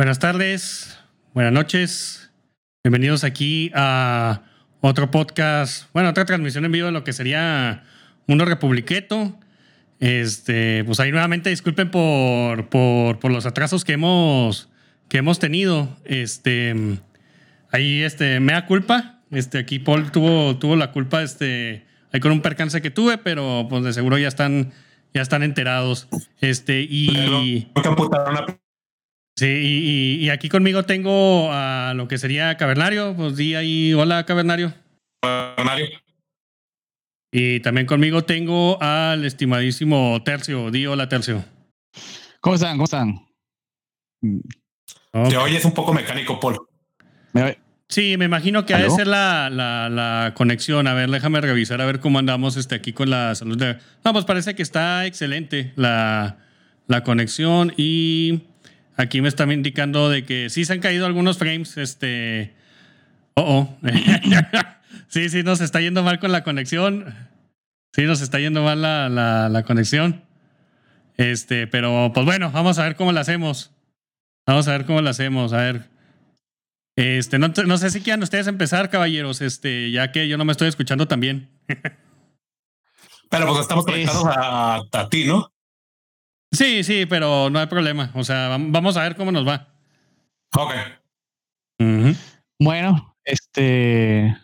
Buenas tardes, buenas noches. Bienvenidos aquí a otro podcast, bueno, otra transmisión en vivo de lo que sería Mundo Republiqueto. Este, pues ahí nuevamente disculpen por, por, por, los atrasos que hemos, que hemos tenido. Este, ahí este, me da culpa. Este, aquí Paul tuvo, tuvo la culpa este, ahí con un percance que tuve, pero pues de seguro ya están, ya están enterados. Este, y. Sí, y, aquí conmigo tengo a lo que sería Cavernario. Pues di ahí, hola Cavernario. Cavernario. Y también conmigo tengo al estimadísimo Tercio. Di hola Tercio. ¿Cómo están? ¿Cómo están? Te oyes un poco mecánico, Paul. ¿Me Sí, me imagino que ha de ser la, la, la, conexión. A ver, déjame revisar a ver cómo andamos este, aquí con la salud de. No, pues parece que está excelente la, la conexión y Aquí me están indicando de que sí se han caído algunos frames. Este. Oh, oh. sí, sí, nos está yendo mal con la conexión. Sí, nos está yendo mal la, la, conexión. Este, pero pues bueno, vamos a ver cómo la hacemos. Vamos a ver cómo la hacemos. A ver. Este, no, no sé si quieran ustedes empezar, caballeros, este, ya que yo no me estoy escuchando también. pero pues estamos conectados a, a ti, ¿no? Sí, sí, pero no hay problema. O sea, vamos a ver cómo nos va. Ok. Bueno, este.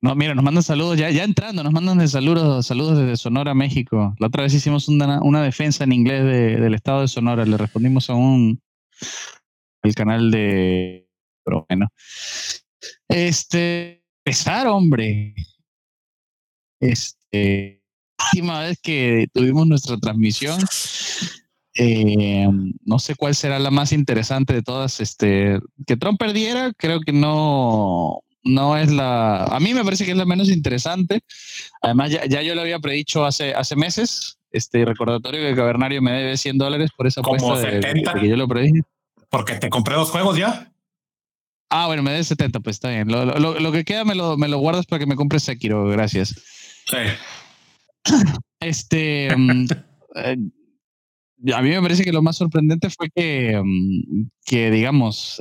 No, mira, nos mandan saludos, ya, ya entrando, nos mandan de saludos, saludos desde Sonora, México. La otra vez hicimos una, una defensa en inglés del estado de Sonora. Le respondimos a un el canal de. Pero bueno. Este. Pesar, hombre. Este última vez que tuvimos nuestra transmisión, eh, no sé cuál será la más interesante de todas. Este, que Trump perdiera, creo que no, no es la. A mí me parece que es la menos interesante. Además, ya, yo lo había predicho hace, hace meses. Este recordatorio que Cavernario me debe 100 dólares por esa apuesta de, que yo lo predije. Porque te compré dos juegos ya. Ah, bueno, me debe 70, pues está bien. Lo, lo, que queda me lo, me lo guardas para que me compres Sekiro, gracias. Sí. Este, mm, eh, a mí me parece que lo más sorprendente fue que, mm, que digamos,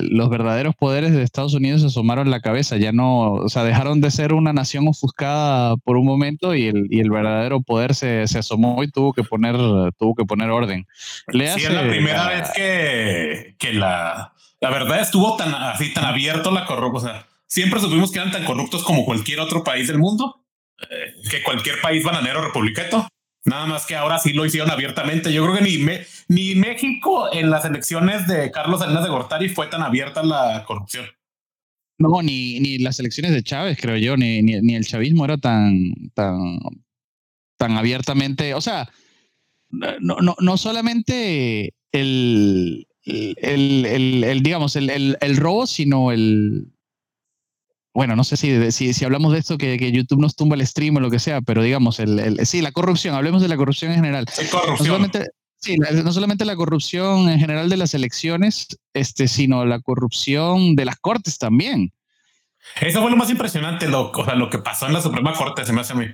los verdaderos poderes de Estados Unidos se asomaron la cabeza, ya no, o sea, dejaron de ser una nación ofuscada por un momento y el, y el verdadero poder se, se, asomó y tuvo que poner, tuvo que poner orden. Le sí, es la primera vez que, que la, la verdad estuvo tan así, tan abierto la corrupción. O sea, siempre supimos que eran tan corruptos como cualquier otro país del mundo eh, que cualquier país bananero republicano. Nada más que ahora sí lo hicieron abiertamente. Yo creo que ni, ni México en las elecciones de Carlos Salinas de Gortari fue tan abierta la corrupción. No, ni, ni las elecciones de Chávez, creo yo, ni, ni, el chavismo era tan, tan, tan abiertamente. O sea, no, no, no solamente el, el, el, el, el, robo, sino el, bueno, no sé si, si, si hablamos de esto, que, que, YouTube nos tumba el stream o lo que sea, pero digamos, el, el, sí, la corrupción, hablemos de la corrupción en general. corrupción. No solamente, sí, no solamente la corrupción en general de las elecciones, este, sino la corrupción de las cortes también. Eso fue lo más impresionante, lo, o sea, lo que pasó en la Suprema Corte, se me hace a mí.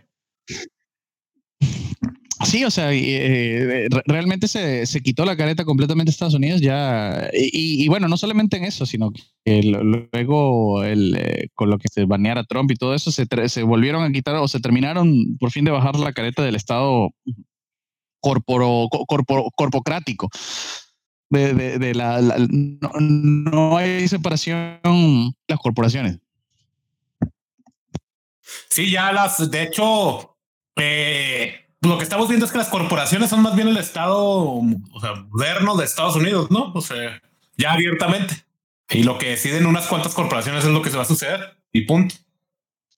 Sí, o sea, eh, realmente se, se, quitó la careta completamente Estados Unidos ya. Y, bueno, no solamente en eso, sino que luego el, eh, con lo que se baneara Trump y todo eso, se, se, volvieron a quitar o se terminaron por fin de bajar la careta del Estado corporo, corpocrático. De, de, la, no, no, hay separación las corporaciones. Sí, ya las, de hecho, eh, lo que estamos viendo es que las corporaciones son más bien el Estado moderno de Estados Unidos, ¿no? O sea, ya abiertamente. Y lo que deciden unas cuantas corporaciones es lo que se va a suceder y punto.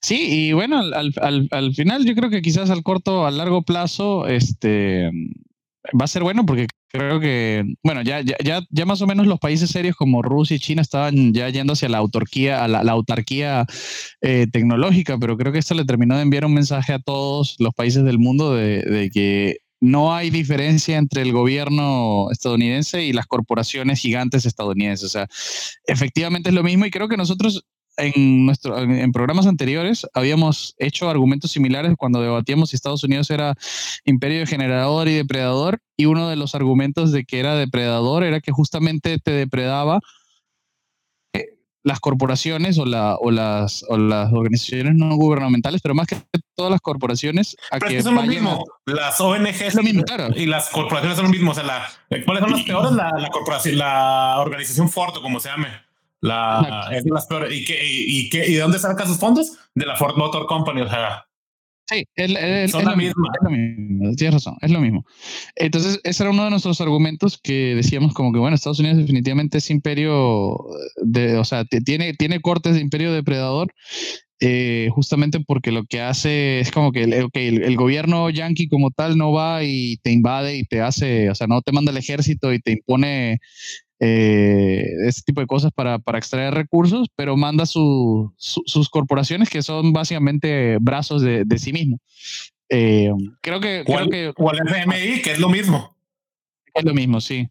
Sí, y bueno, al, al, al final yo creo que quizás al corto, a largo plazo, este, va a ser bueno porque creo que, bueno, ya, ya, ya, más o menos los países serios como Rusia y China estaban ya yendo hacia la autarquía, a la, autarquía eh, tecnológica, pero creo que esto le terminó de enviar un mensaje a todos los países del mundo de, de que no hay diferencia entre el gobierno estadounidense y las corporaciones gigantes estadounidenses. O sea, efectivamente es lo mismo y creo que nosotros en, nuestro, en, programas anteriores habíamos hecho argumentos similares cuando debatíamos si Estados Unidos era imperio generador y depredador, y uno de los argumentos de que era depredador era que justamente te depredaba las corporaciones o, la, o, las, o las organizaciones no gubernamentales, pero más que todas las corporaciones. A que son lo mismo. Las ONGs y las corporaciones son lo mismo. O sea, la, ¿cuáles son las peores? La, la, corporación, la organización Ford, como se llame. La, es las peores. ¿Y, qué, y, qué, ¿Y de dónde saca sus fondos? De la Ford Motor Company. O sea, Sí, es, la misma. es lo mismo. Tienes razón, es lo mismo. Entonces, ese era uno de nuestros argumentos que decíamos como que, bueno, Estados Unidos definitivamente es imperio, de, o sea, tiene, tiene cortes de imperio depredador, eh, justamente porque lo que hace es como que el, el, gobierno yanqui como tal no va y te invade y te hace, o sea, no te manda el ejército y te impone eh, este tipo de cosas para, para extraer recursos, pero manda sus corporaciones que son básicamente brazos de, de sí mismo. Eh, creo que... ¿Cuál, creo que, ¿Cuál FMI? Que es lo mismo. Es lo mismo, sí.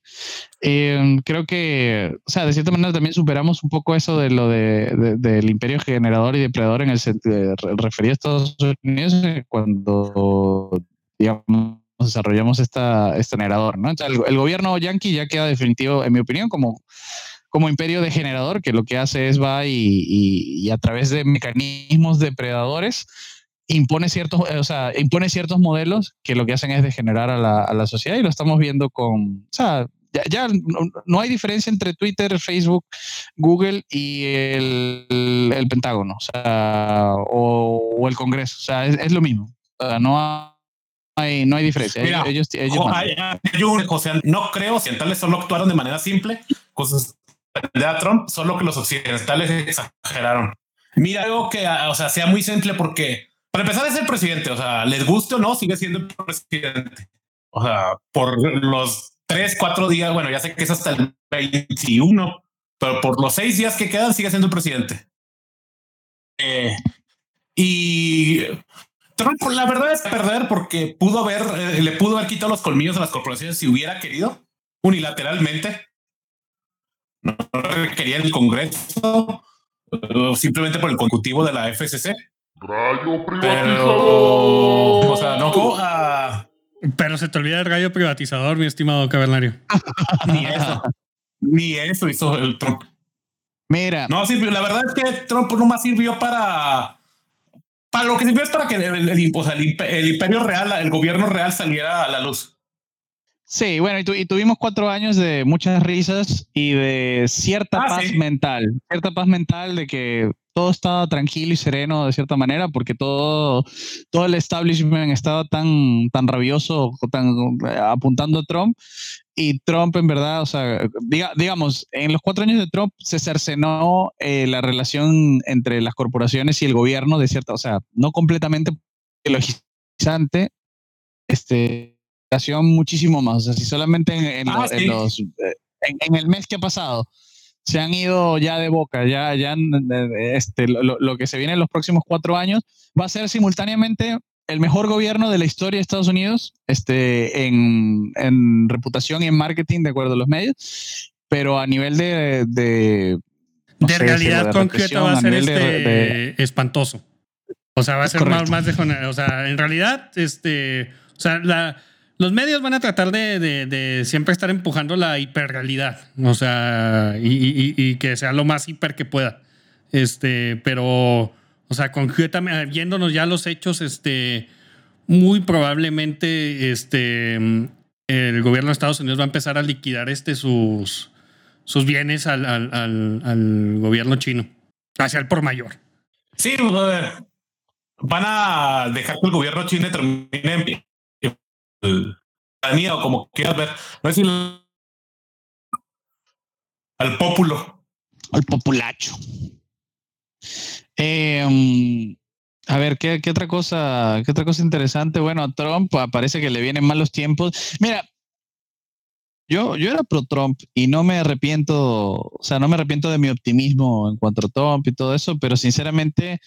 Eh, creo que, o sea, de cierta manera también superamos un poco eso de lo de, del imperio generador y depredador en el sentido referido a Estados Unidos cuando, digamos, desarrollamos esta, este generador, ¿no? el, gobierno yanqui ya queda definitivo, en mi opinión, como, como imperio de generador, que lo que hace es va y, a través de mecanismos depredadores impone ciertos, o sea, impone ciertos modelos que lo que hacen es degenerar a la, sociedad y lo estamos viendo con, o sea, ya, no, hay diferencia entre Twitter, Facebook, Google y el, Pentágono, o sea, o, el Congreso, o sea, es, es lo mismo. O sea, no hay hay, no hay diferencia. ellos, no creo occidentales solo actuaron de manera simple, cosas de Trump, solo que los occidentales exageraron. Mira algo que, ah, o sea, sea muy simple porque, para empezar, es el presidente, o sea, les guste o no, sigue siendo el presidente. O sea, por los tres, cuatro días, bueno, ya sé que es hasta el 21, pero por los seis días que quedan, sigue siendo el presidente. Eh, y Trump, la verdad es perder porque pudo haber, eh, le pudo haber quitado los colmillos a las corporaciones si hubiera querido, unilateralmente. No requería el Congreso, simplemente por el ejecutivo de la FCC. Pero, o sea, no Pero se te olvida el rayo privatizador, mi estimado cavernario. Ni eso. Ni eso hizo el Trump. Mira. No, sí, la verdad es que Trump nomás sirvió para para lo que sirvió es para que el, el, imperio real, el gobierno real saliera a la luz. Sí, bueno, y, tuvimos cuatro años de muchas risas y de cierta ah, paz mental, cierta paz mental de que todo estaba tranquilo y sereno de cierta manera, porque todo, todo el establishment estaba tan, tan rabioso, tan apuntando a Trump, y Trump en verdad, o sea, digamos, en los cuatro años de Trump se cercenó eh, la relación entre las corporaciones y el gobierno de cierta, o sea, no completamente logizante, este, muchísimo más, o sea, si solamente en, ah, los, eh, en, el mes que ha pasado se han ido ya de boca, ya, ya este, lo, lo, que se viene en los próximos cuatro años va a ser simultáneamente el mejor gobierno de la historia de Estados Unidos este, en, en reputación y en marketing, de acuerdo a los medios, pero a nivel de... De, de realidad concreta va a ser este espantoso. O sea, va a ser más, más de... O sea, en realidad, este... O sea, la, los medios van a tratar de, de, siempre estar empujando la hiperrealidad, o sea, y, que sea lo más hiper que pueda. Este, pero o sea, concretamente, viéndonos ya los hechos, este, muy probablemente este, el gobierno de Estados Unidos va a empezar a liquidar este, sus, sus bienes al, al, al, gobierno chino, hacia el por mayor. Sí, van a dejar que el gobierno chino termine o como quieras ver. No es al pópulo. Al populacho. Eh, a ver, ¿qué, otra cosa, qué otra cosa interesante? Bueno, a Trump parece que le vienen malos tiempos. Mira, yo, yo era pro Trump y no me arrepiento, o sea, no me arrepiento de mi optimismo en cuanto a Trump y todo eso, pero sinceramente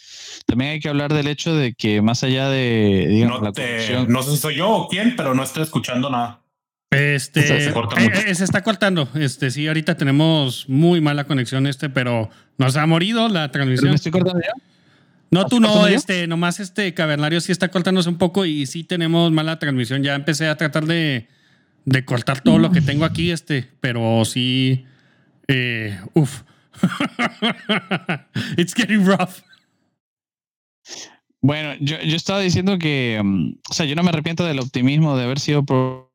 también hay que hablar del hecho de que más allá de, digamos, no, la no sé si soy yo o quién, pero no estoy escuchando nada. Este se, eh, se, está cortando. Este sí, ahorita tenemos muy mala conexión este, pero nos ha morido la transmisión. ¿Me estoy cortando ya? No, tú no, este, nomás este cavernario sí está cortándose un poco y sí tenemos mala transmisión. Ya empecé a tratar de, de cortar todo lo que tengo aquí, este, pero sí. Eh, uf. It's getting rough. Bueno, yo, yo estaba diciendo que, mm, o sea, yo no me arrepiento del optimismo de haber sido pro,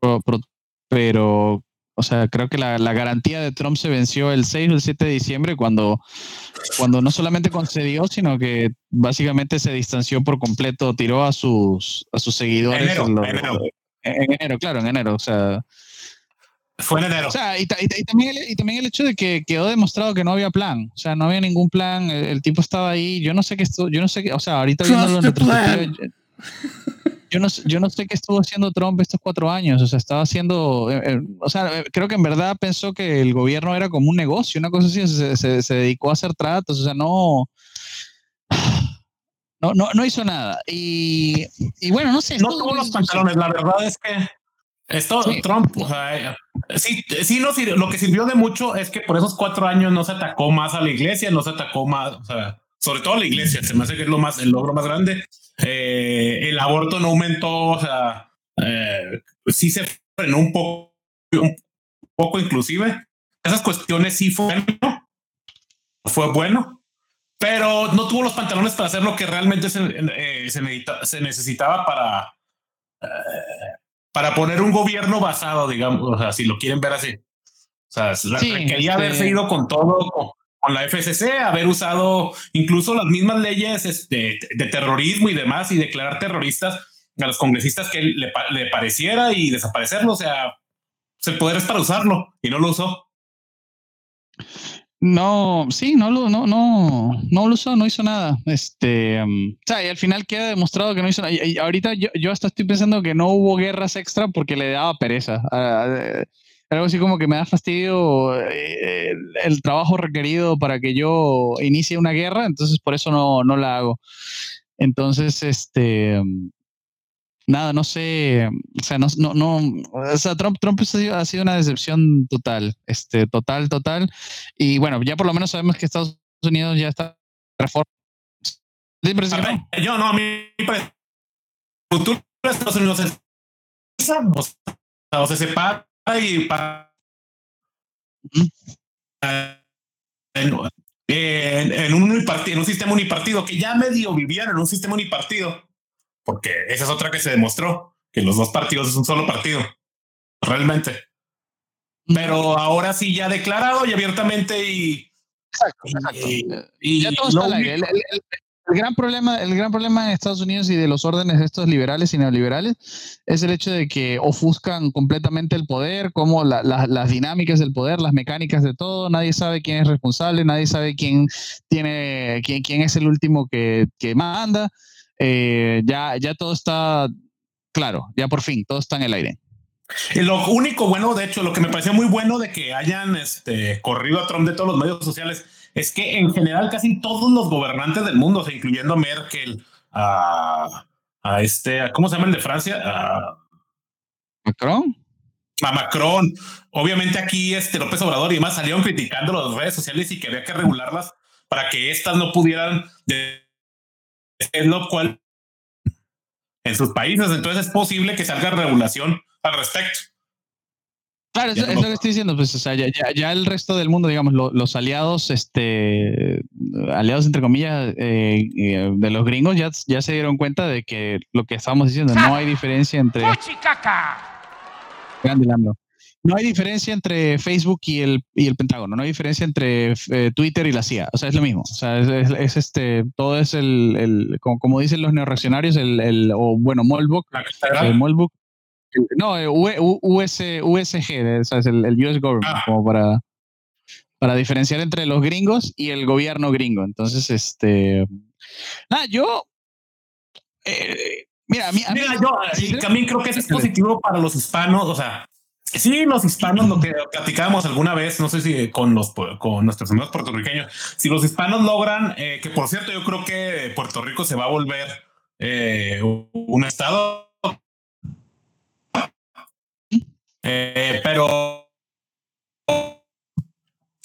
pero, o sea, creo que la, la, garantía de Trump se venció el 6 o el 7 de diciembre cuando, cuando no solamente concedió, sino que básicamente se distanció por completo, tiró a sus, a sus seguidores. Enero, en, enero. En enero, claro, en enero, o sea. Fue en enero. O sea, y, y, y, también el, y, también el, hecho de que quedó demostrado que no había plan. O sea, no había ningún plan. El, el tipo estaba ahí. Yo no sé qué esto, yo no sé qué, o sea, ahorita viendo en retrospectiva, yo no, yo no sé qué estuvo haciendo Trump estos cuatro años. O sea, estaba haciendo, eh, eh, o sea, creo que en verdad pensó que el gobierno era como un negocio, una cosa así. Se, se, se dedicó a hacer tratos. O sea, no. No, no, no hizo nada. Y, y bueno, no sé. No tuvo los pantalones. La verdad es que esto, sí. Trump, o sea, sí, sí no, lo que sirvió de mucho es que por esos cuatro años no se atacó más a la iglesia, no se atacó más, o sea, sobre todo a la iglesia, se me hace que es lo más, el logro más grande. Eh, el aborto no aumentó, o sea, eh, sí se frenó un poco, un poco inclusive. Esas cuestiones sí fue fue bueno, pero no tuvo los pantalones para hacer lo que realmente se, eh, se, medita, se necesitaba para para poner un gobierno basado, digamos, o sea, si lo quieren ver así. O sea, sí, quería este... haberse ido con todo, con, con, la FCC, haber usado incluso las mismas leyes este, de terrorismo y demás y declarar terroristas a los congresistas que le, le pareciera y desaparecerlo. O sea, el poder es para usarlo y no lo usó. No, sí, no lo, no, no, no lo usó, no hizo nada. Este, um, o sea, y al final queda demostrado que no hizo nada. Y, ahorita yo, yo, hasta estoy pensando que no hubo guerras extra porque le daba pereza. Uh, algo así como que me da fastidio eh, el, trabajo requerido para que yo inicie una guerra, entonces por eso no, no la hago. Entonces, este, um, nada, no sé, o sea, no, no, no o sea, Trump, Trump ha sido, ha sido, una decepción total, este, total, total. Y bueno, ya por lo menos sabemos que Estados Unidos ya está reforma. Yo no, a mí el futuro de Estados Unidos es o sea, o se separa y para en, en, en, un unipartido, en un sistema unipartido que ya medio vivían en un sistema unipartido porque esa es otra que se demostró, que los dos partidos es un solo partido, realmente. Pero ahora sí ya declarado y abiertamente y... Exacto, exacto. Y, y ya todo está. El, el, el, el, gran problema, el gran problema en Estados Unidos y de los órdenes estos liberales y neoliberales es el hecho de que ofuscan completamente el poder, como la, la, las dinámicas del poder, las mecánicas de todo. Nadie sabe quién es responsable, nadie sabe quién tiene, quién, quién es el último que, que manda eh, ya, ya todo está claro, ya por fin, todo está en el aire. Y lo único bueno, de hecho, lo que me pareció muy bueno de que hayan este, corrido a Trump de todos los medios sociales es que en general casi todos los gobernantes del mundo, o sea, incluyendo a Merkel, a, a este, a, ¿cómo se llama el de Francia? A Macron. A Macron. Obviamente aquí este López Obrador y demás salieron criticando las redes sociales y que había que regularlas para que éstas no pudieran de es lo cual en sus países, entonces es posible que salga regulación al respecto. Claro, es, es, lo que estoy diciendo, pues, o sea, ya, ya, ya el resto del mundo, digamos, lo, los aliados, este, aliados entre comillas, eh, eh, de los gringos, ya, ya se dieron cuenta de que lo que estábamos diciendo, no hay diferencia entre... Grande Lando. No hay diferencia entre Facebook y el, y el Pentágono, no hay diferencia entre eh, Twitter y la CIA, o sea, es lo mismo, o sea, es, es, es este, todo es el, el como, como, dicen los neoreaccionarios, el, el o bueno, Molbook, el Molbook, no, US, USG, o sea, es el, el US Government, ah. como para, para diferenciar entre los gringos y el gobierno gringo. Entonces, este, nada, yo, eh, mira, a mí, a mí mira, yo también creo que es positivo para los hispanos, o sea, Sí, los hispanos, lo que platicábamos alguna vez, no sé si con los con nuestros amigos puertorriqueños, si los hispanos logran, eh, que por cierto, yo creo que Puerto Rico se va a volver eh, un estado. Eh, pero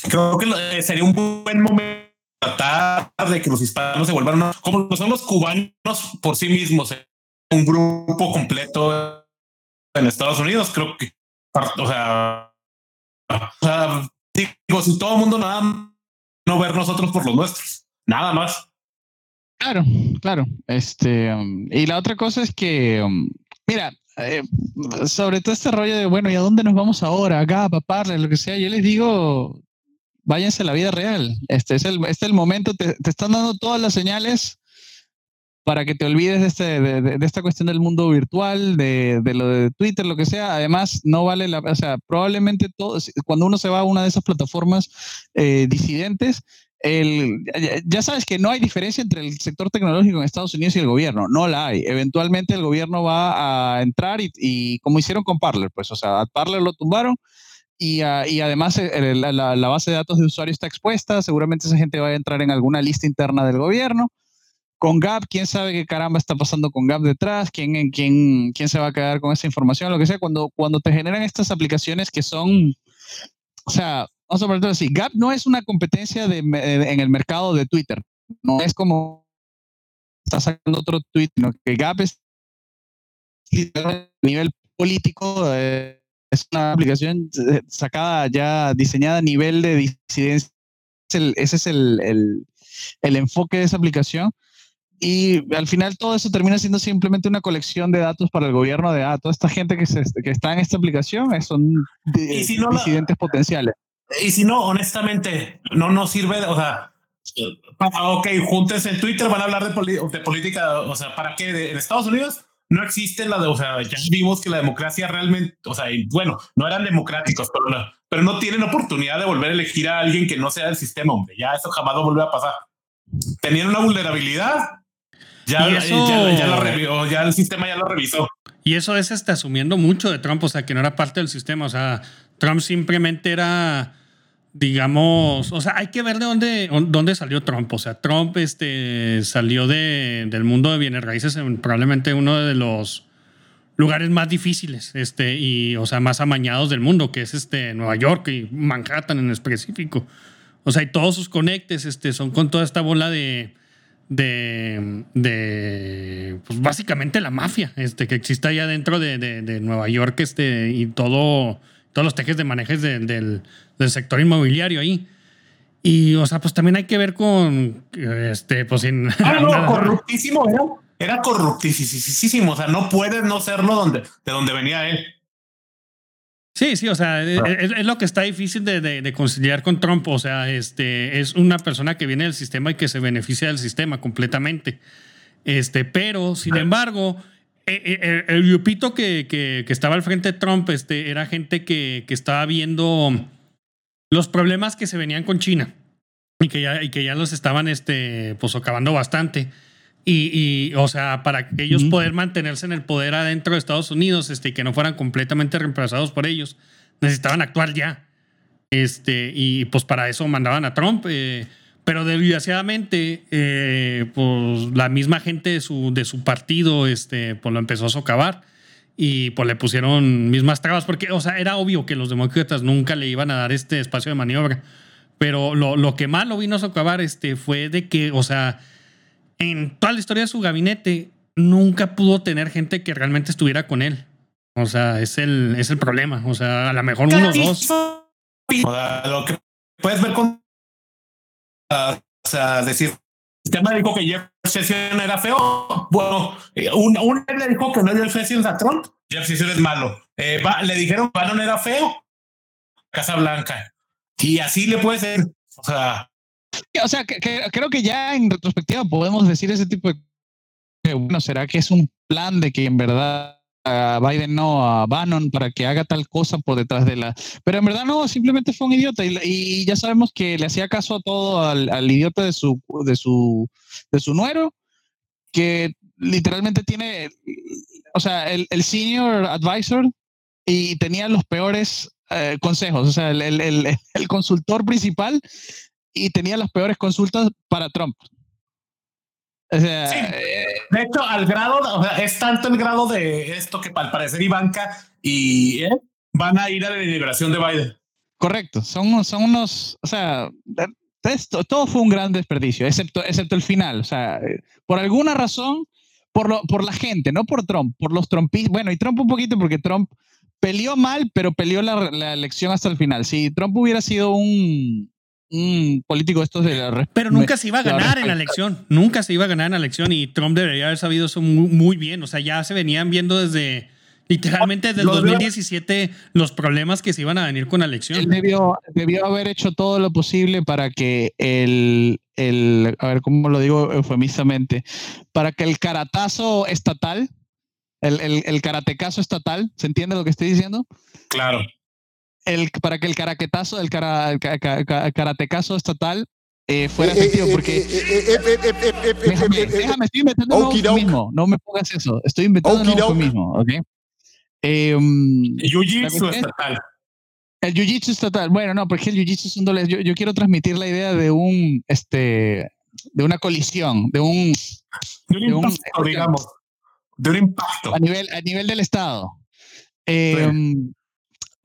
creo que sería un buen momento tratar de que los hispanos se vuelvan como son los cubanos por sí mismos, un grupo completo en Estados Unidos. Creo que, o sea, digo, si todo el mundo nada, no ver nosotros por los nuestros, nada más. Claro, claro. Este, um, y la otra cosa es que, um, mira, eh, sobre todo este rollo de, bueno, ¿y a dónde nos vamos ahora? Acá, paparle, lo que sea. Yo les digo, váyanse a la vida real. Este es el, este el momento, te, te, están dando todas las señales para que te olvides de, este, de, esta cuestión del mundo virtual, de, lo de Twitter, lo que sea. Además, no vale la, o sea, probablemente todo, cuando uno se va a una de esas plataformas eh, disidentes, el, ya sabes que no hay diferencia entre el sector tecnológico en Estados Unidos y el gobierno, no la hay. Eventualmente el gobierno va a entrar y, como hicieron con Parler, pues, o sea, Parler lo tumbaron y, además el, la, la, base de datos de usuario está expuesta, seguramente esa gente va a entrar en alguna lista interna del gobierno. Con Gap, quién sabe qué caramba está pasando con Gap detrás, quién, quién, quién se va a quedar con esa información, lo que sea, cuando, cuando te generan estas aplicaciones que son, o sea, vamos a ponerlo así, Gap no es una competencia de, de, en el mercado de Twitter, no es como está sacando otro tweet, sino que Gap es a nivel político, eh, es una aplicación sacada ya, diseñada a nivel de disidencia, ese es el, el, el enfoque de esa aplicación y al final todo eso termina siendo simplemente una colección de datos para el gobierno de ah, toda esta gente que, se, que está en esta aplicación son de, si no disidentes la, potenciales. Y si no, honestamente, no nos sirve, o sea, ok, juntes en Twitter, van a hablar de, de política, o sea, ¿para qué? En Estados Unidos no existe la de, o sea, ya vimos que la democracia realmente, o sea, y bueno, no eran democráticos, pero no, pero no tienen oportunidad de volver a elegir a alguien que no sea del sistema, hombre, ya eso jamás va a volver a pasar. Tenían una vulnerabilidad, ya, eso, ya, ya, revió, ya el sistema ya lo revisó. Y eso es este, asumiendo mucho de Trump, o sea, que no era parte del sistema, o sea, Trump simplemente era, digamos, o sea, hay que ver de dónde, dónde salió Trump, o sea, Trump este, salió de, del mundo de bienes raíces en probablemente uno de los lugares más difíciles, este, y, o sea, más amañados del mundo, que es este, Nueva York y Manhattan en específico. O sea, y todos sus conectes este, son con toda esta bola de, de, de pues básicamente la mafia este, que existe allá dentro de, de, de Nueva York este, y todo, todos los tejes de manejes de, del, del, sector inmobiliario ahí. Y, o sea, pues también hay que ver con, este, pues sin... Ah, no, corruptísimo, era, era corruptísimo, o sea, no puedes no serlo donde, de donde venía él. Sí, sí, o sea, es, es, lo que está difícil de, de, de, conciliar con Trump. O sea, este, es una persona que viene del sistema y que se beneficia del sistema completamente. Este, pero, sin embargo, el, el grupito que, que, que, estaba al frente de Trump este, era gente que, que estaba viendo los problemas que se venían con China y que ya, y que ya los estaban este, pues, acabando bastante. Y, y, o sea, para que ellos uh -huh. poder mantenerse en el poder adentro de Estados Unidos este, y que no fueran completamente reemplazados por ellos, necesitaban actuar ya. Este, y pues para eso mandaban a Trump. Eh, pero desgraciadamente, eh, pues la misma gente de su, de su partido este, pues lo empezó a socavar y pues le pusieron mismas trabas, porque, o sea, era obvio que los demócratas nunca le iban a dar este espacio de maniobra. Pero lo, lo que más lo vino a socavar este, fue de que, o sea, en toda la historia de su gabinete nunca pudo tener gente que realmente estuviera con él. O sea, es el, es el problema. O sea, a lo mejor uno o dos. O sea, lo que puedes ver con. Uh, o sea, decir. El tema dijo que Jeff Sessions era feo. Bueno, un, un le dijo que no Jeff Sessions a Trump. Jeff Sessions es malo. Eh, va, le dijeron que Bannon era feo. Casa Blanca. Y así le puede ser. O sea, o sea, que, que, creo que ya en retrospectiva podemos decir ese tipo de bueno, ¿será que es un plan de que en verdad a Biden no a Bannon para que haga tal cosa por detrás de la... Pero en verdad no, simplemente fue un idiota y, y ya sabemos que le hacía caso a todo al, al, idiota de su, de, su, de su nuero, que literalmente tiene, o sea, el, el senior advisor y tenía los peores eh, consejos, o sea, el, el, el consultor principal y tenía las peores consultas para Trump. O sea, sí. De hecho, al grado, o sea, es tanto el grado de esto que al parecer Ivanka y ¿eh? van a ir a la deliberación de Biden. Correcto, son, son unos, o sea, esto, todo fue un gran desperdicio, excepto, excepto el final. O sea, por alguna razón, por, lo, por la gente, no por Trump, por los trumpistas. Bueno, y Trump un poquito porque Trump peleó mal, pero peleó la, la elección hasta el final. Si Trump hubiera sido un, un político estos de la Pero nunca se iba a ganar en la elección, nunca se iba a ganar en la elección y Trump debería haber sabido eso muy, muy bien. O sea, ya se venían viendo desde Literalmente desde el 2017 los problemas que se iban a venir con la elección. Él debió, debió haber hecho todo lo posible para que el, el, a ver cómo lo digo eufemistamente, para que el caratazo estatal, el, el, el karatecazo estatal, ¿se entiende lo que estoy diciendo? Claro. El, para que el caraquetazo, el, cara, el, karatecazo estatal eh, fuera efectivo, porque déjame, déjame, estoy inventando un mismo, no me pongas eso, estoy inventando un mismo, ¿ok? Eh, jiu-jitsu estatal. El jiu-jitsu estatal. Bueno, no, porque el jiu-jitsu es un doble. Yo, yo, quiero transmitir la idea de un, este, de una colisión, de un, de un, impacto, digamos, de un impacto a nivel, a nivel del Estado. Eh,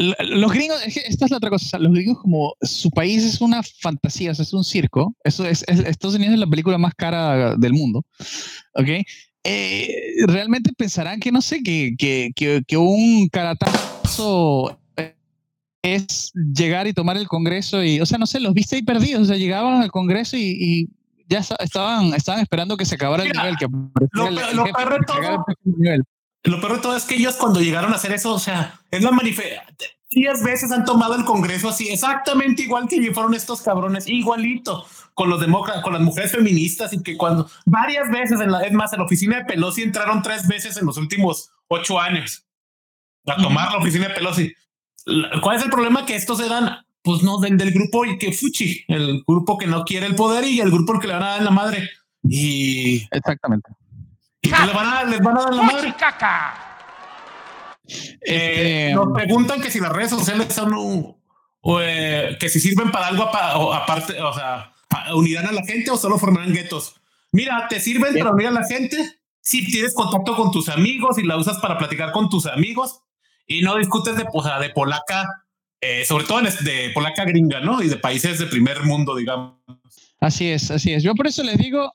Los gringos, esta es la otra cosa, los gringos como su país es una fantasía, es un circo, eso es, es, Estados Unidos es la película más cara del mundo, ¿ok? Eh, realmente pensarán que, no sé, que, que, que, un caratazo es llegar y tomar el Congreso y, o sea, no sé, los viste ahí perdidos, o sea, llegaban al Congreso y, ya estaban, estaban esperando que se acabara el nivel. Que lo, lo, peor de todo, lo peor de todo es que ellos cuando llegaron a hacer eso, o sea, es la manifestación. Diez veces han tomado el Congreso así, exactamente igual que fueron estos cabrones, igualito con los demócratas, con las mujeres feministas y que cuando varias veces en la, es más, en la oficina de Pelosi entraron tres veces en los últimos ocho años a tomar la oficina de Pelosi. ¿Cuál es el problema? Que estos eran, pues no, del, del grupo y que fuchi, el grupo que no quiere el poder y el grupo que le van a dar en la madre. Y exactamente. Y les van a, les van a dar la madre. Caca. Eh, este, nos preguntan que si las redes sociales son un, o, eh, que si sirven para algo aparte, o sea, unirán a la gente o solo formarán guetos. Mira, te sirven para unir a la gente si tienes contacto con tus amigos y la usas para platicar con tus amigos y no discutes de, o de polaca, eh, sobre todo de polaca gringa, ¿no? Y de países de primer mundo, digamos. Así es, así es. Yo por eso les digo,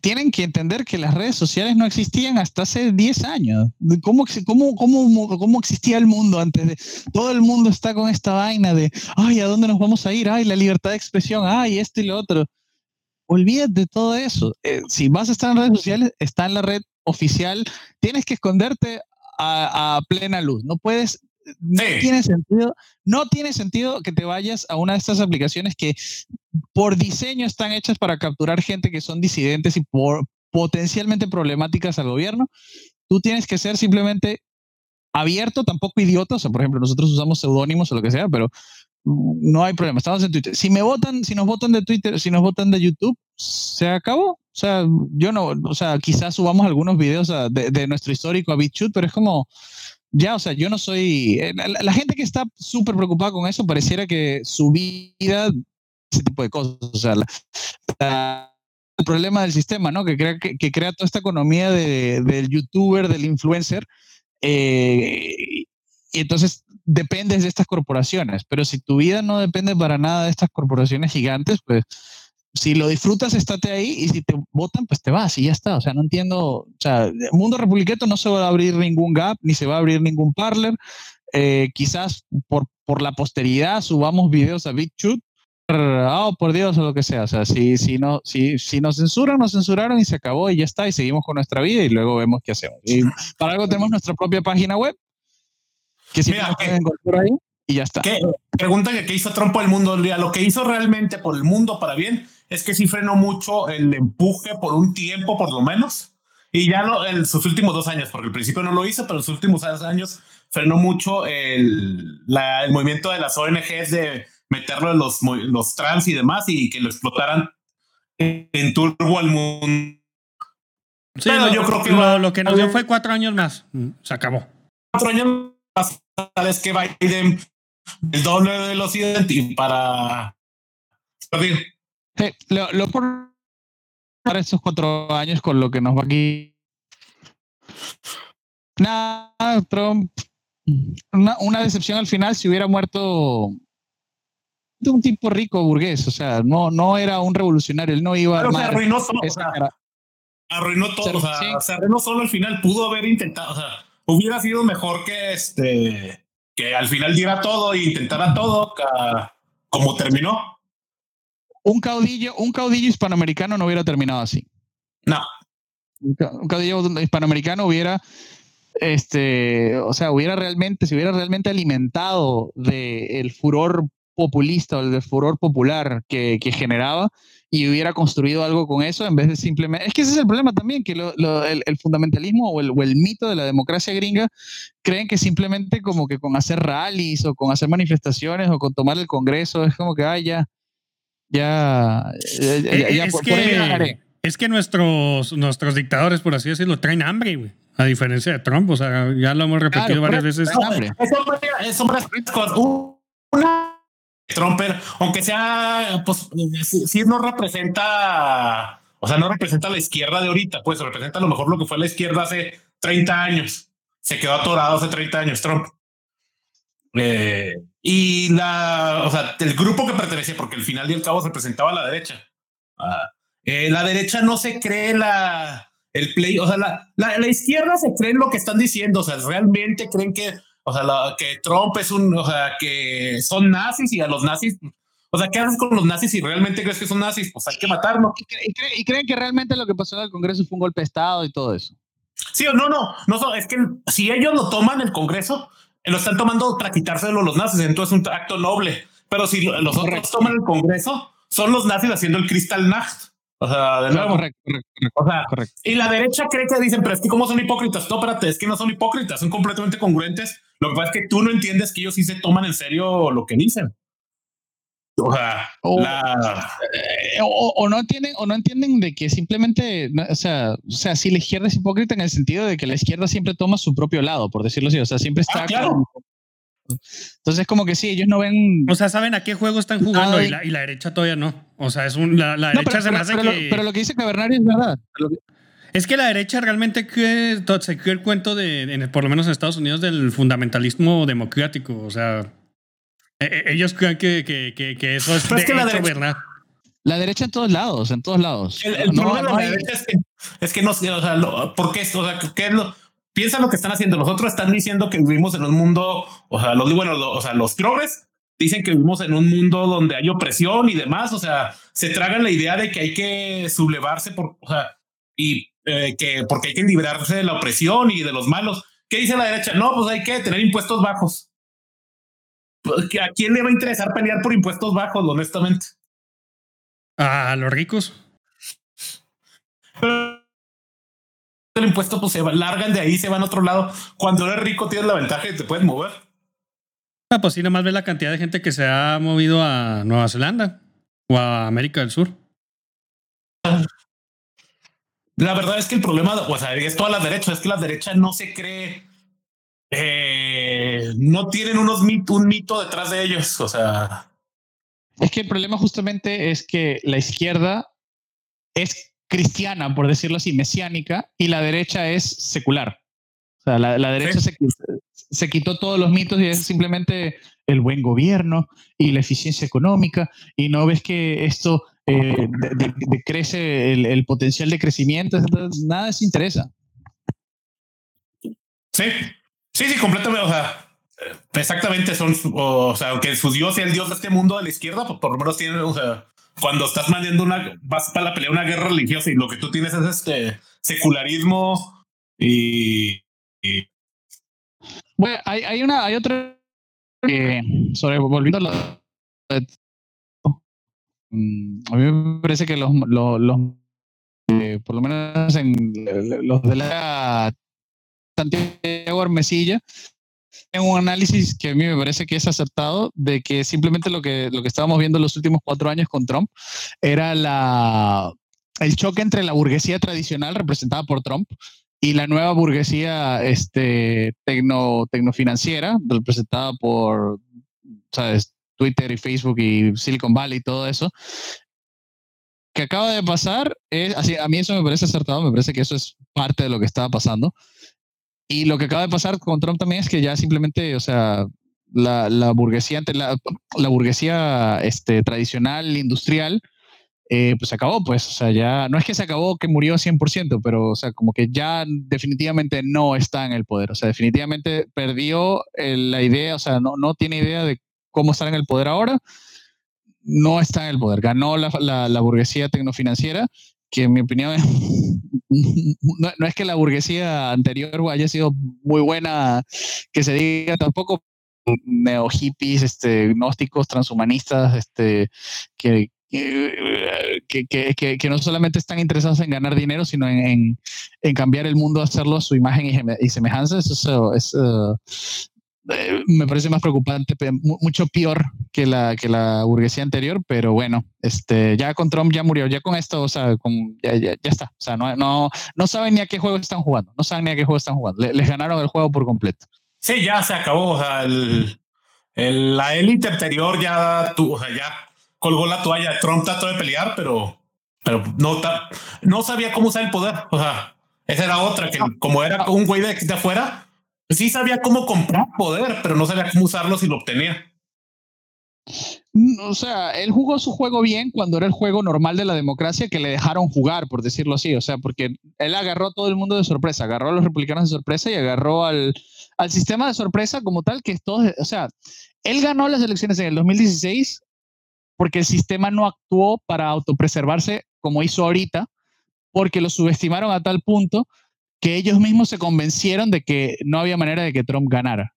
tienen que entender que las redes sociales no existían hasta hace 10 años. ¿Cómo, cómo, cómo, ¿Cómo existía el mundo antes de... Todo el mundo está con esta vaina de, ay, ¿a dónde nos vamos a ir? Ay, la libertad de expresión, ay, esto y lo otro. Olvídate de todo eso. Eh, si vas a estar en redes sociales, está en la red oficial. Tienes que esconderte a, a plena luz. No puedes no tiene sentido, no tiene sentido que te vayas a una de estas aplicaciones que por diseño están hechas para capturar gente que son disidentes y por, potencialmente problemáticas al gobierno. Tú tienes que ser simplemente abierto, tampoco idiota. O sea, por ejemplo, nosotros usamos seudónimos o lo que sea, pero no hay problema. Estamos en Twitter. Si me votan, si nos votan de Twitter, si nos votan de YouTube, se acabó. O sea, yo no, o sea, quizás subamos algunos videos de, de nuestro histórico a BitChute, pero es como, ya, o sea, yo no soy. Eh, la, gente que está súper preocupada con eso pareciera que su vida, ese tipo de cosas, o sea, el problema del sistema, ¿no? Que crea, que, crea toda esta economía de, del youtuber, del influencer, eh, y entonces dependes de estas corporaciones. Pero si tu vida no depende para nada de estas corporaciones gigantes, pues si lo disfrutas, estate ahí y si te votan, pues te vas y ya está. O sea, no entiendo. O sea, el mundo republicano no se va a abrir ningún gap ni se va a abrir ningún parler. Eh, quizás por, por la posteridad subamos videos a BitChute. Oh, por Dios, o lo que sea. O sea, si, si, no, si, si nos censuran, nos censuraron y se acabó y ya está. Y seguimos con nuestra vida y luego vemos qué hacemos. Y para algo tenemos nuestra propia página web. Que si Mira, encontrar ahí y ya está. ¿qué? Pregunta que qué hizo Trump por el mundo. Lo que hizo realmente por el mundo para bien es que sí frenó mucho el empuje por un tiempo, por lo menos. Y ya no, en sus últimos dos años, porque al principio no lo hizo, pero en sus últimos dos años frenó mucho el, el movimiento de las ONGs de meterlo en los, los trans y demás y que lo explotaran en turbo al mundo. Sí, pero yo creo que lo, lo, que nos dio fue cuatro años más. Mm, se acabó. Cuatro años más. Es que Biden el doble de velocidad y para lo, lo por para estos cuatro años con lo que nos va aquí. Nada, Trump una, una, decepción al final si hubiera muerto de un tipo rico burgués, o sea, no, no era un revolucionario, él no iba a... arruinó todo, arruinó todo, o sea, se arruinó solo al final, pudo haber intentado, o sea, hubiera sido mejor que este, que al final diera todo e intentara todo como terminó. Un caudillo, un caudillo hispanoamericano no hubiera terminado así. No. Un caudillo hispanoamericano hubiera este, o sea, hubiera realmente, se hubiera realmente alimentado del furor populista o del furor popular que, generaba y hubiera construido algo con eso en vez de simplemente... Es que ese es el problema también, que el, fundamentalismo o el, o el, mito de la democracia gringa creen que simplemente como que con hacer rallies o con hacer manifestaciones o con tomar el Congreso es como que, ah, ya, ya, ya, es, que, es que nuestros, nuestros dictadores, por así decirlo, traen hambre, güey. A diferencia de Trump, o sea, ya lo hemos repetido varias veces. Eso, eso, una Trumper, aunque sea, pues, si, no representa, o sea, no representa la izquierda de ahorita, pues representa a lo mejor lo que fue la izquierda hace 30 años. Se quedó atorado hace 30 años Trump. Eh, y la, o sea, el grupo que pertenecía, porque al final y al cabo representaba a la derecha. Ah, eh, la derecha no se cree la, el play, o sea, la, la, izquierda se cree en lo que están diciendo, o sea, realmente creen que, o sea, que Trump es un, o sea, que son nazis y a los nazis, o sea, ¿qué haces con los nazis si realmente crees que son nazis? Pues hay que matarlos. ¿Y, creen que realmente lo que pasó en el Congreso fue un golpe de Estado y todo eso? Sí, no, no, no, es que si ellos lo toman el Congreso, lo están tomando para quitárselo los nazis, entonces es un acto noble. Pero si los otros toman el Congreso, son los nazis haciendo el Crystal Nacht. O sea, de nuevo. Correcto, correcto, Y la derecha cree que dicen, pero es que como son hipócritas. No, espérate, es que no son hipócritas, son completamente congruentes. Lo que pasa es que tú no entiendes que ellos sí se toman en serio lo que dicen. O sea, o, eh, o, no entienden, o no entienden de que simplemente, o sea, o sea, si la izquierda es hipócrita en el sentido de que la izquierda siempre toma su propio lado, por decirlo así, o sea, siempre está ah, entonces, como que sí, ellos no ven. O sea, saben a qué juego están jugando y, la, y, la, derecha todavía no. O sea, es un, la, derecha se me hace pero, que. pero lo que dice Cabernario es verdad. Es que la derecha realmente que se cree el cuento de, por lo menos en Estados Unidos, del fundamentalismo democrático. O sea, ellos creen que, que, que, eso es, de la derecha, verdad. La derecha en todos lados, en todos lados. El, problema de la derecha es que, es que no, o sea, ¿por qué? O sea, ¿qué es lo, piensa lo que están haciendo. Los otros están diciendo que vivimos en un mundo, o sea, los, bueno, o sea, los progres dicen que vivimos en un mundo donde hay opresión y demás. O sea, se tragan la idea de que hay que sublevarse por, o sea, y eh, que porque hay que librarse de la opresión y de los malos. ¿Qué dice la derecha? No, pues hay que tener impuestos bajos. Pues, ¿A quién le va a interesar pelear por impuestos bajos, honestamente? A los ricos el impuesto, pues se largan de ahí, se van a otro lado. Cuando eres rico, tienes la ventaja de que te puedes mover. Ah, pues sí, nomás ve la cantidad de gente que se ha movido a Nueva Zelanda o a América del Sur. La verdad es que el problema, o sea, es toda la derecha, es que la derecha no se cree, eh, no tienen unos un mito detrás de ellos, o sea. Es que el problema justamente es que la izquierda es cristiana, por decirlo así, mesiánica, y la derecha es secular. O sea, la, derecha se, quitó todos los mitos y es simplemente el buen gobierno y la eficiencia económica, y no ves que esto eh, decrece el, potencial de crecimiento, nada les interesa. Sí, sí, sí, completamente. O sea, exactamente son, o sea, aunque su dios sea el dios de este mundo de la izquierda, pues por lo menos tienen, o sea, cuando estás mandando una, vas para la pelea una guerra religiosa y lo que tú tienes es este secularismo y, bueno, hay, hay una, hay otra sobre volviendo a la, mm, a mí me parece que los, los, eh, por lo menos en los de la Santiago Armesilla en un análisis que a mí me parece que es acertado de que simplemente lo que, lo que estábamos viendo en los últimos cuatro años con Trump era la, el choque entre la burguesía tradicional representada por Trump y la nueva burguesía este, tecno, tecnofinanciera representada por ¿sabes? Twitter y Facebook y Silicon Valley y todo eso. Que acaba de pasar, es, así, a mí eso me parece acertado, me parece que eso es parte de lo que estaba pasando Y lo que acaba de pasar con Trump también es que ya simplemente, o sea, la, la burguesía, la, la burguesía este, tradicional, industrial, eh, pues se acabó, pues, o sea, ya, no es que se acabó que murió 100%, pero, o sea, como que ya definitivamente no está en el poder, o sea, definitivamente perdió la idea, o sea, no, no tiene idea de cómo estar en el poder ahora, no está en el poder, ganó la, la, la burguesía tecnofinanciera, que en mi opinión no, no, es que la burguesía anterior haya sido muy buena, que se diga tampoco neo hippies, este, gnósticos, transhumanistas, este, que, que, que, que, no solamente están interesados en ganar dinero, sino en, en, cambiar el mundo, hacerlo a su imagen y, semejanza. Eso es, eh, me parece más preocupante, mucho peor que la, que la burguesía anterior, pero bueno, este, ya con Trump ya murió, ya con esto, o sea, con, ya, ya, ya, está. O sea, no, no, no saben ni a qué juego están jugando, no saben ni a qué juego están jugando. les ganaron el juego por completo. Sí, ya se acabó. O sea, el, el, la élite anterior ya, tu, o sea, ya colgó la toalla. Trump trató de pelear, pero, pero no, no sabía cómo usar el poder. O sea, esa era otra, que como era un güey de, de afuera, sí sabía cómo comprar poder, pero no sabía cómo usarlo si lo obtenía. Mm, o sea, él jugó su juego bien cuando era el juego normal de la democracia que le dejaron jugar, por decirlo así. O sea, porque él agarró a todo el mundo de sorpresa, agarró a los republicanos de sorpresa y agarró al, al sistema de sorpresa como tal, que todo, o sea, él ganó las elecciones en el 2016 porque el sistema no actuó para autopreservarse como hizo ahorita, porque lo subestimaron a tal punto que ellos mismos se convencieron de que no había manera de que Trump ganara.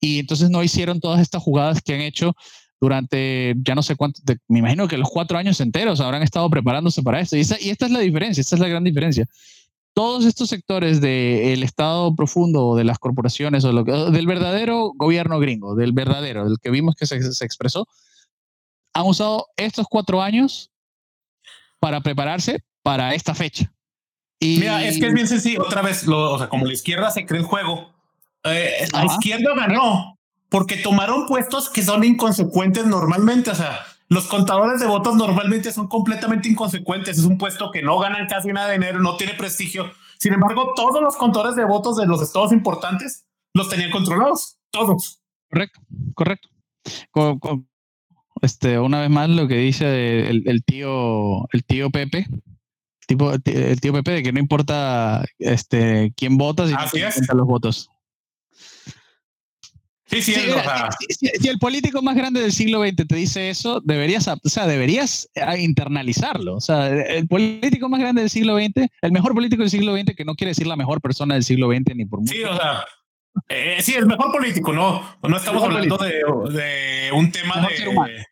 Y entonces no hicieron todas estas jugadas que han hecho durante ya no sé cuánto, me imagino que los cuatro años enteros habrán estado preparándose para esto. Y, y esta es la diferencia, esta es la gran diferencia todos estos sectores del Estado profundo o de las corporaciones o lo que, del verdadero gobierno gringo, del verdadero, del que vimos que se, se, expresó, han usado estos cuatro años para prepararse para esta fecha. Y... Mira, es que es bien sencillo. Otra vez, lo, o sea, como la izquierda se cree el juego, eh, la izquierda ganó porque tomaron puestos que son inconsecuentes normalmente. O sea, los contadores de votos normalmente son completamente inconsecuentes. Es un puesto que no ganan casi nada de dinero, no tiene prestigio. Sin embargo, todos los contadores de votos de los estados importantes los tenían controlados, todos. Correcto, correcto. este, una vez más lo que dice el, tío, el tío Pepe, tipo, el tío Pepe de que no importa este, quién vota, sino los votos. Sí, sí, si, el político más grande del siglo XX te dice eso, deberías, o sea, deberías eh, internalizarlo. O sea, el político más grande del siglo XX, el mejor político del siglo XX, que no quiere decir la mejor persona del siglo XX ni por mucho. Sí, o sea, eh, sí, el mejor político, no, no estamos hablando de, de, un tema de,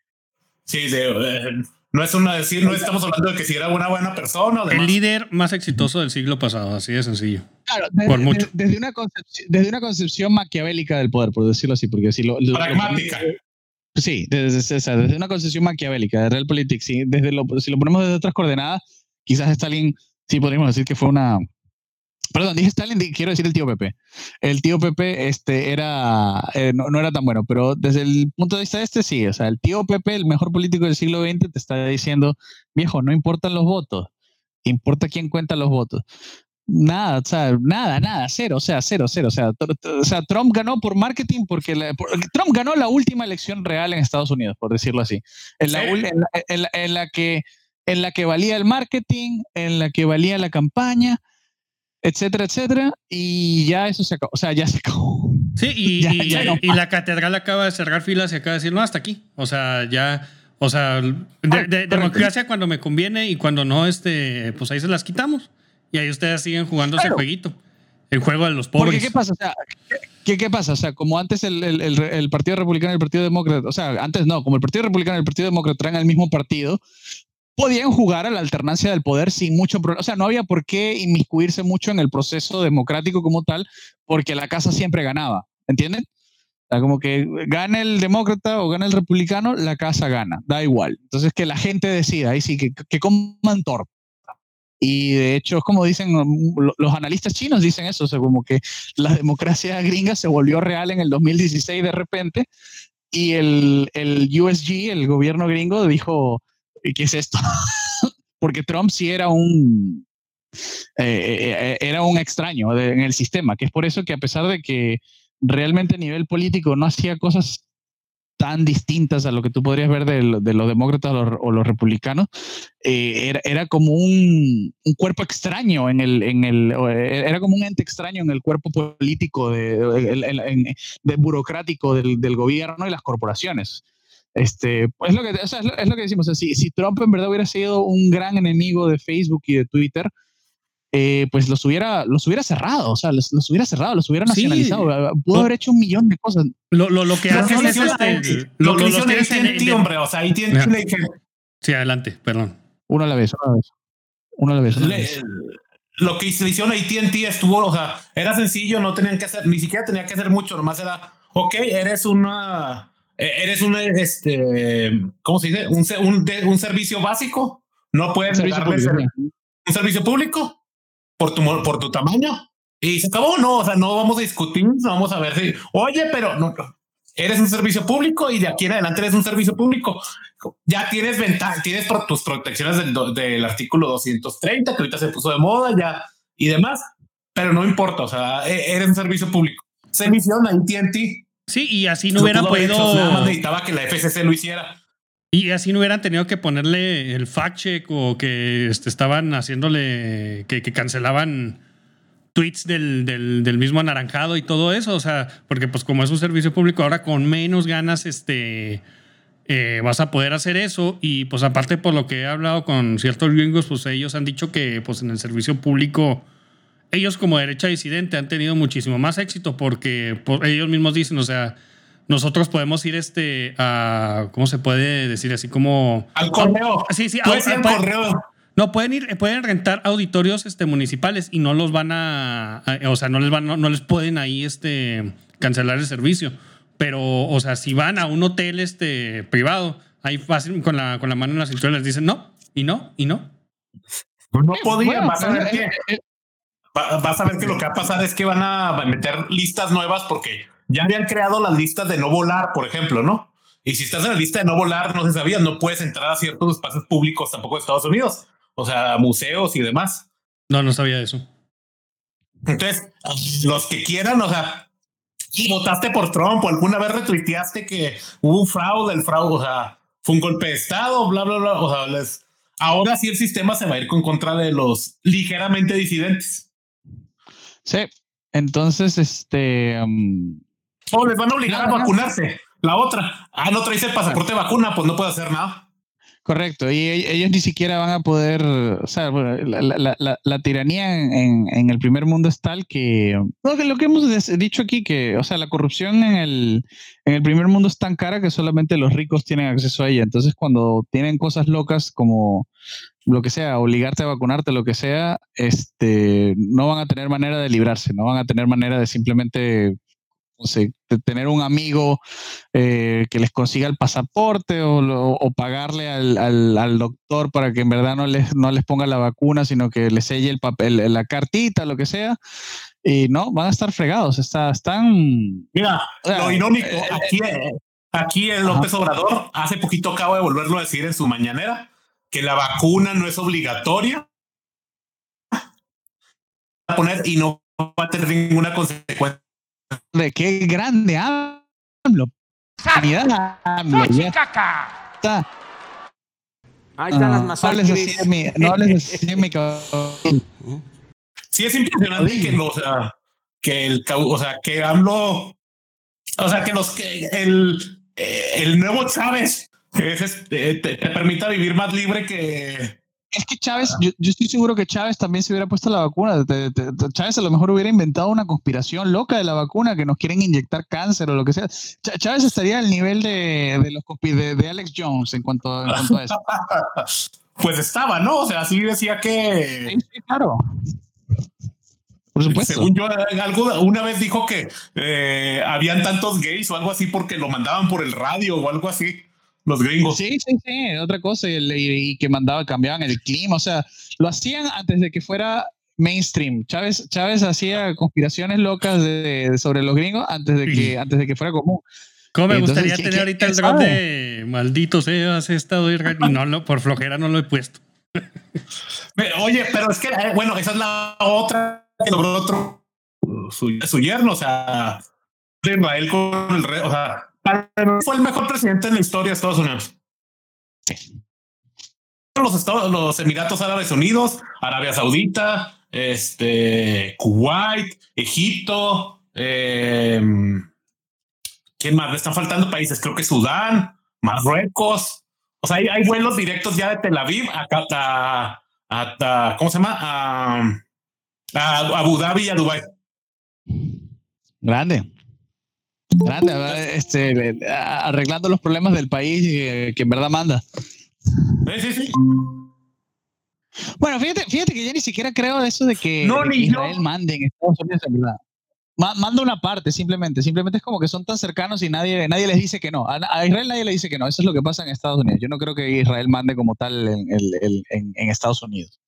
sí, de, no es una decir, no estamos hablando de que si era una buena persona. O el líder más exitoso del siglo pasado, así de sencillo. Claro, desde, por mucho. Desde, una concepción, desde una concepción maquiavélica del poder, por decirlo así, porque si lo, pragmática. sí, desde, desde, una concepción maquiavélica de Realpolitik, sí, desde lo, si lo ponemos desde otras coordenadas, quizás Stalin sí podríamos decir que fue una Perdón, dije Stalin, quiero decir el tío Pepe. El tío Pepe este, era, eh, no, no, era tan bueno, pero desde el punto de vista de este, sí. O sea, el tío Pepe, el mejor político del siglo XX, te está diciendo, viejo, no importan los votos, importa quién cuenta los votos. Nada, o sea, nada, nada, cero, o sea, cero, cero. O sea, o sea Trump ganó por marketing porque Trump ganó la última elección real en Estados Unidos, por decirlo así. En la, en en la que, en la que valía el marketing, en la que valía la campaña etcétera, etcétera, y ya eso se acabó, o sea, ya se acabó. Sí, y, y, la catedral acaba de cerrar filas y acaba de decir, no, hasta aquí. O sea, ya, o sea, de, democracia cuando me conviene y cuando no, este, pues ahí se las quitamos. Y ahí ustedes siguen jugando ese jueguito. El juego de los pobres. ¿qué pasa? O sea, ¿qué, ¿qué, pasa? O sea, como antes el, el, el, Partido Republicano y el Partido Demócrata, o sea, antes no, como el Partido Republicano y el Partido Demócrata eran el mismo partido, podían jugar a la alternancia del poder sin mucho problema. O sea, no había por qué inmiscuirse mucho en el proceso democrático como tal, porque la casa siempre ganaba. ¿Entienden? O sea, como que gane el demócrata o gane el republicano, la casa gana. Da igual. Entonces, que la gente decida, ahí sí, que, que coman torta. Y de hecho, es como dicen los analistas chinos, dicen eso, o sea, como que la democracia gringa se volvió real en el 2016 de repente y el, el USG, el gobierno gringo, dijo, ¿qué es esto? Porque Trump sí era un, era un extraño en el sistema, que es por eso que a pesar de que realmente a nivel político no hacía cosas tan distintas a lo que tú podrías ver de, los demócratas o los, republicanos, eh, era, como un, cuerpo extraño en el, en el, eh, era como un ente extraño en el cuerpo político, de, burocrático del, gobierno y las corporaciones. Este, pues lo que, es, lo, que decimos, si, si Trump en verdad hubiera sido un gran enemigo de Facebook y de Twitter, eh, pues los hubiera, los hubiera cerrado, o sea, los, hubiera cerrado, los hubiera nacionalizado. Pudo haber hecho un millón de cosas. Lo, lo, lo que hacen es este. Lo, que hicieron AT&T, hombre, o sea, le dije. Sí, adelante, perdón. Uno a la vez, una a la vez. Uno a la vez. Una a la vez. Lo que hicieron AT&T estuvo, o sea, era sencillo, no tenían que hacer, ni siquiera tenía que hacer mucho, nomás era, ok, eres una, eres un, este, ¿cómo se dice? Un, un, un servicio básico, no puedes un servicio, un servicio público, por tu, por tu tamaño. Y se acabó, no, o sea, no vamos a discutir, vamos a ver si, oye, pero no, eres un servicio público y de aquí en adelante eres un servicio público. Ya tienes ventaja, tienes tus protecciones del, del, artículo 230, que ahorita se puso de moda ya y demás, pero no importa, o sea, e, eres un servicio público. Se misión a AT&T. Sí, y así no hubieran podido... necesitaba que la FCC lo hiciera. Y así no hubieran tenido que ponerle el fact check o que este, estaban haciéndole, que, cancelaban tweets del, del, mismo anaranjado y todo eso. O sea, porque pues como es un servicio público, ahora con menos ganas este, eh, vas a poder hacer eso. Y pues aparte por lo que he hablado con ciertos gringos, pues ellos han dicho que pues en el servicio público, ellos como derecha disidente han tenido muchísimo más éxito porque ellos mismos dicen, o sea, nosotros podemos ir este a cómo se puede decir así como al correo. Sí, sí, al correo. No, pueden ir, pueden rentar auditorios este, municipales y no los van a, o sea, no les van, no, les pueden ahí este, cancelar el servicio. Pero, o sea, si van a un hotel este, privado, ahí fácil con la, con la mano en la cintura les dicen no, y no, y no. Pues no podían, vas a ver eh, que, eh, vas a ver que lo que va a pasar es que van a meter listas nuevas porque ya habían creado las listas de no volar, por ejemplo, ¿no? Y si estás en la lista de no volar, no se sabía, no puedes entrar a ciertos espacios públicos tampoco de Estados Unidos, o sea, museos y demás. No, no sabía eso. Entonces, los que quieran, o sea, votaste por Trump o alguna vez retuiteaste que hubo un fraude, el fraude, o sea, fue un golpe de Estado, bla, bla, bla. O sea, les, ahora sí el sistema se va a ir con contra de los ligeramente disidentes. Sí, entonces, este, um, o les van a obligar a vacunarse. La otra, ah, no traes el pasaporte de vacuna, pues no puede hacer nada. Correcto, y e-, ellos ni siquiera van a poder, o sea, la, tiranía en, el primer mundo es tal que, lo que hemos dicho aquí, que, o sea, la corrupción en el, en el primer mundo es tan cara que solamente los ricos tienen acceso a ella. Entonces, cuando tienen cosas locas como lo que sea, obligarte a vacunarte, lo que sea, este, no van a tener manera de librarse, no van a tener manera de simplemente tener un amigo eh, que les consiga el pasaporte o, pagarle al, doctor para que en verdad no les, no les ponga la vacuna, sino que les selle el papel, la cartita, lo que sea. Y no, van a estar fregados. Está, están. Mira, lo irónico, eh, aquí, eh, aquí el López Obrador hace poquito acabo de volverlo a decir en su mañanera que la vacuna no es obligatoria. A poner y no va a tener ninguna consecuencia de qué grande hablo. AMLO. Está. Ahí están las masacres. No hables así mi Sí, es impresionante que, o sea, que el, o sea, que AMLO, o sea, que los que el, el nuevo Chávez que es, te, te, permita vivir más libre que, es que Chávez, yo, estoy seguro que Chávez también se hubiera puesto la vacuna. Chávez a lo mejor hubiera inventado una conspiración loca de la vacuna, que nos quieren inyectar cáncer o lo que sea. Chávez estaría al nivel de, de los de, de, Alex Jones en cuanto, a eso. pues estaba, ¿no? O sea, sí decía que. Sí, claro. Por supuesto. Según yo, algo, una vez dijo que eh, habían tantos gays o algo así porque lo mandaban por el radio o algo así los gringos. Sí, sí, sí, otra cosa, y, que mandaba, cambiaban el clima, o sea, lo hacían antes de que fuera mainstream. Chávez, Chávez hacía conspiraciones locas de, sobre los gringos antes de que, antes de que fuera común. ¿Cómo me gustaría tener ahorita el drop de maldito has estado y no, por flojera no lo he puesto. Oye, pero es que, eh, bueno, esa es la otra que logró otro, su, su yerno, o sea, Israel con el rey, o sea, fue el mejor presidente en la historia de Estados Unidos. Los, Estados, los Emiratos Árabes Unidos, Arabia Saudita, este, Kuwait, Egipto, eh, ¿quién más? Le están faltando países, creo que Sudán, Marruecos. O sea, hay, vuelos directos ya de Tel Aviv hasta, hasta ¿cómo se llama? A, a Abu Dhabi y a Dubai. Grande. Grande, este, arreglando los problemas del país que, en verdad manda. Sí, sí, sí. Bueno, fíjate, fíjate que yo ni siquiera creo eso de que, Israel mande en Estados Unidos, en verdad. manda una parte, simplemente. Simplemente es como que son tan cercanos y nadie, nadie les dice que no. A, Israel nadie le dice que no. Eso es lo que pasa en Estados Unidos. Yo no creo que Israel mande como tal en, en, Estados Unidos.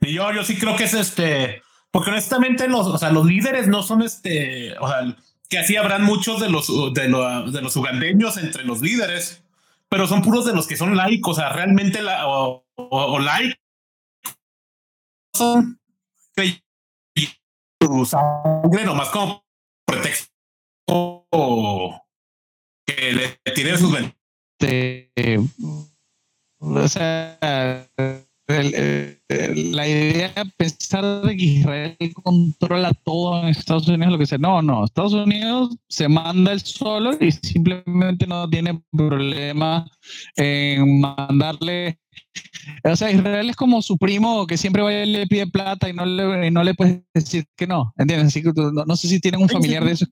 Y yo, yo sí creo que es este. Porque honestamente, los, o sea, los líderes no son este. O sea, que así habrán muchos de los, de, de los ugandeños entre los líderes, pero son puros de los que son laicos, o sea, realmente la, o, o, laicos son sangre nomás como pretexto que le tienen sus o sea, la idea de pensar de que Israel controla todo en Estados Unidos, lo que sea, no, no, Estados Unidos se manda el solo y simplemente no tiene problema en mandarle, o sea, Israel es como su primo que siempre va y le pide plata y no le, no le puedes decir que no, ¿entiendes? Así que no, sé si tienen un familiar de esos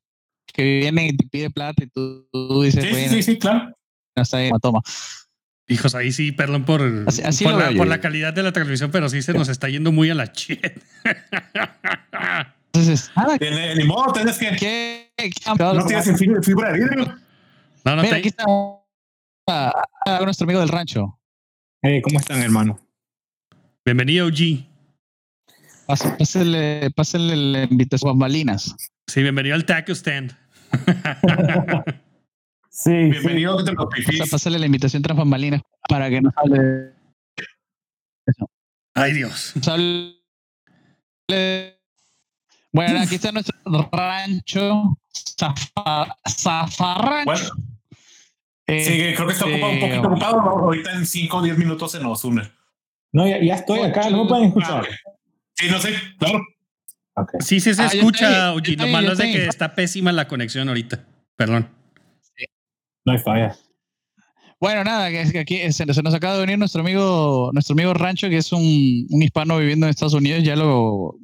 que viene y te pide plata y tú, dices, sí, sí, sí, claro. Está toma. Hijos, ahí sí, perdón por, por, la, calidad de la transmisión, pero sí se nos está yendo muy a la chet. Entonces, ni, modo, tienes que. ¿Qué? No tienes fibra de vidrio. No, no Mira, aquí está nuestro amigo del rancho. Hey, ¿Cómo están, hermano? Bienvenido, OG. Pásale, pásale la invitación a Malinas. Sí, bienvenido al Taco Stand. Sí. Bienvenido sí. a Pásale la invitación transformalina para que nos hable. Eso. Ay, Dios. Bueno, aquí está nuestro rancho, Zafarrancho. Eh, sí, creo que está ocupado, un poquito ocupado. Ahorita en 5 o 10 minutos se nos une. No, ya, ya estoy acá, no me pueden escuchar. Sí, no sé, claro. Okay. Sí, sí se ah, escucha, Oye, lo malo es de que está pésima la conexión ahorita. Perdón. Bueno, nada, que, aquí se, nos acaba de venir nuestro amigo, nuestro amigo Rancho, que es un, hispano viviendo en Estados Unidos, ya lo,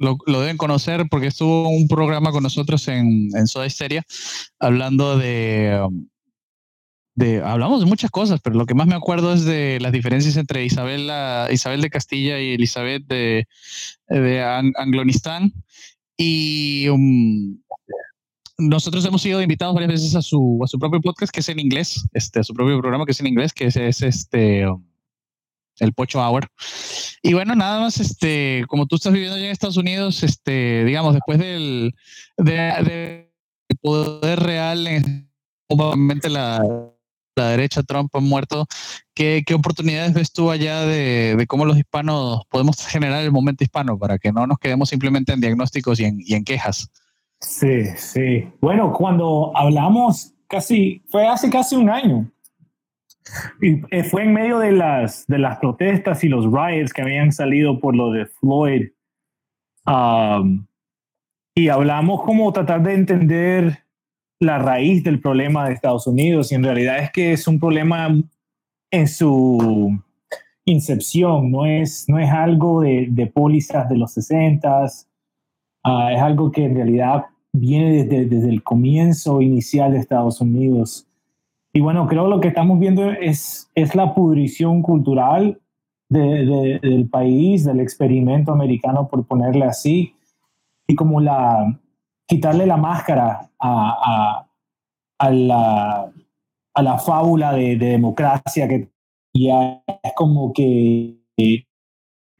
lo, deben conocer porque estuvo un programa con nosotros en, Soda Hysteria hablando de, de, hablamos de muchas cosas, pero lo que más me acuerdo es de las diferencias entre Isabel, Isabel de Castilla y Elizabeth de, de Anglonistán. Y um, nosotros hemos sido invitados varias veces a su, a su propio podcast, que es en inglés, este, a su propio programa, que es en inglés, que es, este, um, el Pocho Hour. Y bueno, nada más, este, como tú estás viviendo allá en Estados Unidos, este, digamos, después del de, poder real, obviamente la, la derecha, Trump ha muerto, ¿qué, ¿qué, oportunidades ves tú allá de, de, cómo los hispanos podemos generar el momento hispano para que no nos quedemos simplemente en diagnósticos y en, y en quejas? Sí, sí. Bueno, cuando hablamos casi, fue hace casi un año. Y eh, fue en medio de las, de las protestas y los riots que habían salido por lo de Floyd. Um, y hablamos como tratar de entender la raíz del problema de Estados Unidos. Y en realidad es que es un problema en su incepción, no es, no es algo de, de pólizas de los 60s Ah, es algo que en realidad viene desde, desde, el comienzo inicial de Estados Unidos. Y bueno, creo lo que estamos viendo es, es la pudrición cultural de, del país, del experimento americano, por ponerle así, y como la quitarle la máscara a, a, a la, a la fábula de, de democracia que ya es como que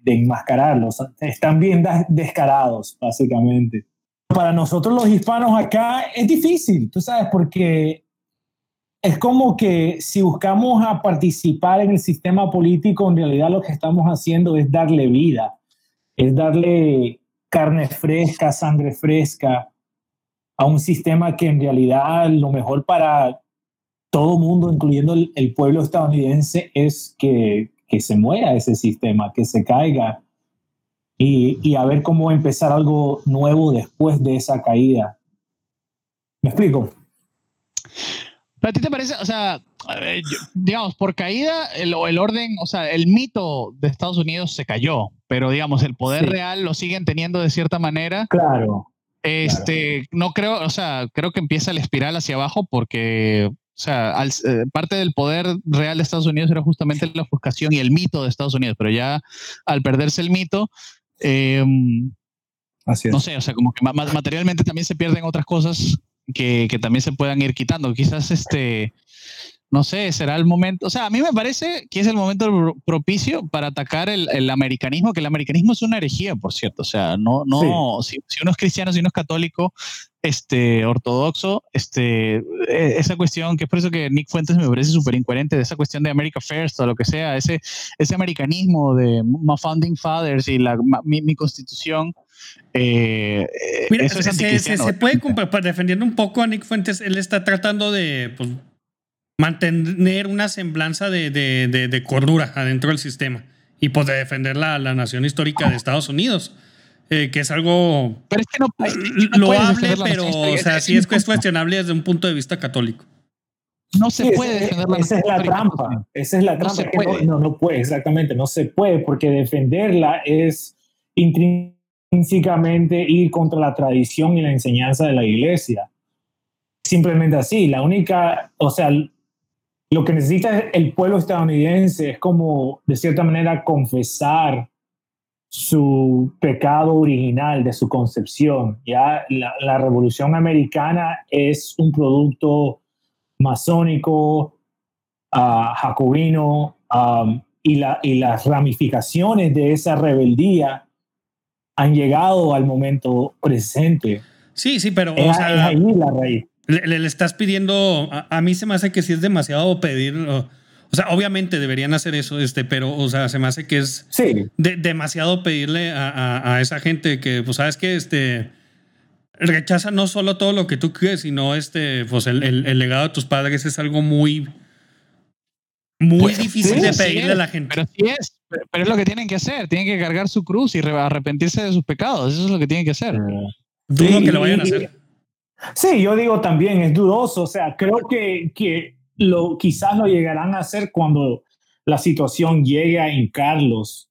de enmascararlos. Están bien descarados, básicamente. Para nosotros los hispanos acá es difícil, tú sabes, porque es como que si buscamos a participar en el sistema político, en realidad lo que estamos haciendo es darle vida, es darle carne fresca, sangre fresca a un sistema que en realidad lo mejor para todo mundo, incluyendo el, pueblo estadounidense, es que, que, se muera ese sistema, que se caiga y, y a ver cómo empezar algo nuevo después de esa caída. ¿Me explico? ¿Pero a ti te parece, o sea, digamos, por caída, el, el, orden, o sea, el mito de Estados Unidos se cayó, pero digamos, el poder real lo siguen teniendo de cierta manera. Claro. Este, no creo, o sea, creo que empieza la espiral hacia abajo porque, o sea, eh, parte del poder real de Estados Unidos era justamente la ofuscación y el mito de Estados Unidos, pero ya al perderse el mito, Así no sé, o sea, como que materialmente también se pierden otras cosas que, también se puedan ir quitando. Quizás este, no sé, será el momento, o sea, a mí me parece que es el momento propicio para atacar el, americanismo, que el americanismo es una herejía, por cierto, o sea, no, no, si, uno es cristiano, si uno es católico, este, ortodoxo, este, e, esa cuestión, que es por eso que Nick Fuentes me parece súper incoherente, de esa cuestión de America First o lo que sea, ese, ese americanismo de my founding fathers y la, mi constitución, eh, Mira, se, puede pues, defendiendo un poco a Nick Fuentes, él está tratando de pues, mantener una semblanza de, de, de, cordura adentro del sistema y pues de defender la, la nación histórica de Estados Unidos. Eh, que es algo pero es que no, loable, pero o sea, sí es, es cuestionable desde un punto de vista católico. No se puede defender la Esa es la trampa. Esa es la trampa. No, no, no, puede, exactamente. No se puede, porque defenderla es intrínsecamente ir contra la tradición y la enseñanza de la iglesia. Simplemente así. La única, o sea, lo que necesita el pueblo estadounidense es como, de cierta manera, confesar su pecado original de su concepción. Ya la, revolución americana es un producto masónico, uh, jacobino, um, y, la, y las ramificaciones de esa rebeldía han llegado al momento presente. Sí, sí, pero es, ahí la raíz. Le, estás pidiendo, a, mí se me hace que si es demasiado pedir, o, sea, obviamente deberían hacer eso, este, pero, o sea, se me hace que es demasiado pedirle a, a, esa gente que, pues, sabes que, este, rechaza no solo todo lo que tú crees, sino, este, pues, el, el legado de tus padres es algo muy, muy pues, difícil de pedirle a la gente. Pero sí es, pero es lo que tienen que hacer. Tienen que cargar su cruz y arrepentirse de sus pecados. Eso es lo que tienen que hacer. Dudo que lo vayan a hacer. Sí, yo digo también, es dudoso. O sea, creo que, que lo, quizás lo llegarán a hacer cuando la situación llegue a hincarlos.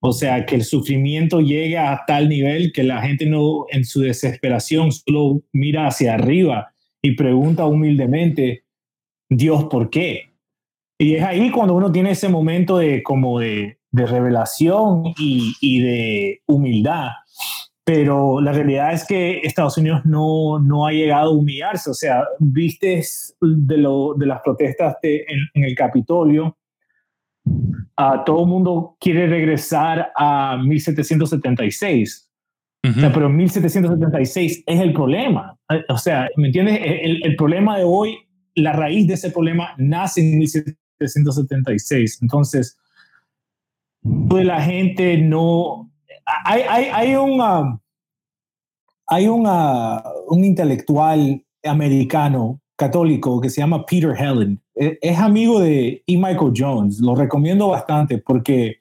O sea, que el sufrimiento llegue a tal nivel que la gente no, en su desesperación, solo mira hacia arriba y pregunta humildemente, Dios, ¿por qué? Y es ahí cuando uno tiene ese momento de como de, de revelación y, y, de humildad. Pero la realidad es que Estados Unidos no, no ha llegado a humillarse. O sea, viste de, lo, de las protestas de, en, el Capitolio, a todo el mundo quiere regresar a 1776. o sea, pero 1776 es el problema. O sea, ¿me entiendes? El, el, problema de hoy, la raíz de ese problema nace en 1776 776. Entonces, de la gente no... Hay, hay, hay, un, hay un intelectual americano católico que se llama Peter Helen. E, es, amigo de E. Michael Jones. Lo recomiendo bastante porque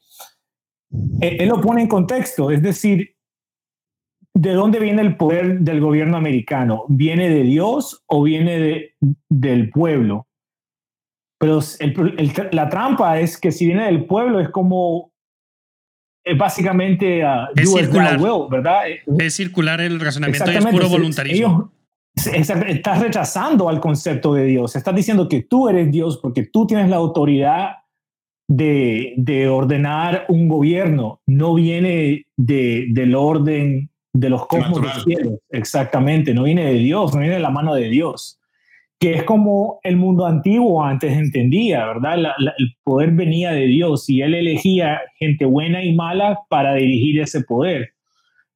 él, él lo pone en contexto. Es decir, ¿de dónde viene el poder del gobierno americano? ¿Viene de Dios o viene de, del pueblo? Pero la trampa es que si viene del pueblo es como básicamente uh, es circular, ¿verdad? Es circular el razonamiento es puro voluntarismo. estás rechazando al concepto de Dios. Estás diciendo que tú eres Dios porque tú tienes la autoridad de, de ordenar un gobierno. No viene de, del orden de los cosmos los cielos. Exactamente. No viene de Dios, no viene de la mano de Dios que es como el mundo antiguo antes entendía, ¿verdad? el poder venía de Dios y él elegía gente buena y mala para dirigir ese poder.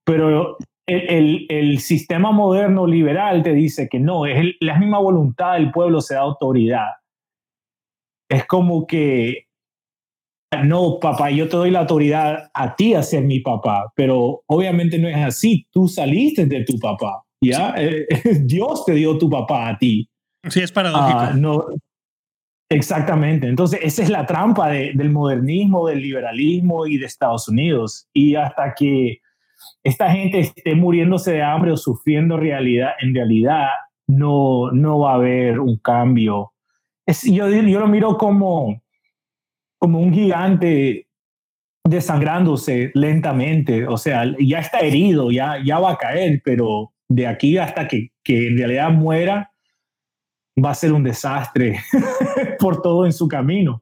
Pero el, el, sistema moderno liberal te dice que no, es la misma voluntad del pueblo se da autoridad. Es como que, no, papá, yo te doy la autoridad a ti a ser mi papá, pero obviamente no es así, tú saliste de tu papá, ¿ya? Eh, Dios te dio tu papá a ti. Sí, es paradójico. Ah, no, exactamente, entonces esa es la trampa del modernismo, del liberalismo y de Estados Unidos. Y hasta que esta gente esté muriéndose de hambre o sufriendo realidad, en realidad no, no va a haber un cambio. Es, yo, yo lo miro como, como un gigante desangrándose lentamente, o sea, ya está herido, ya, ya va a caer, pero de aquí hasta que, que en realidad muera, va a ser un desastre por todo en su camino.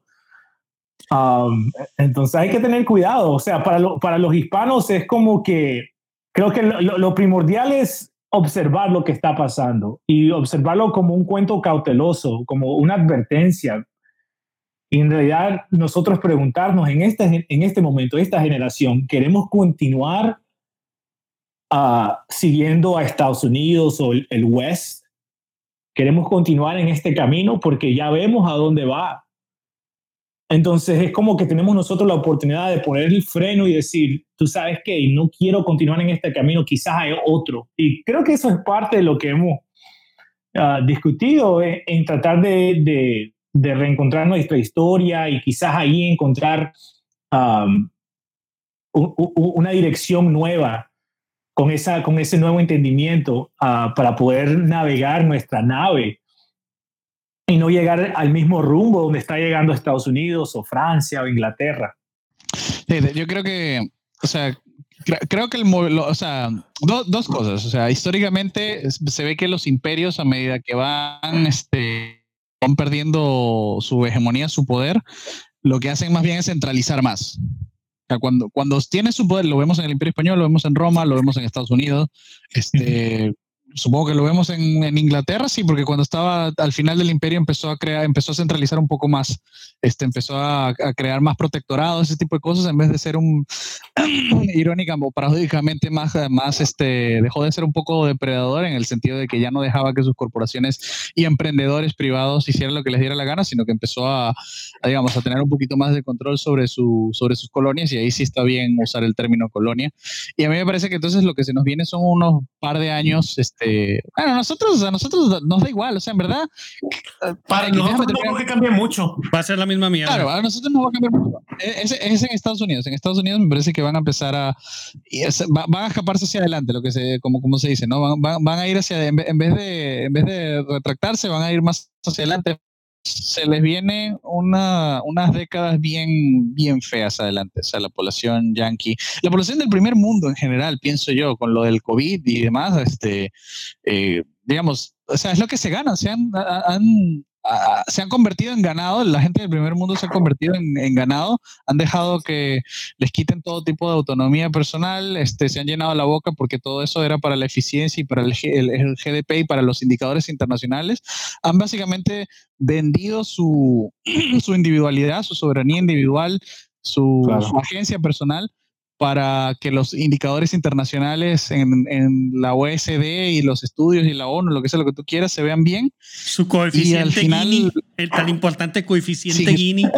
Um, entonces hay que tener cuidado, o sea, para, para los hispanos es como que creo que lo, primordial es observar lo que está pasando y observarlo como un cuento cauteloso, como una advertencia. Y en realidad nosotros preguntarnos en este, en este momento, esta generación, ¿queremos continuar uh, siguiendo a Estados Unidos o el, el West? ¿Queremos continuar en este camino? Porque ya vemos a dónde va entonces es como que tenemos nosotros la oportunidad de poner el freno y decir, tú sabes que no quiero continuar en este camino, quizás hay otro. Y creo que eso es parte de lo que hemos ah, discutido en, tratar de, de, reencontrar nuestra historia y quizás ahí encontrar una dirección nueva con, esa, con ese nuevo entendimiento ah, para poder navegar nuestra nave y no llegar al mismo rumbo donde está llegando Estados Unidos o Francia o Inglaterra. yo creo que, o sea, creo que el o sea, dos cosas, o sea, históricamente se ve que los imperios a medida que van, este, van perdiendo su hegemonía, su poder, lo que hacen más bien es centralizar más. Sea, cuando, cuando tiene su poder, lo vemos en el Imperio Español, lo vemos en Roma, lo vemos en Estados Unidos, este, supongo que lo vemos en, Inglaterra, sí, porque cuando estaba al final del imperio empezó a crear, empezó a centralizar un poco más, este, empezó a, crear más protectorados, ese tipo de cosas, en vez de ser un, irónica o paradójicamente más, más, este, dejó de ser un poco depredador en el sentido de que ya no dejaba que sus corporaciones y emprendedores privados hicieran lo que les diera la gana, sino que empezó a, a digamos, a tener un poquito más de control sobre, su, sobre sus colonias y ahí sí está bien usar el término colonia. Y a mí me parece que entonces lo que se nos viene son unos par de años, este, este, bueno, nosotros, a nosotros nos da igual, o sea, en verdad. Para nosotros no que cambie mucho. Va a ser la misma mierda. Claro, a nosotros no va a cambiar mucho. Es, es, en Estados Unidos. En Estados Unidos me parece que van a empezar a. van a escaparse hacia adelante, lo que se, como, como se dice, ¿no? Van, van, a ir hacia. En vez, de, en vez de retractarse, van a ir más hacia adelante se les viene una, unas décadas bien, bien feas adelante. O sea, la población yanqui, la población del primer mundo en general, pienso yo, con lo del COVID y demás, este, eh, digamos, o sea, es lo que se gana. Se han, se han convertido en ganado, la gente del primer mundo se ha convertido en, ganado, han dejado que les quiten todo tipo de autonomía personal, este, se han llenado la boca porque todo eso era para la eficiencia y para el, el, GDP y para los indicadores internacionales, han básicamente vendido su, su individualidad, su soberanía individual, su, su agencia personal para que los indicadores internacionales en, en, la OSD y los estudios y la ONU, lo que sea, lo que tú quieras, se vean bien. Su coeficiente Gini, el tan importante coeficiente Gini.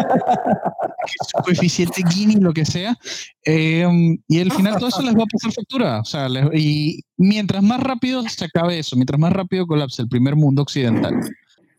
Su coeficiente Gini, lo que sea. Em, y al final todo eso les va a pasar factura. O sea, y mientras más rápido se acabe eso, mientras más rápido colapse el primer mundo occidental,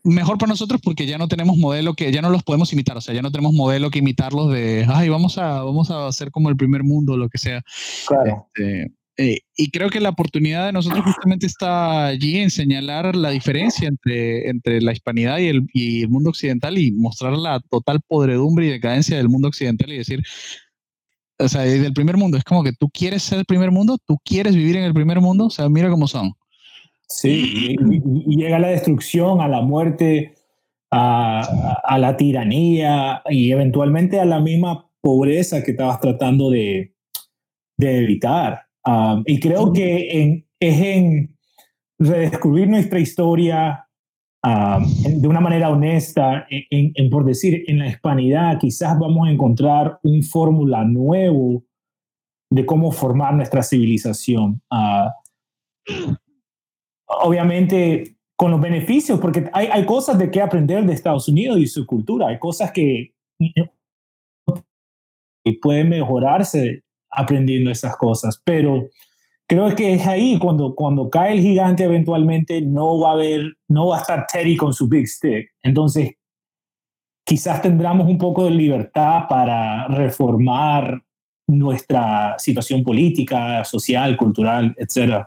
mejor para nosotros porque ya no tenemos modelo que ya no los podemos imitar, o sea, ya no tenemos modelo que imitarlos de, ay, vamos a, vamos a hacer como el primer mundo, lo que sea. Claro. Este, eh, y creo que la oportunidad de nosotros justamente está allí en señalar la diferencia entre, entre la hispanidad y el, y el mundo occidental y mostrar la total podredumbre y decadencia del mundo occidental y decir, o sea, del primer mundo, es como que tú quieres ser el primer mundo, tú quieres vivir en el primer mundo, o sea, mira cómo son. Sí, llega la destrucción, a la muerte, a, la tiranía y eventualmente a la misma pobreza que estabas tratando de, evitar. Um, y creo que es en redescubrir nuestra historia um, de una manera honesta, en, por decir, en la hispanidad, quizás vamos a encontrar un fórmula nuevo de cómo formar nuestra civilización. Uh, obviamente con los beneficios, porque hay, hay cosas de qué aprender de Estados Unidos y su cultura, hay cosas que pueden mejorarse aprendiendo esas cosas, pero creo que es ahí cuando, cuando cae el gigante eventualmente no va a haber, no va a estar Teddy con su big stick. Entonces, quizás tendremos un poco de libertad para reformar nuestra situación política, social, cultural, etc.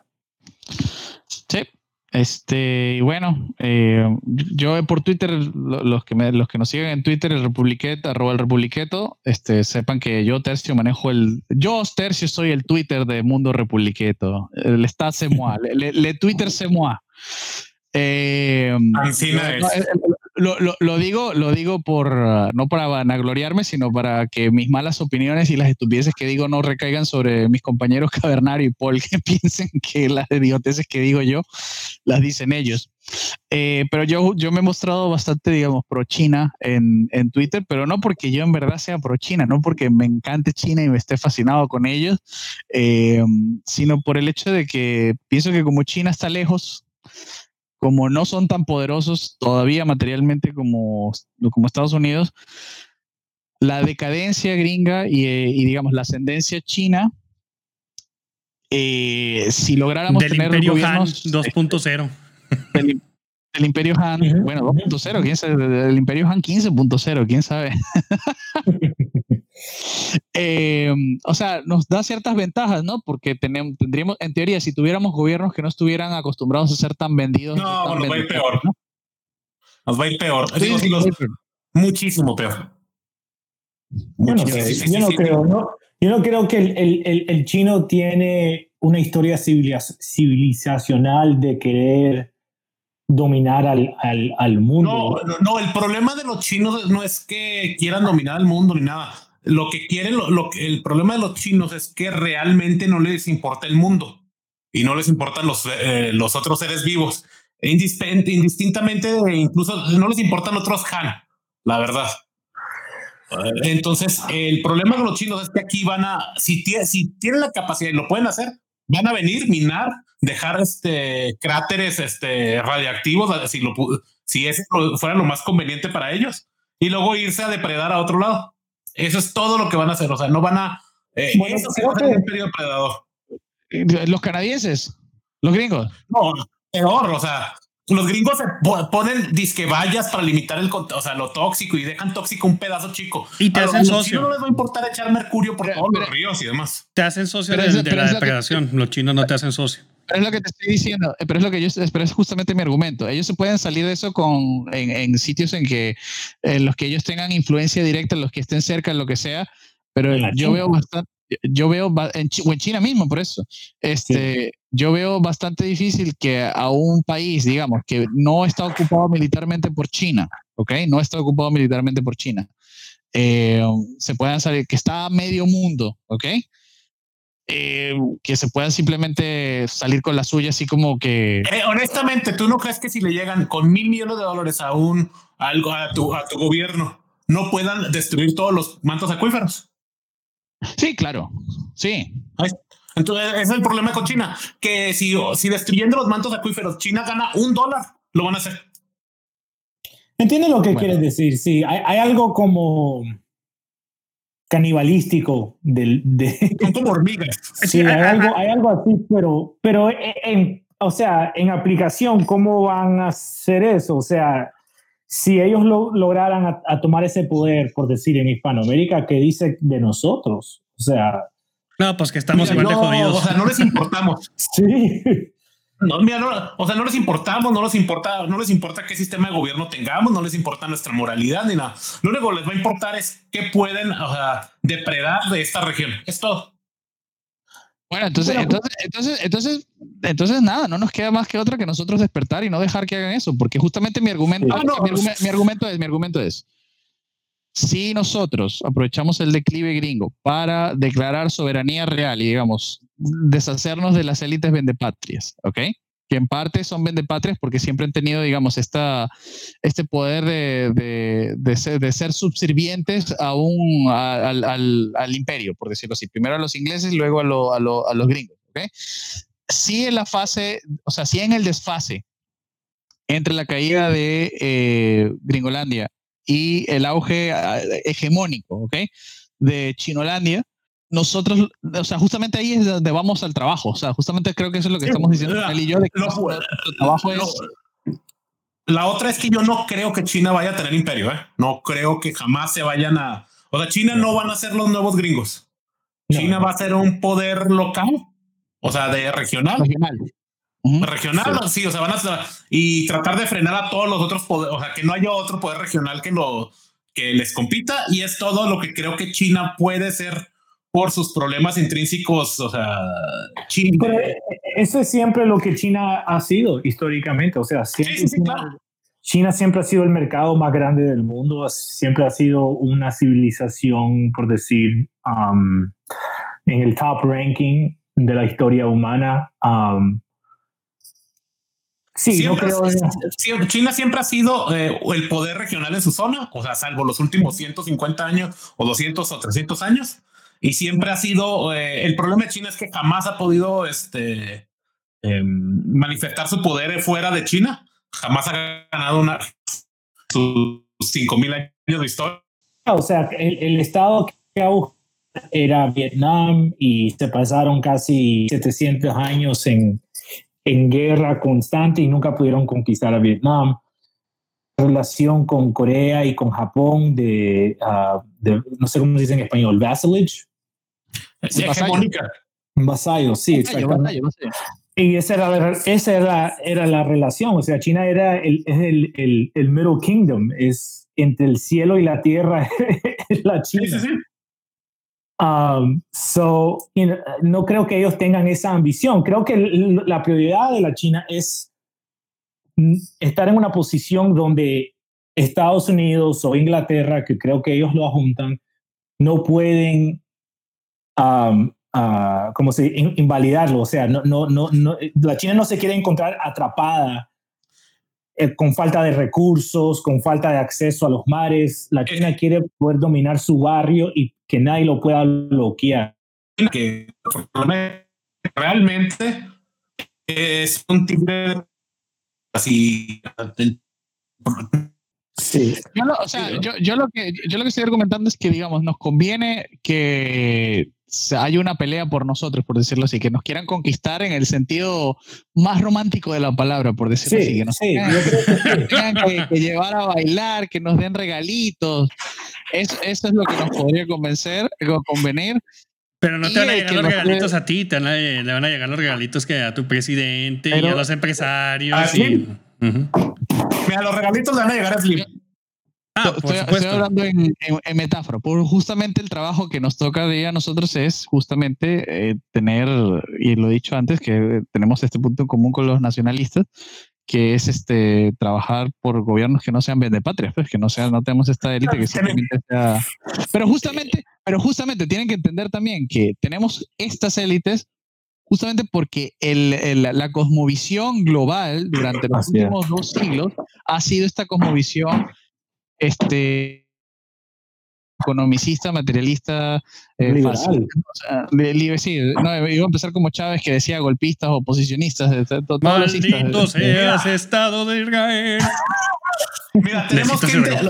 Este, y bueno, eh, yo por Twitter, los que, me, los que nos siguen en Twitter, el Republiqueto, arroba el Republiqueto, este, sepan que yo, Tercio, manejo el. Yo, Tercio, soy el Twitter de Mundo Republiqueto. El está se le, le, Twitter se moi. Eh, lo, lo, lo, digo, lo digo por, no para vanagloriarme, sino para que mis malas opiniones y las estupideces que digo no recaigan sobre mis compañeros Cavernario y Paul, que piensen que las idioteces que digo yo las dicen ellos. Eh, pero yo, yo me he mostrado bastante, digamos, pro China en, en, Twitter, pero no porque yo en verdad sea pro China, no porque me encante China y me esté fascinado con ellos, eh, sino por el hecho de que pienso que como China está lejos, como no son tan poderosos todavía materialmente como, como Estados Unidos, la decadencia gringa y, eh, digamos la ascendencia china, eh, si lográramos del tener Imperio Han 2.0. Del, Imperio Han, bueno, 2.0, quién sabe, del Imperio Han 15.0, quién sabe. Eh, o sea, nos da ciertas ventajas, ¿no? Porque tenemos, tendríamos, en teoría, si tuviéramos gobiernos que no estuvieran acostumbrados a ser tan vendidos. No, nos va a ir peor. Nos va a ir peor. Muchísimo peor. Yo no, yo no creo, ¿no? Yo no creo que el, el, el, chino tiene una historia civilizacional de querer dominar al, al, al mundo. No, no, no, el problema de los chinos no es que quieran dominar el mundo ni nada lo que quieren, lo, el problema de los chinos es que realmente no les importa el mundo y no les importan los, eh, los otros seres vivos. E indistintamente, incluso no les importan otros Han, la verdad. Entonces, el problema de los chinos es que aquí van a, si, si tienen la capacidad y lo pueden hacer, van a venir, minar, dejar este, cráteres este, radiactivos, si, lo, si ese fuera lo más conveniente para ellos, y luego irse a depredar a otro lado. Eso es todo lo que van a hacer. O sea, no van a. Eh, eso sí va a ser un periodo predador. Los canadienses, los gringos. No, peor. O sea, los gringos se ponen disque vallas para limitar el, o sea, lo tóxico y dejan tóxico un pedazo chico. Y te hacen socio. no les va a importar echar mercurio por todos los ríos y demás. Te hacen socio de, la depredación. los chinos no te hacen socio. Pero es lo que te estoy diciendo, pero es lo que yo, pero es justamente mi argumento. Ellos se pueden salir de eso con, en, en sitios en que en los que ellos tengan influencia directa, en los que estén cerca, en lo que sea. Pero yo veo bastante, yo veo en, o en China mismo, por eso. Este, yo veo bastante difícil que a un país, digamos, que no está ocupado militarmente por China, ¿ok? No está ocupado militarmente por China, eh, se puedan salir, que está a medio mundo, ¿ok? Eh, que se puedan simplemente salir con la suya, así como que. Eh, honestamente, ¿tú no crees que si le llegan con mil millones de dólares a un algo a tu, a tu gobierno, no puedan destruir todos los mantos acuíferos? Sí, claro. Sí. Entonces, ese es el problema con China, que si, si destruyendo los mantos acuíferos, China gana un dólar, lo van a hacer. Entiendo lo que quieres decir. Sí, hay, hay algo como canibalístico del, de... Son como hormigas. Sí, hay algo, hay algo así, pero, pero en, o sea, en aplicación, ¿cómo van a hacer eso? O sea, si ellos lo, lograran a, tomar ese poder, por decir, en Hispanoamérica, ¿qué dice de nosotros? O sea... No, pues que estamos igual de jodidos. O sea, no les importamos. sí. No, mira, no, o sea, no les importamos, no les importa, no les importa qué sistema de gobierno tengamos, no les importa nuestra moralidad ni nada. Lo único que les va a importar es qué pueden o sea, depredar de esta región. Es todo. Bueno, entonces, entonces, entonces, entonces, entonces nada, no nos queda más que otra que nosotros despertar y no dejar que hagan eso, porque justamente mi argumento, ah, mi, mi, argumento es, mi argumento es, si nosotros aprovechamos el declive gringo para declarar soberanía real y, digamos, deshacernos de las élites vendepatrias, ¿ok? Que en parte son vendepatrias porque siempre han tenido, digamos, esta, este poder de, de, ser, de ser, subservientes a un, al, al, al, imperio, por decirlo así. Primero a los ingleses, luego a, lo, a, lo, a los gringos, ¿ok? sí en la fase, o sea, sí en el desfase entre la caída de eh, Gringolandia y el auge ah, hegemónico, ¿ok? De Chinolandia, nosotros, o sea, justamente ahí es donde vamos al trabajo, o sea, justamente creo que eso es lo que estamos diciendo él y yo, de que trabajo es... La otra es que yo no creo que China vaya a tener imperio, ¿eh? No creo que jamás se vayan a... O sea, China no van a ser los nuevos gringos. China va a ser un poder local, o sea, de regional. Regional. Regional, sí. o sea, van a y tratar de frenar a todos los otros poderes, o sea, que no haya otro poder regional que lo que les compita y es todo lo que creo que China puede ser por sus problemas intrínsecos, o sea, China. eso es siempre lo que China ha sido históricamente, o sea, China, siempre ha sido el mercado más grande del mundo, siempre ha sido una civilización, por decir, um, en el top ranking de la historia humana. Um, Sí, creo. China siempre ha sido eh, el poder regional en su zona, o sea, salvo los últimos 150 años o 200 o 300 años. Y siempre ha sido. Eh, el problema de China es que jamás ha podido este, em, manifestar su poder fuera de China. Jamás ha ganado una, sus 5000 años de historia. O sea, el, el estado que era Vietnam y se pasaron casi 700 años en en guerra constante y nunca pudieron conquistar a Vietnam. Relación con Corea y con Japón de, ah, no sé cómo se dice en español, vassalage. Sí, hegemónica. Vasallo, sí, exactamente. Y esa era, la, esa era, era la relación, o sea, China era el, el, el, el Middle Kingdom, es entre el cielo y la tierra, la China. Sí, sí, sí. Um, so, no creo que ellos tengan esa ambición. Creo que la prioridad de la China es estar en una posición donde Estados Unidos o Inglaterra, que creo que ellos lo ajuntan, no pueden, um, uh, como se invalidarlo. O sea, no, no, no, no, la China no se quiere encontrar atrapada eh, con falta de recursos, con falta de acceso a los mares. La China quiere poder dominar su barrio y que nadie lo pueda bloquear. Que realmente es un tigre así. Sí. Yo lo, o sea, yo, yo, lo que, yo lo que estoy argumentando es que, digamos, nos conviene que hay una pelea por nosotros, por decirlo así, que nos quieran conquistar en el sentido más romántico de la palabra, por decirlo así, que nos tengan, que, llevar a bailar, que nos den regalitos. Eso, eso es lo que nos podría convencer, convenir. Pero no te van a llegar los regalitos a ti, te van a, le van a llegar los regalitos que a tu presidente y a los empresarios. ¿Ah, Mira, los regalitos le van a llegar a Slim. Ah, estoy, hablando en, metáfora, por justamente el trabajo que nos toca de a nosotros es justamente eh, tener, y lo he dicho antes, que tenemos este punto en común con los nacionalistas, que es este trabajar por gobiernos que no sean vendepatrias, pues, que no sean, no tenemos esta élite que simplemente sea. Pero justamente, pero justamente tienen que entender también que tenemos estas élites justamente porque el, la cosmovisión global durante los últimos dos siglos ha sido esta cosmovisión este economicista, materialista, eh, liberal. sí, no, iba a empezar como Chávez que decía golpistas, oposicionistas. Maldito seas Estado de Israel. Mira, tenemos que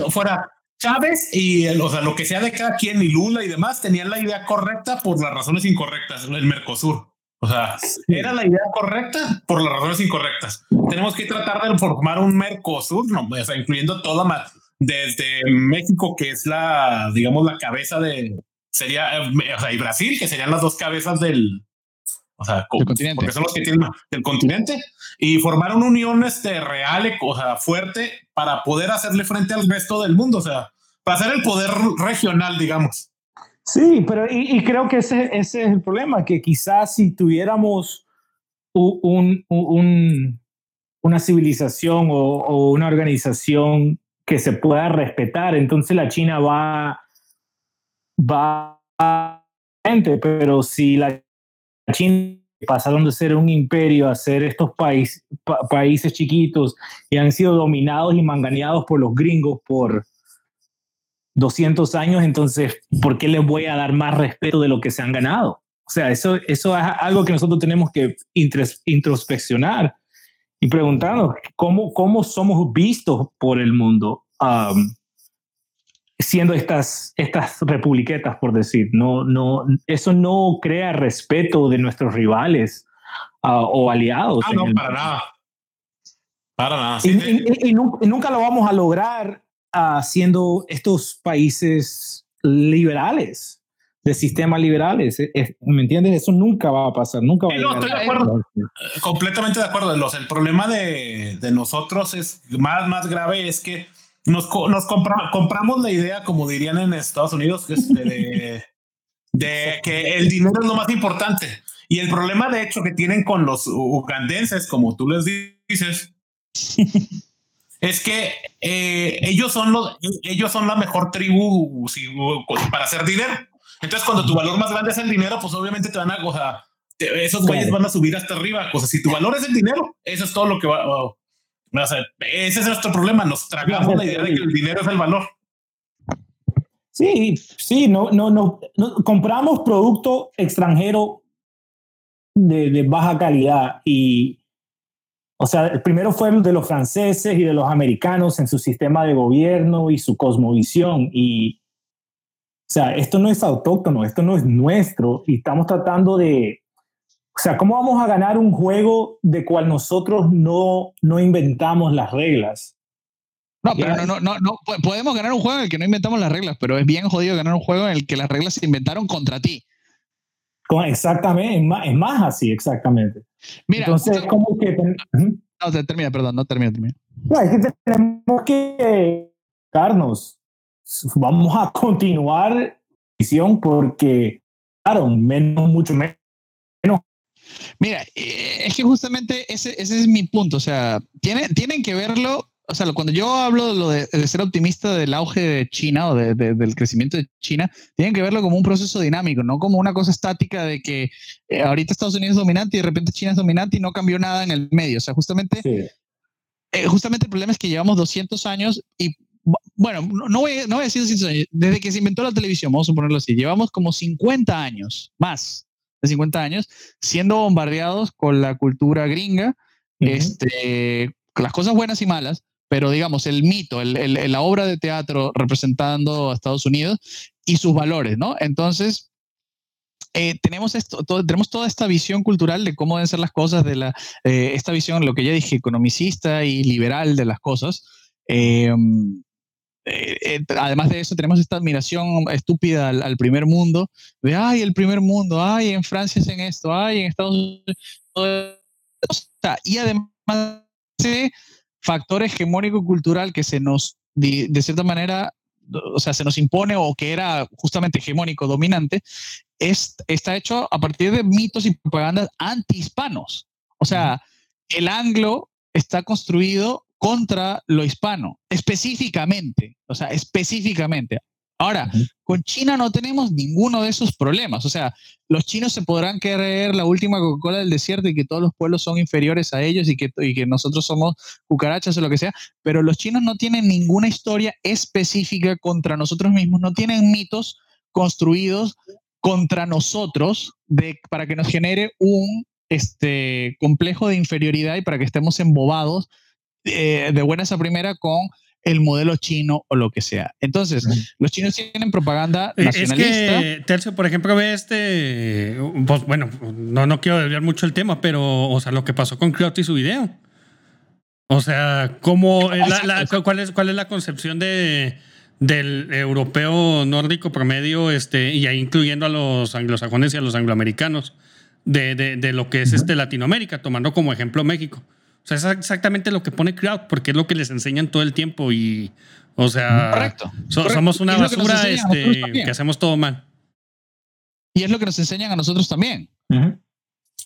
fuera Chávez y o sea, lo que sea de cada quien y Lula y demás tenían la idea correcta por las razones incorrectas, el Mercosur. O sea, era la idea correcta por las razones incorrectas. Tenemos que tratar de formar un Mercosur, no, o sea, incluyendo toda más desde México, que es la, digamos, la cabeza de, sería, eh, o sea, y Brasil, que serían las dos cabezas del, o sea, continente. porque son los que tienen el continente, y formar una unión este, real, o sea, fuerte, para poder hacerle frente al resto del mundo, o sea, para hacer el poder regional, digamos. Sí, pero y, creo que ese, ese, es el problema, que quizás si tuviéramos un, un, una civilización o, o, una organización que se pueda respetar. Entonces la China va, va a pero si la China pasaron de ser un imperio a ser estos países países chiquitos y han sido dominados y manganeados por los gringos por 200 años, entonces, ¿por qué les voy a dar más respeto de lo que se han ganado? O sea, eso, eso es algo que nosotros tenemos que introspeccionar y preguntarnos cómo, cómo somos vistos por el mundo um, siendo estas, estas republiquetas, por decir. No, no, eso no crea respeto de nuestros rivales uh, o aliados. Ah, no, para nada. Para nada. y, nunca lo vamos a lograr uh, siendo estos países liberales de sistemas liberales. ¿Me entiendes? Eso nunca va a pasar, nunca va a no, estoy de acuerdo. Completamente de acuerdo. Los, el problema de, de, nosotros es más, más grave, es que nos, nos compramos la idea, como dirían en Estados Unidos, este, de, de que el dinero es lo más importante. Y el problema, de hecho, que tienen con los ugandenses, como tú les dices, es que eh, ellos son los, ellos son la mejor tribu para hacer dinero. Entonces, cuando tu valor más grande es el dinero, pues obviamente te van a, o esos güeyes van a subir hasta arriba. O sea, si tu valor es el dinero, eso es todo lo que va. O sea, ese es nuestro problema. Nos tragamos la idea de que el dinero es el valor. Sí, sí, no, no, no, compramos producto extranjero de, de, baja calidad y, o sea, el primero fue el de los franceses y de los americanos en su sistema de gobierno y su cosmovisión y, o sea, esto no es autóctono, esto no es nuestro y estamos tratando de, o sea, ¿cómo vamos a ganar un juego de cual nosotros no, no inventamos las reglas? No, pero no, no, no, podemos ganar un juego en el que no inventamos las reglas, pero es bien jodido ganar un juego en el que las reglas se inventaron contra ti. Exactamente, es más, es más así, exactamente. Mira, entonces, como que... No, termina, perdón, no termina, termina. No, es que tenemos que darnos vamos a continuar visión porque, claro, menos, mucho menos. Mira, eh, es que justamente ese, ese es mi punto. O sea, tienen, tienen que verlo. O sea, cuando yo hablo de, lo de, ser optimista del auge de China o de, del crecimiento de China, tienen que verlo como un proceso dinámico, no como una cosa estática de que eh, ahorita Estados Unidos es dominante y de repente China es dominante y no cambió nada en el medio. O sea, justamente, eh, justamente el problema es que llevamos 200 años y bueno, no voy, no voy a decir desde que se inventó la televisión, vamos a ponerlo así, llevamos como 50 años, más de 50 años, siendo bombardeados con la cultura gringa, este, las cosas buenas y malas, pero digamos, el mito, el, la obra de teatro representando a Estados Unidos y sus valores, ¿no? Entonces, eh, tenemos, esto, tenemos toda esta visión cultural de cómo deben ser las cosas, de la, eh, esta visión, lo que ya dije, economicista y liberal de las cosas. Eh, eh, eh, además de eso, tenemos esta admiración estúpida al, primer mundo, de, ay, el primer mundo, ay, en Francia hacen esto, ay, en Estados Unidos. Y además de factor hegemónico cultural que se nos, de, cierta manera, o sea, se nos impone o que era justamente hegemónico, dominante, es, está hecho a partir de mitos y propagandas anti-hispanos. O sea, el anglo está construido contra lo hispano, específicamente, o sea, específicamente. Ahora, con China no tenemos ninguno de esos problemas. O sea, los chinos se podrán creer la última Coca-Cola del desierto y que todos los pueblos son inferiores a ellos y que, y que nosotros somos cucarachas o lo que sea, pero los chinos no tienen ninguna historia específica contra nosotros mismos, no tienen mitos construidos contra nosotros de, para que nos genere un este, complejo de inferioridad y para que estemos embobados eh, de buena esa primera con el modelo chino o lo que sea. Entonces, los chinos tienen propaganda nacionalista. Es que, Tercio, por ejemplo, ve este, pues, bueno, no, no quiero desviar mucho el tema, pero, o sea, lo que pasó con Clout y su video. O sea, ¿cómo la, cuál, es, ¿cuál es la concepción de, del europeo nórdico promedio, este, y ahí incluyendo a los anglosajones y a los angloamericanos, de, de, de lo que es este Latinoamérica, tomando como ejemplo México? O sea, es exactamente lo que pone Crowd, porque es lo que les enseñan todo el tiempo y, o sea, correcto, somos una basura este, que, hacemos todo mal. Y es lo que nos enseñan a nosotros también.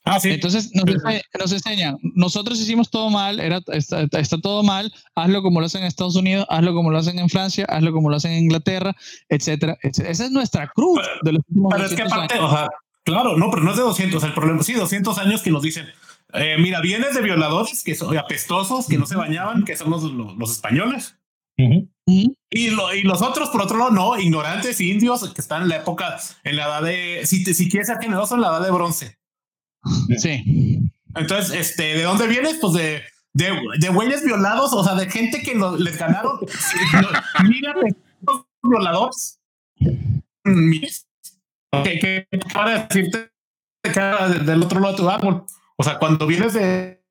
Ah, sí. Entonces nos, enseñan, nosotros hicimos todo mal, era, está, todo mal, hazlo como lo hacen en Estados Unidos, hazlo como lo hacen en Francia, hazlo como lo hacen en Inglaterra, etcétera, etcétera. Esa es nuestra cruz de los últimos Pero es que aparte, o sea, claro, no, pero no es de 200, el problema, sí, 200 años que nos dicen, eh, mira, vienes de violadores que son apestosos, que no se bañaban, que son los, los, españoles. Y, y los otros, por otro lado, no, ignorantes indios que están en la época, en la edad de, si, si quieres ser generoso, en la edad de bronce. Sí. Entonces, este, ¿de dónde vienes? Pues de, de, de güeyes violados, o sea, de gente que les ganaron. Mira, los violadores. ¿Qué, qué para decirte del otro lado de tu árbol? O sea, cuando vienes de.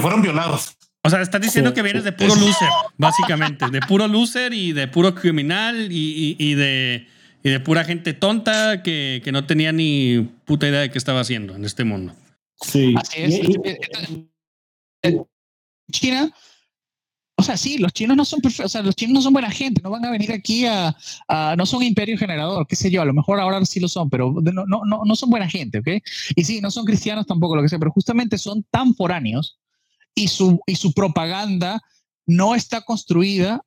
fueron violados. O sea, estás diciendo que vienes de puro loser, básicamente. De puro loser y de puro criminal y, y, de, y de pura gente tonta que, que, no tenía ni puta idea de qué estaba haciendo en este mundo. Sí. Así es. China, o sea, sí, los chinos no son o sea, los chinos no son buena gente, no van a venir aquí a, a, no son imperio generador, qué sé yo, a lo mejor ahora sí lo son, pero no, no, no, no son buena gente, ¿ok? Y sí, no son cristianos tampoco, lo que sea, pero justamente son tan foráneos y su, y su propaganda no está construida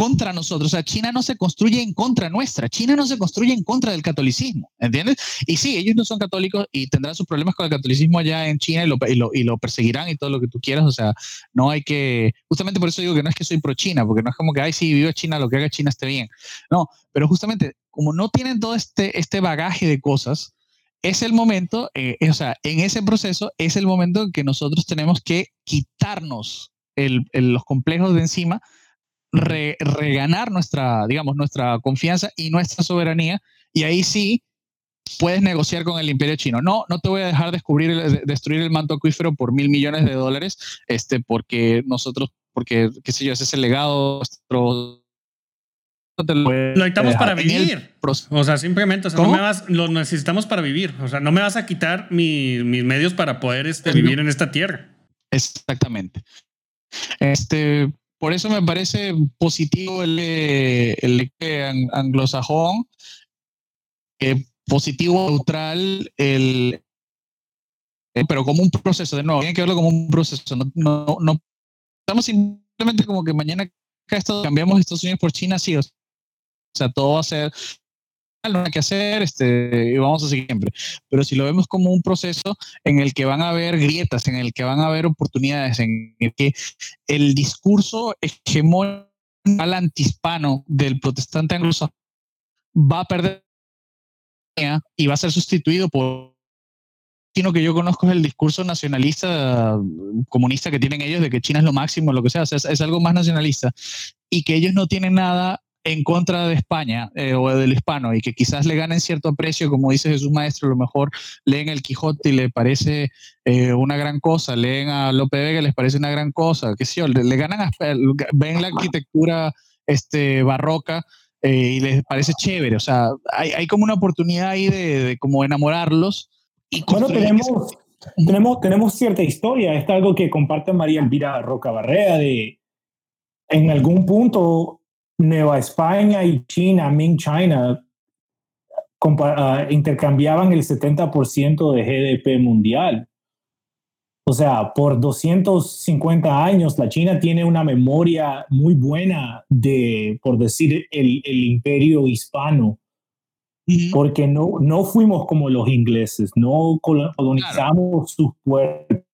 contra nosotros. O sea, China no se construye en contra nuestra, China no se construye en contra del catolicismo, ¿entiendes? Y sí, ellos no son católicos y tendrán sus problemas con el catolicismo allá en China y lo, y lo, y lo perseguirán y todo lo que tú quieras. O sea, no hay que, justamente por eso digo que no es que soy pro China, porque no es como que, ay, sí, viva China, lo que haga China esté bien. No, pero justamente como no tienen todo este, este bagaje de cosas, es el momento, eh, o sea, en ese proceso es el momento en que nosotros tenemos que quitarnos el, los complejos de encima reganar nuestra, digamos, nuestra confianza y nuestra soberanía, y ahí sí puedes negociar con el imperio chino. No, no te voy a dejar descubrir, destruir el manto acuífero por mil millones de dólares, este, porque nosotros, porque, qué sé yo, ese es el legado nuestro lo necesitamos para vivir. O sea, simplemente, o sea, no me vas, lo necesitamos para vivir. O sea, no me vas a quitar mi, mis medios para poder este, vivir en esta tierra. Exactamente. Este, por eso me parece positivo el, el, anglosajón, eh, positivo neutral, el, eh, pero como un proceso, de nuevo, tiene que verlo como un proceso. No, no, no estamos simplemente como que mañana cambiamos Estados Unidos por China, sí. O sea, todo va a ser no hay que hacer, este, y vamos a seguir siempre. Pero si lo vemos como un proceso en el que van a haber grietas, en el que van a haber oportunidades, en el que el discurso hegemónico al antihispano del protestante anglosajón va a perder y va a ser sustituido por sino que yo conozco es el discurso nacionalista comunista que tienen ellos de que China es lo máximo, lo que sea, es, es algo más nacionalista y que ellos no tienen nada en contra de España eh, o del hispano y que quizás le ganen cierto precio, como dice Jesús Maestro, a lo mejor leen el Quijote y le parece eh, una gran cosa, leen a Lope Vega y les parece una gran cosa, que sí, le, le ganan, ven la arquitectura este, barroca eh, y les parece chévere, o sea, hay, hay como una oportunidad ahí de, de como enamorarlos. Y bueno, tenemos, tenemos, tenemos cierta historia, es algo que comparte María Elvira Roca Barrea de en algún punto Nueva España y China, Ming China, uh, intercambiaban el 70% de GDP mundial. O sea, por 250 años la China tiene una memoria muy buena de, por decir, el, el imperio hispano, porque no, no fuimos como los ingleses, no colonizamos sus puertos.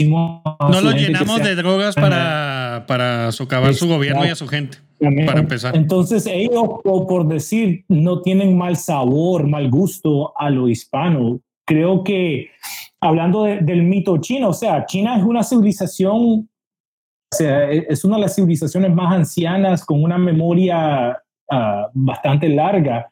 No lo llenamos de drogas para, para socavar su gobierno y a su gente. Para empezar. Entonces ellos, por decir, no tienen mal sabor, mal gusto a lo hispano. Creo que hablando del mito chino, o sea, China es una civilización, o sea, e, es una de las civilizaciones más ancianas con una memoria uh, bastante larga,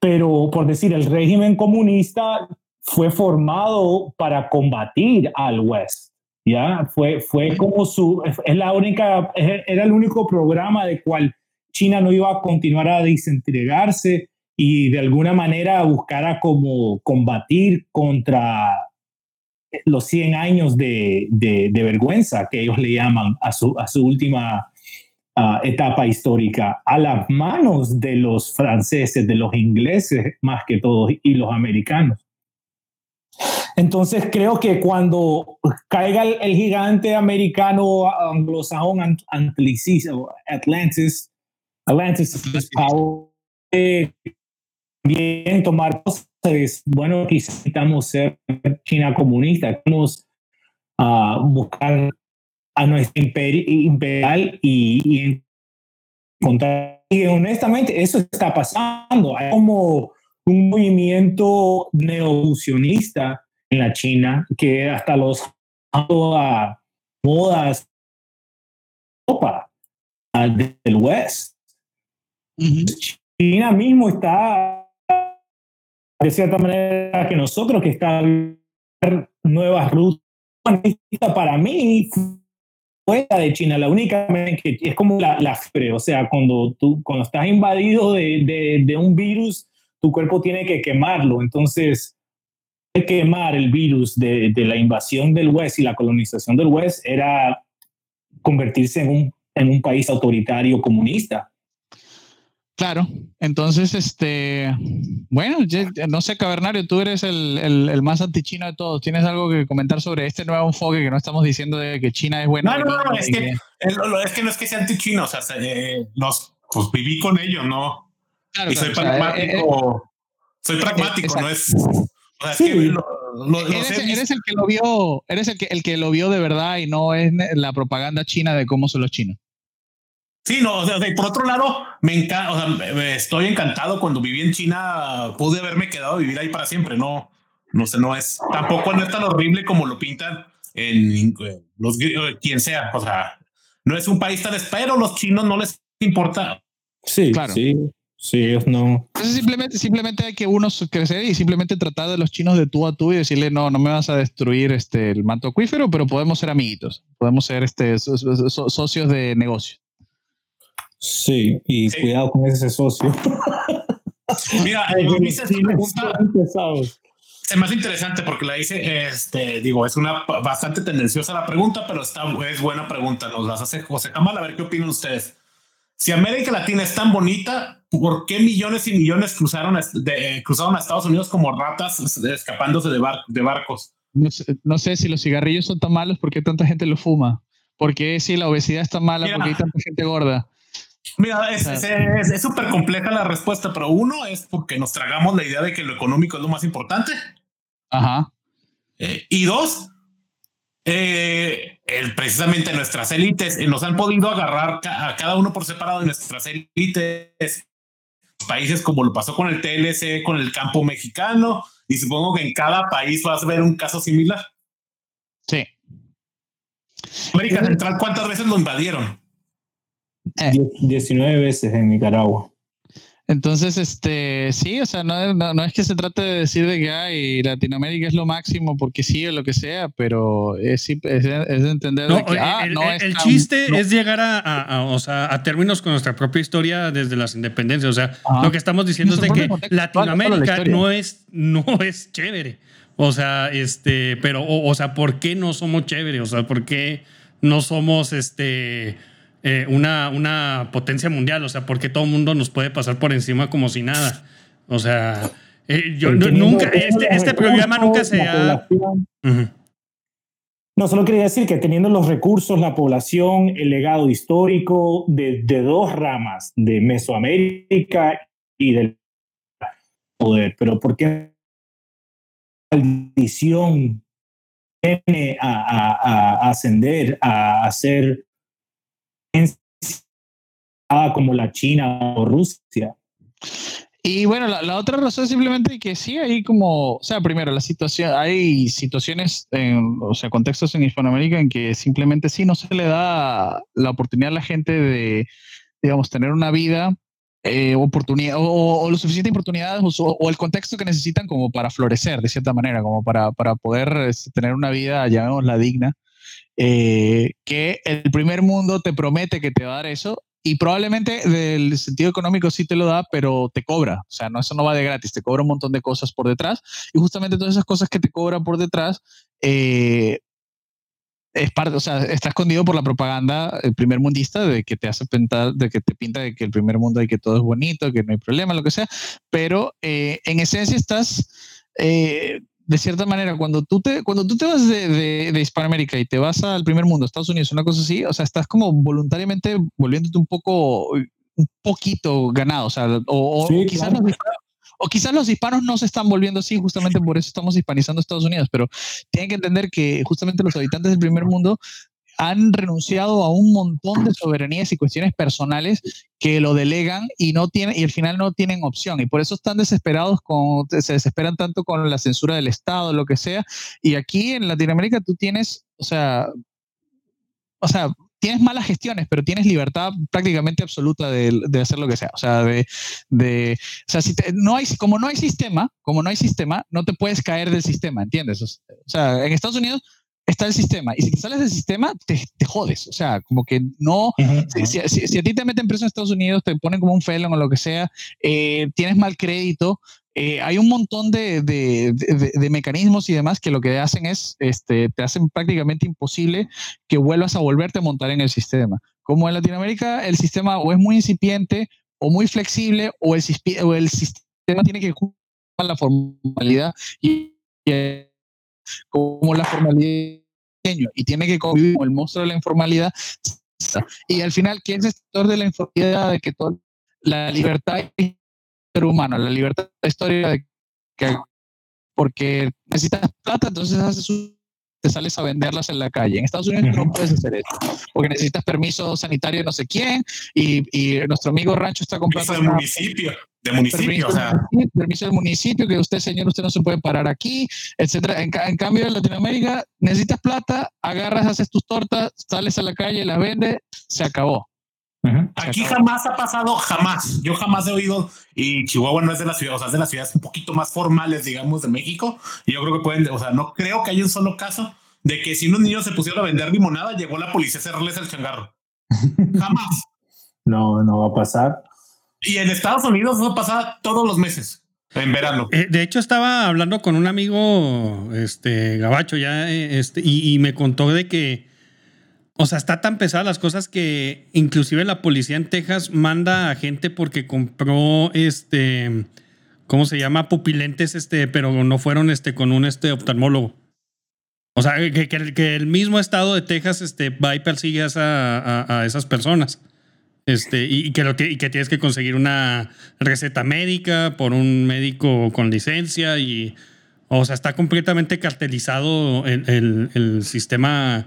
pero por decir, el régimen comunista fue formado para combatir al West. Ya fue, fue como su, es la única, era el único programa de cual China no iba a continuar a desentregarse y de alguna manera buscara como combatir contra los 100 años de, de, vergüenza que ellos le llaman a su, a su última uh, etapa histórica, a las manos de los franceses, de los ingleses más que todos y los americanos. Entonces creo que cuando caiga el, gigante americano anglosajón Atlantis, Atlantis, Atlantis bien tomar cosas. Bueno, quizás necesitamos ser China comunista, vamos a buscar a nuestro imperio, imperial y, Y honestamente, eso está pasando. Hay como un movimiento neofusionista en la China que hasta los a modas Europa del West. China mismo está de cierta manera que nosotros que están nuevas rutas para mí fuera de China, la única que es como la, la o sea, cuando tú cuando estás invadido de, de, de, un virus, tu cuerpo tiene que quemarlo, entonces quemar el virus de, de la invasión del West y la colonización del West era convertirse en un, en un país autoritario comunista. Claro, entonces, este, bueno, no sé, Cavernario, tú eres el, el, el más antichino de todos. ¿Tienes algo que comentar sobre este nuevo enfoque que no estamos diciendo de que China es buena? No, no, no, es que, es que no es que sea antichino, o sea, eh, los, pues viví con ello, ¿no? Claro, y soy pragmático, eh, soy pragmático, no es... O sea, sí. que lo, lo, eres, eres, el que lo vio, eres el que, el que lo vio de verdad y no es la propaganda china de cómo son los chinos. Sí, no, o sea, por otro lado, me encanta, o sea, estoy encantado cuando viví en China, pude haberme quedado a vivir ahí para siempre, no, no sé, no es, tampoco no es tan horrible como lo pintan en los, quien sea, o sea, no es un país tan, pero los chinos no les importa. Sí, claro. Sí. Sí, ellos no. Entonces simplemente, simplemente hay que uno crecer y simplemente tratar de los chinos de tú a tú y decirle, no, no me vas a destruir este, el manto acuífero, pero podemos ser amiguitos, podemos ser este, socios de negocio. Sí, y cuidado con ese socio. Mira, eh, se me hace interesante porque la hice, este, digo, es una bastante tendenciosa la pregunta, pero está, es buena pregunta. Nos las hace José Camal, a ver qué opinan ustedes. Si América Latina es tan bonita, ¿por qué millones y millones cruzaron, de, cruzaron a Estados Unidos como ratas escapándose de, de barcos? No sé, si los cigarrillos son tan malos, ¿por qué tanta gente lo fuma? ¿Por qué si la obesidad está mala, por qué hay tanta gente gorda? Mira, es súper compleja la respuesta, pero uno es porque nos tragamos la idea de que lo económico es lo más importante. Ajá. Eh, y dos, eh, el, precisamente nuestras élites eh, nos han podido agarrar a cada uno por separado de nuestras élites. Países como lo pasó con el TLC, con el campo mexicano, y supongo que en cada país vas a ver un caso similar. Sí. América Central, ¿cuántas veces lo invadieron? 19 veces en Nicaragua. Entonces, este, sí, o sea, no, no, es que se trate de decir de que hay Latinoamérica es lo máximo porque sí o lo que sea, pero es, es, es entender de que, ah, el, el chiste es llegar a, o sea, a términos con nuestra propia historia desde las independencias. O sea, lo que estamos diciendo es de que Latinoamérica no es, no es chévere. O sea, este, pero, o, o sea, ¿por qué no somos chéveres? O sea, ¿por qué no somos, este, eh, una, una potencia mundial, o sea, porque todo el mundo nos puede pasar por encima como si nada. O sea, eh, yo nunca, este, este programa nunca se ha... No, solo quería decir que teniendo los recursos, la población, el legado histórico de, de dos ramas, de Mesoamérica y del poder, pero ¿por qué la maldición viene a, a, a, ascender, a hacer como la China o Rusia. Y bueno, la, otra razón es simplemente que sí, hay como, o sea, primero, la situación, hay situaciones, en, o sea, contextos en Hispanoamérica en que simplemente sí no se le da la oportunidad a la gente de, digamos, tener una vida, eh, oportunidad, o, lo suficiente oportunidades, o, el contexto que necesitan como para florecer, de cierta manera, como para, para poder este, tener una vida, llamémosla digna. Eh, que el primer mundo te promete que te va a dar eso y probablemente del sentido económico sí te lo da, pero te cobra. O sea, no, eso no va de gratis, te cobra un montón de cosas por detrás. Y justamente todas esas cosas que te cobran por detrás, eh, es parte, o sea, está escondido por la propaganda el primer mundista de que te hace pintar, de que te pinta de que el primer mundo hay que todo es bonito, que no hay problema, lo que sea. Pero eh, en esencia estás de cierta manera, cuando tú te, cuando tú te vas de, de, Hispanoamérica y te vas al primer mundo, Estados Unidos, una cosa así, o sea, estás como voluntariamente volviéndote un poco, un poquito ganado, o sea, o, quizás los o quizás los hispanos no se están volviendo así, justamente por eso estamos hispanizando Estados Unidos, pero tienen que entender que justamente los habitantes del primer mundo han renunciado a un montón de soberanías y cuestiones personales que lo delegan y no tienen, y al final no tienen opción. Y por eso están desesperados con, se desesperan tanto con la censura del Estado, lo que sea. Y aquí en Latinoamérica tú tienes, o sea, o sea, tienes malas gestiones, pero tienes libertad prácticamente absoluta de, hacer lo que sea. O sea, de, de o sea, si no hay, como no hay sistema, como no hay sistema, no te puedes caer del sistema, ¿entiendes? O sea, en Estados Unidos está el sistema. Y si te sales del sistema, te, te jodes. O sea, como que no. si, si, a ti te meten preso en Estados Unidos, te ponen como un felon o lo que sea, eh, tienes mal crédito. Eh, hay un montón de, de, de, mecanismos y demás que lo que hacen es, este, te hacen prácticamente imposible que vuelvas a volverte a montar en el sistema. Como en Latinoamérica, el sistema o es muy incipiente o muy flexible o el, o el sistema tiene que cumplir la formalidad y, y como la formalidad y tiene que convivir con el monstruo de la informalidad. Y al final, ¿quién es el sector de la informalidad? De que toda la libertad del ser humano, la libertad de la historia de que porque necesitas plata, entonces haces un te sales a venderlas en la calle. En Estados Unidos no puedes hacer eso, porque necesitas permiso sanitario de no sé quién, y, y nuestro amigo Rancho está comprando... Permiso del municipio, de municipio, permiso, o sea. permiso del municipio, que usted, señor, usted no se puede parar aquí, etcétera. En, en, cambio, en Latinoamérica, necesitas plata, agarras, haces tus tortas, sales a la calle, las vendes, se acabó. Aquí jamás ha pasado, jamás. Yo jamás he oído, y Chihuahua no es de las ciudades, o sea, es de las ciudades un poquito más formales, digamos, de México. Y yo creo que pueden, o sea, no creo que haya un solo caso de que si unos niños se pusieron a vender limonada, llegó la policía a cerrarles el changarro. jamás. No, no va a pasar. Y en Estados Unidos eso pasa todos los meses. En verano. Eh, de hecho, estaba hablando con un amigo, este, Gabacho, ya, eh, este, y me contó de que o sea, está tan pesada las cosas que inclusive la policía en Texas manda a gente porque compró este, ¿cómo se llama? Pupilentes, este, pero no fueron este con un este oftalmólogo. O sea, que, que, el mismo estado de Texas este, va y persigue a, a, esas personas. Este, y, que lo, y que tienes que conseguir una receta médica por un médico con licencia. Y, o sea, está completamente cartelizado el, el, sistema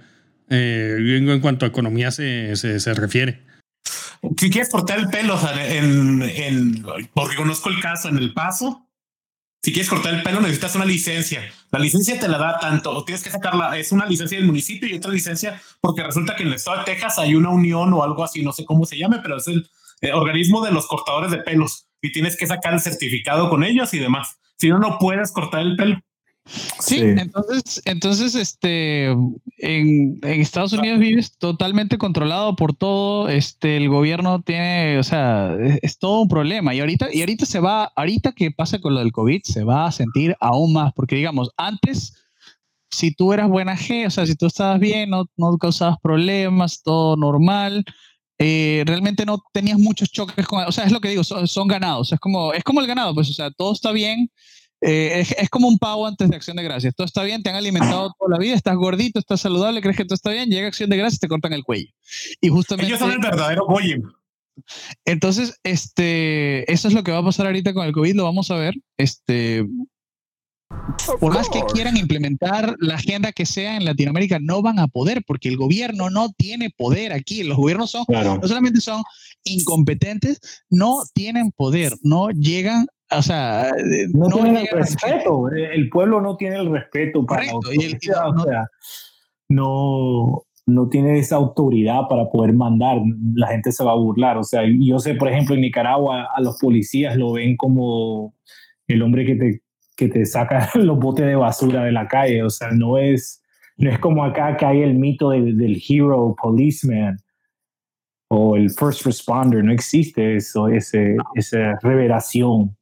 eh, en cuanto a economía se, se, refiere. Si quieres cortar el pelo, o sea, en, en, porque conozco el caso en El Paso, si quieres cortar el pelo necesitas una licencia. La licencia te la da tanto, o tienes que sacarla, es una licencia del municipio y otra licencia, porque resulta que en el estado de Texas hay una unión o algo así, no sé cómo se llame, pero es el eh, organismo de los cortadores de pelos y tienes que sacar el certificado con ellos y demás. Si no, no puedes cortar el pelo. Sí, entonces, entonces, este, en, Estados Unidos vives totalmente controlado por todo, este, el gobierno tiene, o sea, es, todo un problema. Y ahorita, y ahorita se va, ahorita que pasa con lo del COVID, se va a sentir aún más, porque digamos, antes, si tú eras buena G, o sea, si tú estabas bien, no, no causabas problemas, todo normal, eh, realmente no tenías muchos choques con, o sea, es lo que digo, son, son ganados, es como, es como el ganado, pues, o sea, todo está bien eh, es, como un pavo antes de Acción de Gracias. Todo está bien, te han alimentado toda la vida, estás gordito, estás saludable, crees que todo está bien, llega Acción de Gracias te cortan el cuello. Y justamente. Ellos son el verdadero Goyim. Entonces, este, eso es lo que va a pasar ahorita con el COVID, lo vamos a ver. Este, por más que quieran implementar la agenda que sea en Latinoamérica, no van a poder porque el gobierno no tiene poder aquí. Los gobiernos son, no solamente son incompetentes, no tienen poder, no llegan o sea, no, tienen el respeto. El pueblo no tiene el respeto para la autoridad, no, o sea, no, no tiene esa autoridad para poder mandar. La gente se va a burlar. O sea, yo sé, por ejemplo, en Nicaragua a los policías lo ven como el hombre que te, que te saca los botes de basura de la calle. O sea, no es, no es como acá que hay el mito del hero policeman o el first responder. No existe eso, ese, esa revelación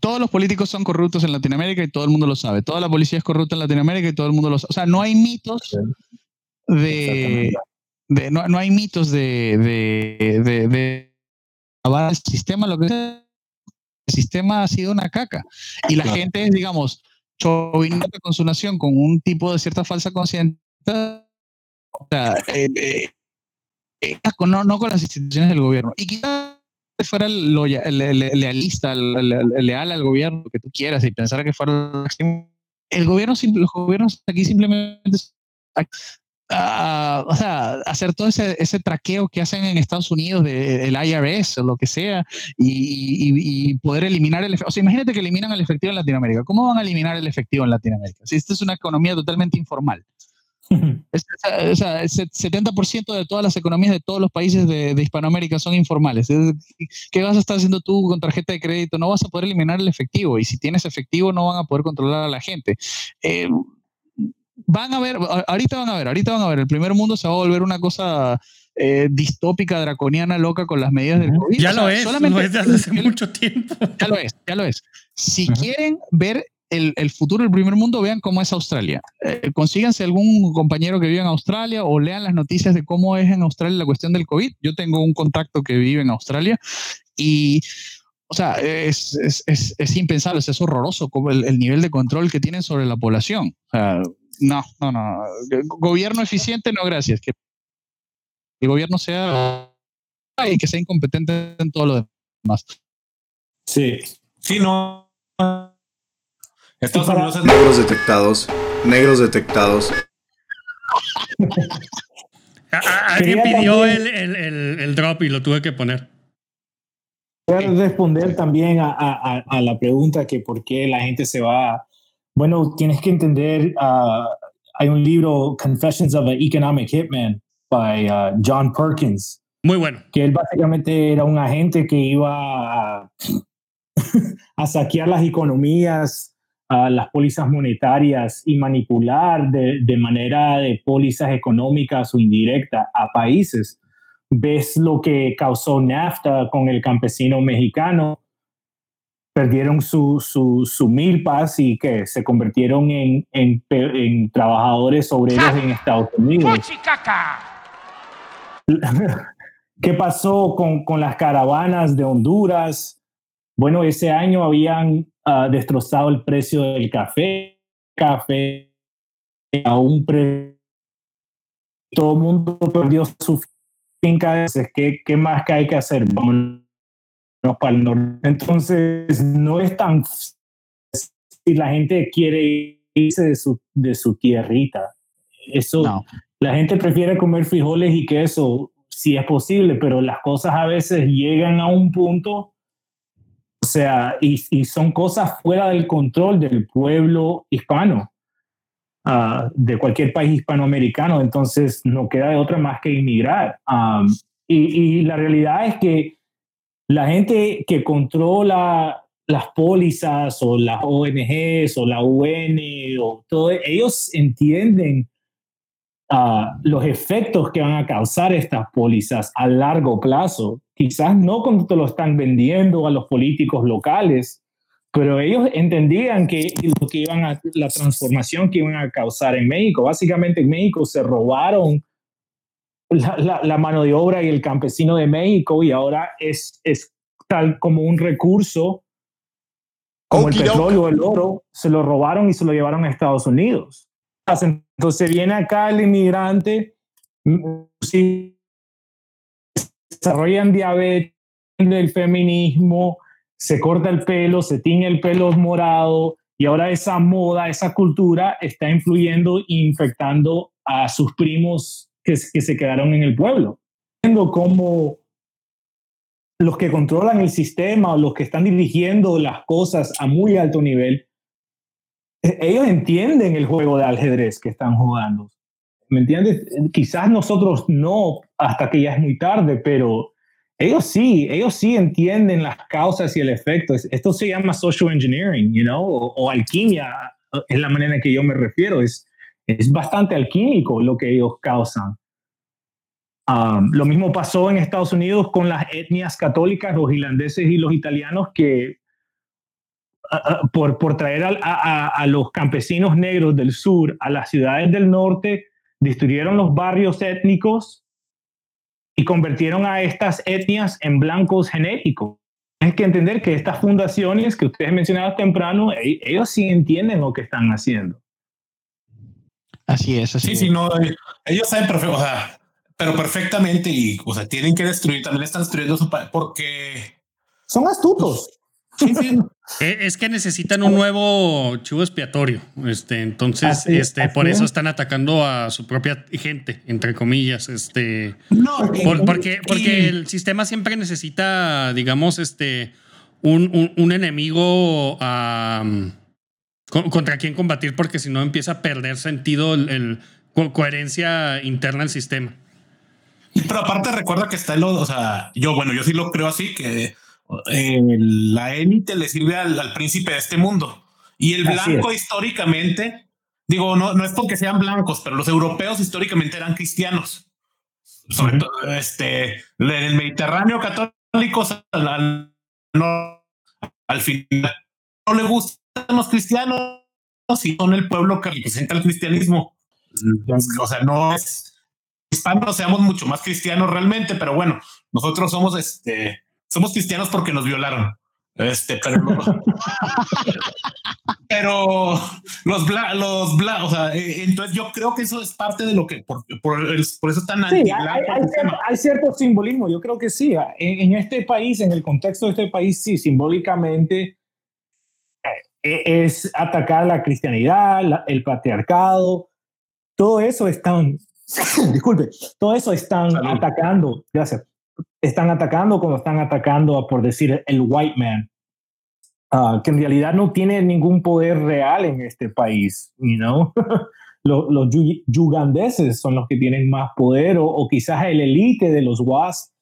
todos los políticos son corruptos en Latinoamérica y todo el mundo lo sabe. Toda la policía es corrupta en Latinoamérica y todo el mundo lo sabe. O sea, no hay mitos de, no, hay mitos de, de, de, el sistema, lo que sea. El sistema ha sido una caca. Y la gente es, digamos, chauvinista con su nación, con un tipo de cierta falsa conciencia. O sea, eh, eh, eh, no, no con las instituciones del gobierno. Y quizás fuera lealista, leal al gobierno que tú quieras y pensara que fuera el gobierno, los gobiernos aquí simplemente o sea, hacer todo ese, traqueo que hacen en Estados Unidos del IRS o lo que sea y, poder eliminar el. O sea, imagínate que eliminan el efectivo en Latinoamérica. ¿Cómo van a eliminar el efectivo en Latinoamérica? Si esta es una economía totalmente informal. o sea, el 70% de todas las economías de todos los países de, Hispanoamérica son informales. ¿Qué vas a estar haciendo tú con tarjeta de crédito? No vas a poder eliminar el efectivo y si tienes efectivo no van a poder controlar a la gente. Eh, van a ver, ahorita van a ver, ahorita van a ver, el primer mundo se va a volver una cosa eh, distópica, draconiana, loca con las medidas del COVID. Ya lo es, solamente, lo es desde hace mucho tiempo. Ya lo es, ya lo es. Si quieren ver el, futuro del primer mundo, vean cómo es Australia. Eh, consíganse algún compañero que vive en Australia o lean las noticias de cómo es en Australia la cuestión del COVID. Yo tengo un contacto que vive en Australia y o sea, es, es, es, impensable, es horroroso como el, el, nivel de control que tienen sobre la población. No, no, no. Gobierno eficiente, no, gracias. Que el gobierno sea y que sea incompetente en todo lo demás. Sí, sí, no. Estados Unidos negros detectados, negros detectados. Alguien pidió el, el, el, drop y lo tuve que poner. Voy a responder también a, a, a, la pregunta que por qué la gente se va bueno, tienes que entender, uh, hay un libro, Confessions of an Economic Hitman, by uh, John Perkins. Muy bueno. Que él básicamente era un agente que iba a, a saquear las economías, las pólizas monetarias y manipular de, de manera de pólizas económicas o indirectas a países. Ves lo que causó NAFTA con el campesino mexicano, perdieron su, su, su, milpas y que se convirtieron en, en, en trabajadores obreros en Estados Unidos. ¿Qué pasó con, con, las caravanas de Honduras? Bueno, ese año habían uh, destrozado el precio del café, café a un precio. Todo el mundo perdió su finca. ¿Qué, ¿Qué más que hay que hacer? Vamos para el norte. Entonces, no es tan si la gente quiere irse de su, de su tierrita. Eso, la gente prefiere comer frijoles y queso, si es posible, pero las cosas a veces llegan a un punto, sea, y, son cosas fuera del control del pueblo hispano, uh, de cualquier país hispanoamericano, entonces no queda de otra más que inmigrar. Y, y la realidad es que la gente que controla las pólizas o las ONGs o la UN o todo, ellos entienden uh, los efectos que van a causar estas pólizas a largo plazo. Quizás no cuando te lo están vendiendo a los políticos locales, pero ellos entendían que lo que iban a, la transformación que iban a causar en México. Básicamente en México se robaron la, mano de obra y el campesino de México y ahora es, es tal como un recurso como el petróleo o el oro, se lo robaron y se lo llevaron a Estados Unidos. Entonces viene acá el inmigrante, si desarrollan diabetes, el feminismo, se corta el pelo, se tiñe el pelo morado y ahora esa moda, esa cultura está influyendo e infectando a sus primos que, se quedaron en el pueblo. Viendo cómo los que controlan el sistema o los que están dirigiendo las cosas a muy alto nivel, ellos entienden el juego de ajedrez que están jugando. ¿Me entiendes? Quizás nosotros no, hasta que ya es muy tarde, pero ellos sí, ellos sí entienden las causas y el efecto. Esto se llama social engineering, you know, o, alquimia, es la manera en que yo me refiero. Es, es bastante alquímico lo que ellos causan. Um, lo mismo pasó en Estados Unidos con las etnias católicas, los irlandeses y los italianos, que por, por, traer a, a, los campesinos negros del sur a las ciudades del norte, destruyeron los barrios étnicos y convirtieron a estas etnias en blancos genéticos. Hay que entender que estas fundaciones que ustedes mencionaban temprano, e, ellos sí entienden lo que están haciendo. Así es, así sí, sí, no, ellos saben perfecto, o sea, pero perfectamente y, o sea, tienen que destruir, también están destruyendo su país porque son astutos. Eh, es que necesitan un nuevo chivo expiatorio. Este, entonces, este, por eso están atacando a su propia gente, entre comillas. Este, no, porque, porque el sistema siempre necesita, digamos, este, un, un, enemigo contra quien combatir, porque si no empieza a perder sentido el, coherencia interna del sistema. Pero aparte recuerda que está el, o sea, yo, bueno, yo sí lo creo así, que eh, la élite le sirve al, príncipe de este mundo. Y el blanco históricamente, digo, no, no es porque sean blancos, pero los europeos históricamente eran cristianos. Sobre todo, este, en el Mediterráneo católico al, al final no le gustan los cristianos y son el pueblo que representa el cristianismo. O sea, no es hispanos, seamos mucho más cristianos realmente, pero bueno, nosotros somos este somos cristianos porque nos violaron. Este, pero, pero los bla, los bla, o sea, eh, entonces yo creo que eso es parte de lo que por, por, eso están sí, hay, cierto, simbolismo. Yo creo que sí. En, este país, en el contexto de este país, sí, simbólicamente eh, es atacar la cristianidad, el patriarcado, todo eso están, disculpe, todo eso están atacando. Gracias están atacando como están atacando a, por decir, el white man, ah, que en realidad no tiene ningún poder real en este país, you know? los, los yugandeses son los que tienen más poder o, o quizás el elite de los WASP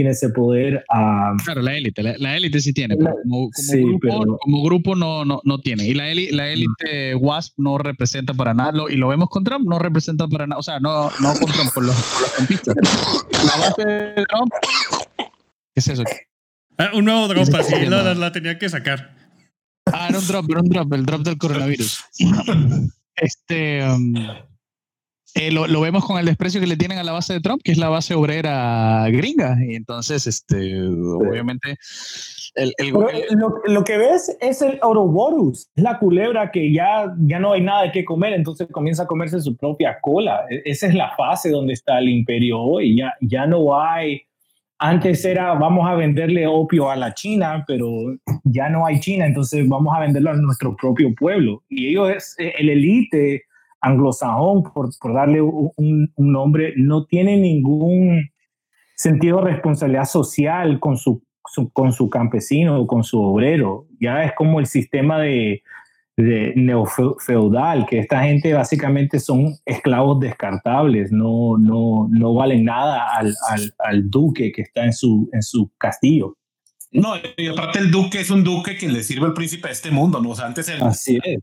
tiene ese poder. a claro, la élite, la, élite sí tiene, como, grupo, como, grupo, no, no, no tiene. Y la élite, la élite WASP no representa para nada, y lo vemos con Trump, no representa para nada, o sea, no, no con Trump, con los, con La base de Trump, ¿qué es eso? Ah, un nuevo drop, así, la, la, tenía que sacar. Ah, era un drop, era un drop, el drop del coronavirus. Este. Um, eh, lo, lo, vemos con el desprecio que le tienen a la base de Trump, que es la base obrera gringa. Y entonces, este, obviamente, el, el, lo, lo, que ves es el Ouroboros, la culebra que ya, ya no hay nada de qué comer, entonces comienza a comerse su propia cola. E, esa es la fase donde está el imperio hoy. Ya, ya no hay. Antes era vamos a venderle opio a la China, pero ya no hay China, entonces vamos a venderlo a nuestro propio pueblo. Y ellos, es el elite anglosajón, por, por darle un, nombre, no tiene ningún sentido de responsabilidad social con su, con su campesino o con su obrero. Ya es como el sistema de, de neofeudal, que esta gente básicamente son esclavos descartables, no, no, no valen nada al, al, al, duque que está en su, en su castillo. No, y aparte el duque es un duque que le sirve al príncipe de este mundo, ¿no? O sea, antes el, Así es,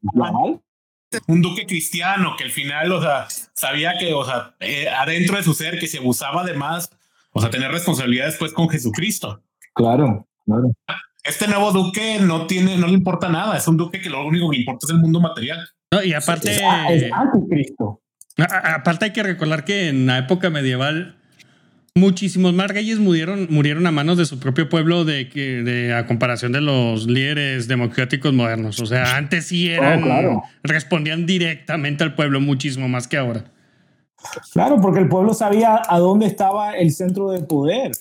un duque cristiano que al final, o sea, sabía que, o sea, eh, adentro de su ser que se abusaba de más, o sea, tener responsabilidades pues con Jesucristo. Claro, claro. Este nuevo duque no tiene, no le importa nada, es un duque que lo único que le importa es el mundo material. No, y aparte, es anticristo. Aparte hay que recordar que en la época medieval Muchísimos más reyes murieron, murieron a manos de su propio pueblo de, a comparación de los líderes democráticos modernos. O sea, antes sí oh, respondían directamente al pueblo muchísimo más que ahora. Claro, porque el pueblo sabía a dónde estaba el centro de poder.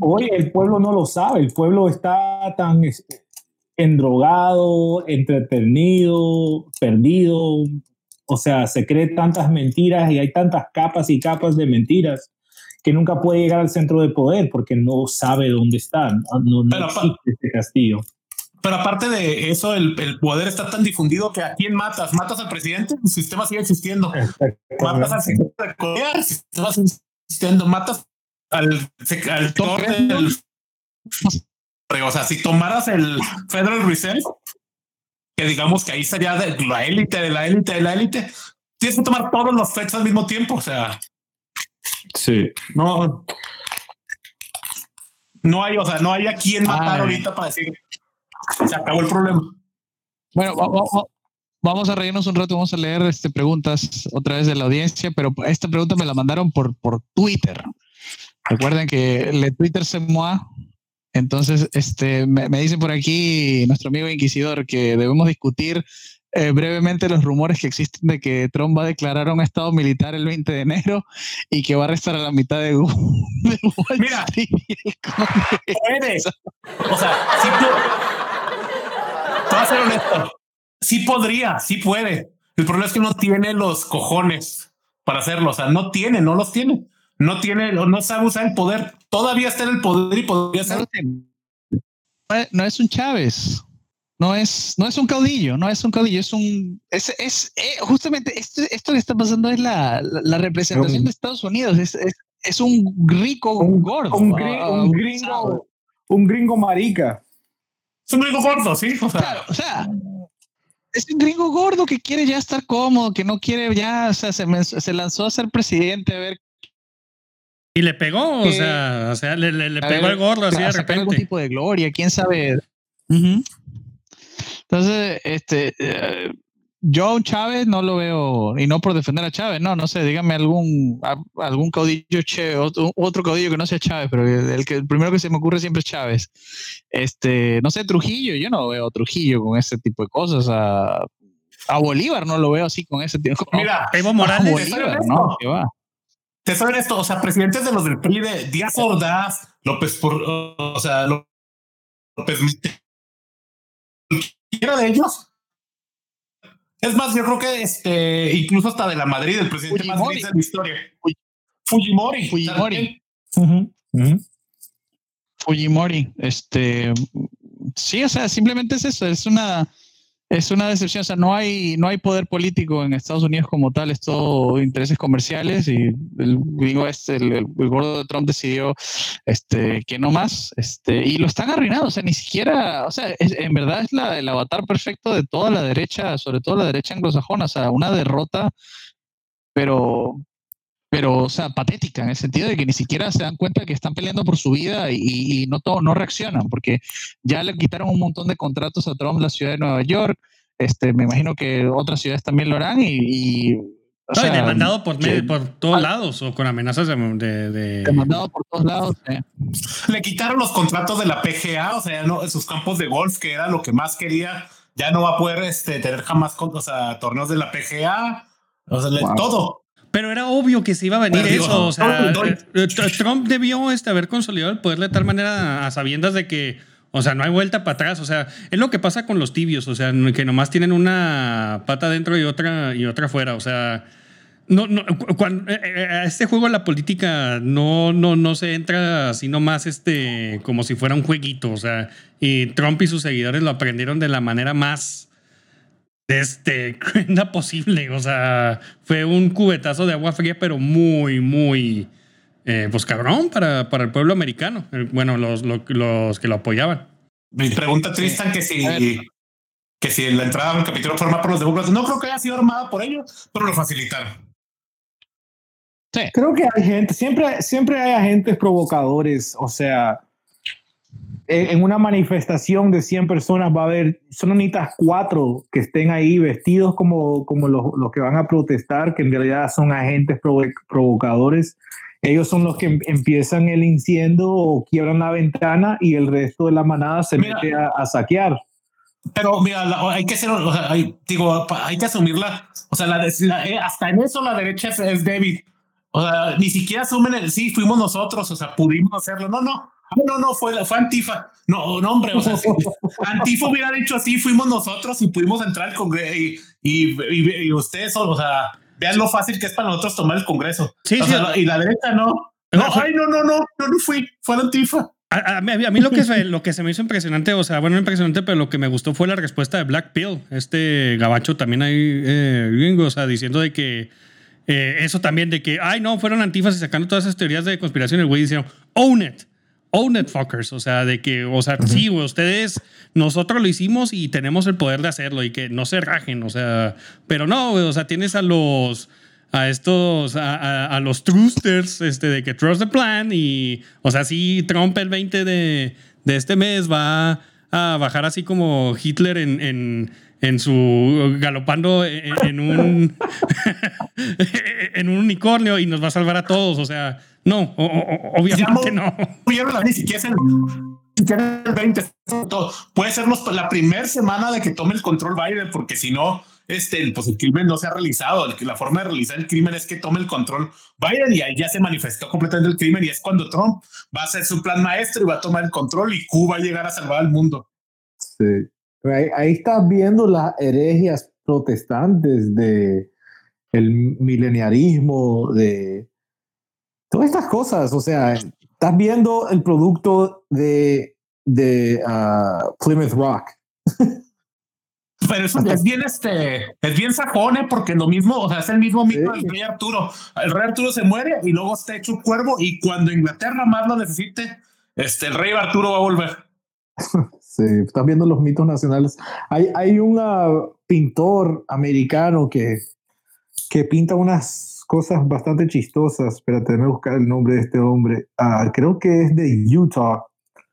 Hoy el pueblo no lo sabe, el pueblo está tan endrogado, entretenido, perdido, o sea, se cree tantas mentiras y hay tantas capas y capas de mentiras que nunca puede llegar al centro de poder porque no sabe dónde está, no, existe este castillo. Pero aparte de eso, el, el, poder está tan difundido que a quién matas? ¿Matas al presidente? El sistema sigue existiendo. Matas al secretario de Corea, el sistema sigue existiendo. Matas al, al del... O sea, si tomaras el Federal Reserve, que digamos que ahí sería de la élite, de la élite, de la élite, tienes que tomar todos los fechas al mismo tiempo. O sea, Sí. No. No hay, o sea, no hay a quien matar ahorita para decir se acabó el problema. Bueno, vamos, a reírnos un rato, vamos a leer este, preguntas otra vez de la audiencia, pero esta pregunta me la mandaron por, por Twitter. Recuerden que le Twitter se mueve. Entonces, este, me, me dice por aquí nuestro amigo Inquisidor que debemos discutir eh, brevemente los rumores que existen de que Trump va a declarar un estado militar el 20 de enero y que va a restar a la mitad de, Mira, puede. O sea, sí, a ser honesto. Sí podría, sí puede. El problema es que no tiene los cojones para hacerlo. O sea, no tiene, no los tiene. No tiene, no sabe usar el poder. Todavía está en el poder y podría ser. No es un Chávez. No es, no es un caudillo, no es un caudillo, es un. Es, es eh, justamente esto, esto, que está pasando es la, la, representación de Estados Unidos. Es, es, es un rico un, gordo. Un, un, gringo, un gringo marica. Es un gringo gordo, sí. O sea, o sea es un gringo gordo que quiere ya estar cómodo, que no quiere ya, o sea, se, se lanzó a ser presidente a ver. Y le pegó, o sea, o sea, le, le, pegó el gordo así de repente. algún tipo de gloria, quién sabe. Entonces, este, eh, yo a Chávez no lo veo, y no por defender a Chávez, no, no sé, dígame algún, algún caudillo, che, otro, otro, caudillo que no sea Chávez, pero el, que, el primero que se me ocurre siempre es Chávez. Este, no sé, Trujillo, yo no veo a Trujillo con ese tipo de cosas. A, a Bolívar no lo veo así con ese tipo de cosas. Mira, Evo Morales. Bolívar, no, va. Te saben esto, o sea, presidentes de los del PRI de Díaz Ordaz, López, por, o sea, López, cualquiera de ellos es más, yo creo que este, incluso hasta de la Madrid, el presidente más feliz de la historia. Fujimori. Fujimori. Fujimori. Este, sí, o sea, simplemente es eso, es una, es una decepción. O sea, no hay, no hay poder político en Estados Unidos como tal, es todo intereses comerciales y el gringo este, el, gordo de Trump decidió este, que no más. Este, y lo están arruinando. O sea, ni siquiera, o sea, en verdad es la, el avatar perfecto de toda la derecha, sobre todo la derecha anglosajona. O sea, una derrota, pero, pero, o sea, patética, en el sentido de que ni siquiera se dan cuenta que están peleando por su vida y, no, todo, no reaccionan, porque ya le quitaron un montón de contratos a Trump la ciudad de Nueva York, este, me imagino que otras ciudades también lo harán y... o sea, demandado por, por todos lados o con amenazas de... de, Demandado por todos lados. Le quitaron los contratos de la PGA, o sea, no, sus campos de golf, que era lo que más quería, ya no va a poder este, tener jamás o sea, torneos de la PGA, o sea, todo. Pero era obvio que se iba a venir eso. O sea, eh, eh, Trump debió este, haber consolidado el poder de tal manera a sabiendas de que, o sea, no hay vuelta para atrás. O sea, es lo que pasa con los tibios. O sea, que nomás tienen una pata dentro y otra, y otra fuera. O sea, no, no, cuando, eh, a este juego la política no, no, no se entra así nomás este, como si fuera un jueguito. O sea, y Trump y sus seguidores lo aprendieron de la manera más este, cruenda posible. O sea, fue un cubetazo de agua fría, pero muy, muy, eh, pues cabrón para, para el pueblo americano. Bueno, los, los, que lo apoyaban. Mi pregunta, Tristan, que si, que si la entrada al capítulo fue por los demócratas, no creo que haya sido armada por ellos, pero lo facilitaron. Sí. Creo que hay gente, siempre, siempre hay agentes provocadores, o sea, en una manifestación de 100 personas va a haber, son necesitas cuatro que estén ahí vestidos como, como los, los, que van a protestar, que en realidad son agentes provocadores. Ellos son los que em, empiezan el incendio o quiebran la ventana y el resto de la manada se mete a, saquear. Pero mira, hay que ser, hay, digo, hay que asumirla. O sea, la, eh, hasta en eso la derecha es, es débil. O sea, ni siquiera asumen el sí, fuimos nosotros, o sea, pudimos hacerlo. No, no, no, no, no, fue, fue Antifa. No, no, hombre, o sea, Antifa hubiera dicho así, fuimos nosotros y pudimos entrar al Congreso y, y, ustedes, o sea, vean lo fácil que es para nosotros tomar el Congreso. Sí, sí. y la derecha no. No, ay, no, no, no, no, no fui, fue Antifa. A, mí, a, mí, lo que, se, lo que se me hizo impresionante, o sea, bueno, impresionante, pero lo que me gustó fue la respuesta de Black Pill, este gabacho también ahí, eh, o sea, diciendo de que eh, eso también, de que, ay, no, fueron antifas y sacando todas esas teorías de conspiración, el güey diciendo, own it own it fuckers, o sea, de que, o sea, sí, ustedes, nosotros lo hicimos y tenemos el poder de hacerlo y que no se rajen, o sea, pero no, o sea, tienes a los, a estos, a, los trusters, este, de que trust the plan y, o sea, sí, Trump el 20 de, de este mes va a bajar así como Hitler en, en en su galopando en, un en un unicornio y nos va a salvar a todos. O sea, no, obviamente no. ni siquiera el 20, puede ser la primera semana de que tome el control Biden, porque si no, este, pues el crimen no se ha realizado. La forma de realizar el crimen es que tome el control Biden y ahí ya se manifestó completamente el crimen y es cuando Trump va a hacer su plan maestro y va a tomar el control y Cuba va a llegar a salvar al mundo. Sí. Ahí, ahí estás viendo las herejías protestantes de el mileniarismo, de todas estas cosas. O sea, estás viendo el producto de, de uh, Plymouth Rock. Pero eso es bien, este, es bien sajón, ¿eh? porque lo mismo, o sea, es el mismo mito del rey Arturo. El rey Arturo se muere y luego está hecho un cuervo y cuando Inglaterra más lo necesite, este, el rey Arturo va a volver. Sí, estás viendo los mitos nacionales. Hay, hay un uh, pintor americano que, que pinta unas cosas bastante chistosas. Espérate, déjame buscar el nombre de este hombre. Uh, creo que es de Utah.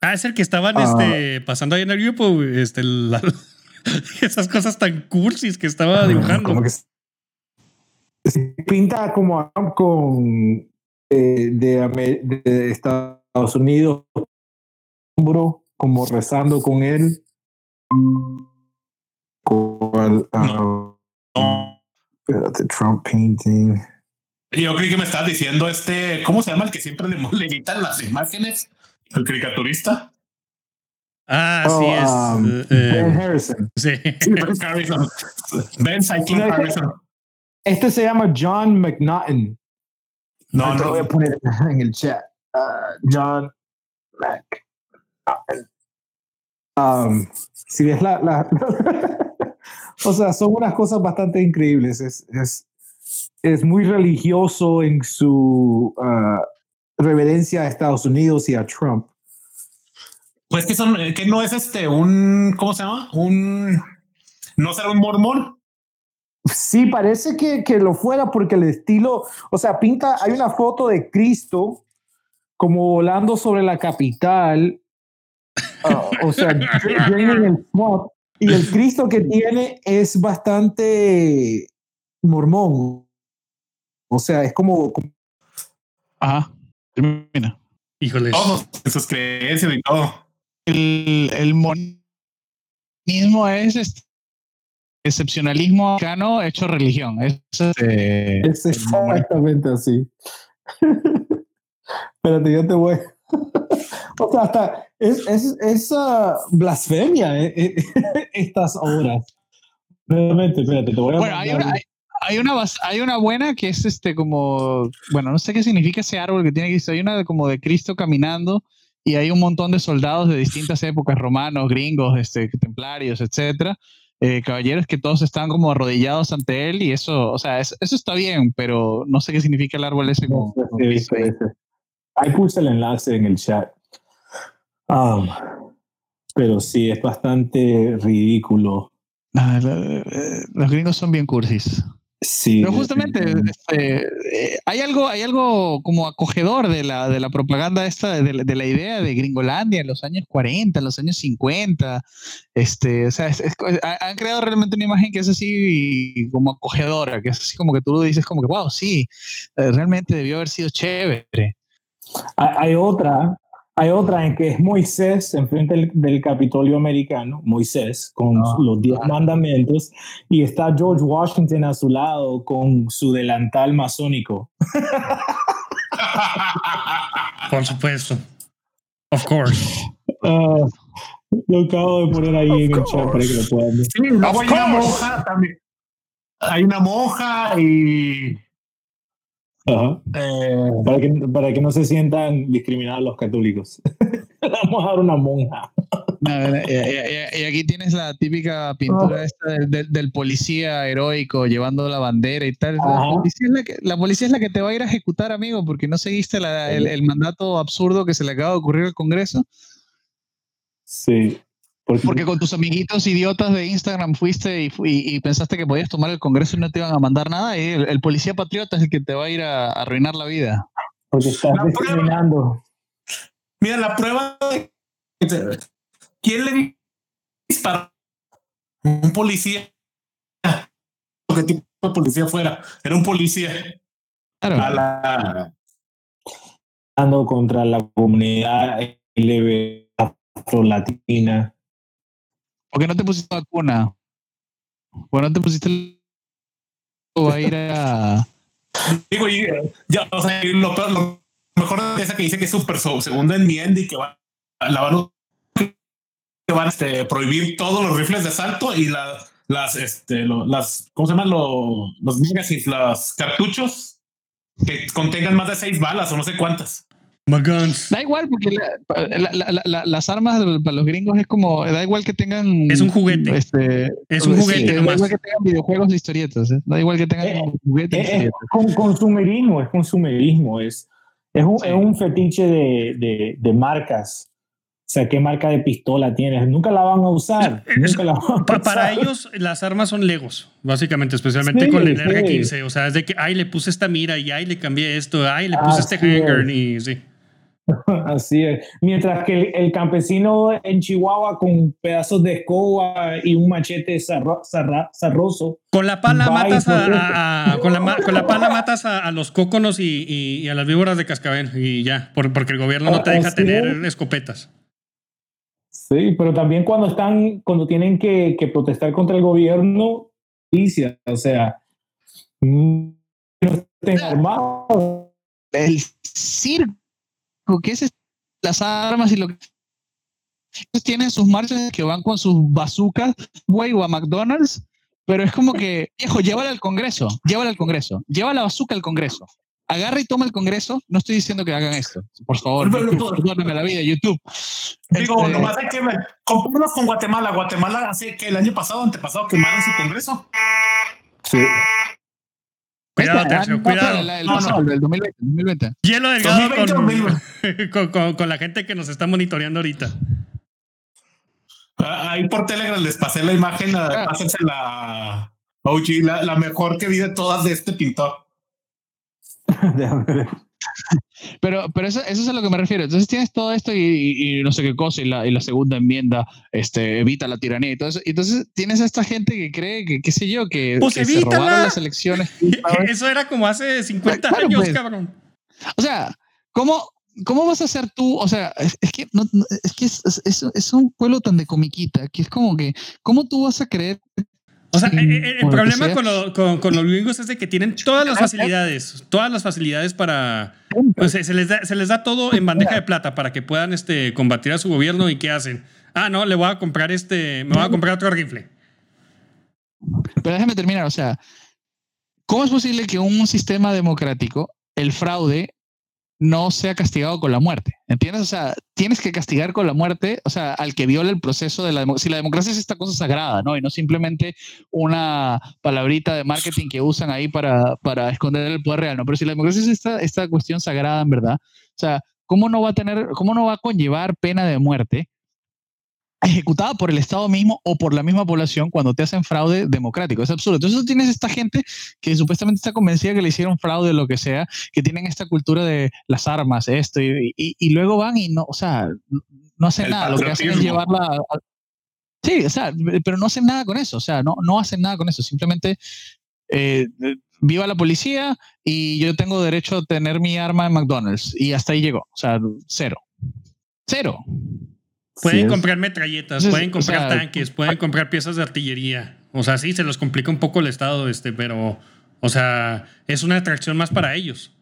Ah, es el que estaban este, pasando ahí en el grupo, este, esas cosas tan cursis que estaba dibujando. Como que se pinta como con eh, de, de, Estados Unidos, como rezando con él. Con, uh, espérate, Trump painting. Yo creí que me estás diciendo este, ¿cómo se llama el que siempre le, le quitan las imágenes? El caricaturista. Ah, sí es. Oh, um, eh, ben Harrison. Sí. ben Harrison. Ben Cycling Harrison. Este se llama John McNaughton. No, no. voy a poner en el chat. Uh, John McNaughton. Um, si ves la, la o sea, son unas cosas bastante increíbles. Es, es, es muy religioso en su uh, reverencia a Estados Unidos y a Trump. Pues que son, que no es este un, ¿cómo se llama? Un, no será un mormón. Sí, parece que, que lo fuera porque el estilo, o sea, pinta, hay una foto de Cristo como volando sobre la capital, uh, o sea, el y el Cristo que tiene es bastante mormón. O sea, es como. Ajá. Termina. Híjole. Todos sus creencias y todo el, el monismo es este excepcionalismo americano hecho religión. Es, este, es exactamente así. Espérate, yo te voy. o sea, hasta es, es, es uh, blasfemia eh, eh, estas obras. Realmente, espérate, te voy a. Bueno, hay una, hay, una, hay una buena que es este como. Bueno, no sé qué significa ese árbol que tiene Cristo. Hay una de, como de Cristo caminando y hay un montón de soldados de distintas épocas, romanos, gringos, este, templarios, etcétera, eh, caballeros que todos están como arrodillados ante él y eso, o sea, eso está bien, pero no sé qué significa el árbol ese. Como, ahí. puse el enlace en el chat. Um, pero sí, es bastante ridículo. Ah, eh, los gringos son bien cursis. Sí. Pero justamente este, eh, hay algo, hay algo como acogedor de la, de la propaganda esta, de, la idea de Gringolandia en los años 40, en los años 50. Este, o sea, han creado realmente una imagen que es así como acogedora, que es así como que tú dices como que, wow, sí, eh, realmente debió haber sido chévere. Hay otra hay otra en que es Moisés enfrente del, del Capitolio americano, Moisés con ah, los diez mandamientos, y está George Washington a su lado con su delantal masónico. Por supuesto. Of course. Uh, lo acabo de poner ahí en el chat para que lo puedan ver. Sí, hay una monja también. Hay una monja y eh, para, que, para que no se sientan discriminados los católicos. Vamos a dar una monja. y, aquí tienes la típica pintura oh. esta del, policía heroico llevando la bandera y tal. La policía, es la, que, la policía, es la que, te va a ir a ejecutar, amigo, porque no seguiste el, el mandato absurdo que se le acaba de ocurrir al Congreso. Sí, porque, con tus amiguitos idiotas de Instagram fuiste y, pensaste que podías tomar el Congreso y no te iban a mandar nada. Y el, policía patriota es el que te va a ir a, arruinar la vida. Porque estás discriminando. Mira, la prueba de. ¿Quién le disparó? Un policía. ¿Qué tipo de policía fuera? Era un policía. Claro. contra la comunidad LGBTQ afro-latina. ¿Por qué no te pusiste vacuna? ¿Por qué no te pusiste o va a ir a. Digo, ya, o sea, lo, lo mejor es esa que dice que es súper segunda enmienda y que va, la van que van a este, prohibir todos los rifles de asalto y la, las, este, lo, las, ¿cómo se llaman? Lo, los y los cartuchos que contengan más de seis balas o no sé cuántas. Da igual, porque las armas para los gringos es como, da igual que tengan. Es un juguete. Este, es un juguete. da igual que tengan videojuegos de historietas. ¿eh? Da igual que tengan eh, juguetes. Es, es consumerismo, es consumerismo. Es, es, un, es un fetiche de, de, de, marcas. O sea, ¿qué marca de pistola tienes? Nunca la van a usar. Nunca la van a Para ellos, las armas son legos, básicamente, especialmente con el R15. O sea, es de que, ay, le puse esta mira y ay, le cambié esto, ay, le puse este hanger y sí. Así es. Mientras que el, campesino en Chihuahua con pedazos de escoba y un machete zarroso. Con la pala matas a, con, la, con la, pala matas a, los cóconos y, y, a las víboras de cascabel y ya, porque el gobierno no te deja tener escopetas. Sí, pero también cuando están, cuando tienen que, que protestar contra el gobierno, o sea, no estén armados. El circo que es las armas y lo que ellos tienen sus marchas que van con sus bazucas, güey, o a McDonald's, pero es como que, viejo, llévala al Congreso, llévala al Congreso, lleva la bazooka al Congreso. Agarra y toma el Congreso. No estoy diciendo que hagan esto. Por favor, perdóname la vida, YouTube. Digo, este, nomás hay que ver. Con Guatemala. Guatemala hace que el año pasado, antepasado, quemaron su Congreso. Sí. Cuidado, Tercio, cuidado. El, no, no. el 2020, 2020. Hielo delgado con, con, con, la gente que nos está monitoreando ahorita. Ah, ahí por Telegram les pasé la imagen, ah. pásense la OG, la, la, mejor que vi de todas de este pintor. Pero, pero eso, eso, es a lo que me refiero. Entonces tienes todo esto y, no sé qué cosa, y la, y la, segunda enmienda este, evita la tiranía y todo eso. Entonces tienes a esta gente que cree que, qué sé yo, que, pues se robaron las elecciones. Eso era como hace 50 años, pues. cabrón. O sea, ¿cómo, ¿cómo vas a ser tú? O sea, es, que, no, es, que es, es, es, un pueblo tan de comiquita que es como que, ¿cómo tú vas a creer o sea, el, problema con, con, los gringos es de que tienen todas las facilidades, todas las facilidades para... Pues se les, da, se les da todo en bandeja de plata para que puedan este, combatir a su gobierno y ¿qué hacen? Ah, no, le voy a comprar este, me voy a comprar otro rifle. Pero déjame terminar, o sea, ¿cómo es posible que un sistema democrático, el fraude, no sea castigado con la muerte. ¿Entiendes? O sea, tienes que castigar con la muerte, o sea, al que viola el proceso de la democracia. Si la democracia es esta cosa sagrada, ¿no? Y no simplemente una palabrita de marketing que usan ahí para, para esconder el poder real, ¿no? Pero si la democracia es esta, esta cuestión sagrada, en verdad, o sea, ¿cómo no va a tener, cómo no va a conllevar pena de muerte ejecutada por el Estado mismo o por la misma población cuando te hacen fraude democrático. Es absurdo. Entonces tienes esta gente que supuestamente está convencida que le hicieron fraude o lo que sea, que tienen esta cultura de las armas, esto, y, y, luego van y no, o sea, no hacen nada. Lo que hacen es llevarla... Sí, o sea, pero no hacen nada con eso, o sea, no, no hacen nada con eso, simplemente eh, viva la policía y yo tengo derecho a tener mi arma en McDonald's y hasta ahí llegó, o sea, cero. Cero. Pueden comprar metralletas, pueden comprar tanques, pueden comprar piezas de artillería. O sea, sí, se los complica un poco el Estado, este, pero, o sea, es una atracción más para ellos.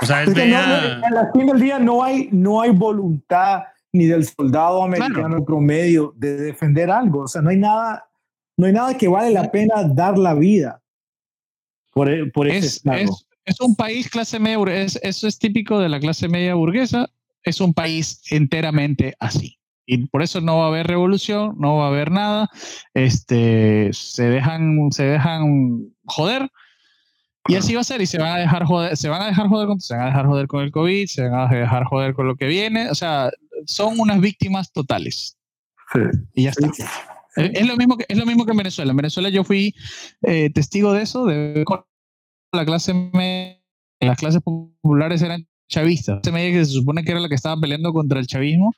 O sea, es de al fin del día no hay, no hay voluntad ni del soldado americano promedio de defender algo. O sea, no hay nada, no hay nada que vale la pena dar la vida por, e, por es, es, un país clase media, es, eso es típico de la clase media burguesa, es un país enteramente así y por eso no va a haber revolución, no va a haber nada, este, se dejan, se dejan joder y así va a ser y se van a dejar joder, se van a dejar joder con, se van a dejar joder con el COVID, se van a dejar joder con lo que viene, o sea, son unas víctimas totales. Y ya está. Es, lo mismo que, es lo mismo que en Venezuela. En Venezuela yo fui eh, testigo de eso, de la clase media, las clases populares eran chavistas. La clase media que se supone que era la que estaba peleando contra el chavismo,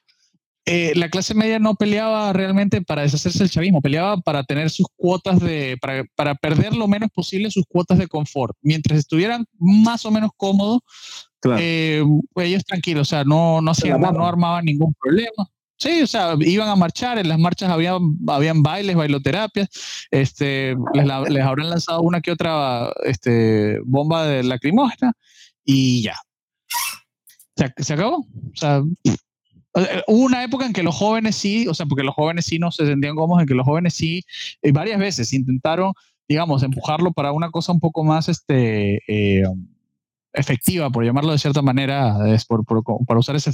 eh, la clase media no peleaba realmente para deshacerse del chavismo, peleaba para tener sus cuotas de, para, para, perder lo menos posible sus cuotas de confort. Mientras estuvieran más o menos cómodos, eh, ellos tranquilos, o sea, no, no, no armaban ningún problema. Sí, o sea, iban a marchar, en las marchas habían, habían bailes, bailoterapias, este, les, les habrán lanzado una que otra este, bomba de lacrimógena y ya. Se, se acabó. O sea, hubo una época en que los jóvenes sí, o sea, porque los jóvenes sí no se sentían cómodos, en que los jóvenes sí, eh, varias veces intentaron, digamos, empujarlo para una cosa un poco más, este, eh, efectiva, por llamarlo de cierta manera, es por, para usar ese,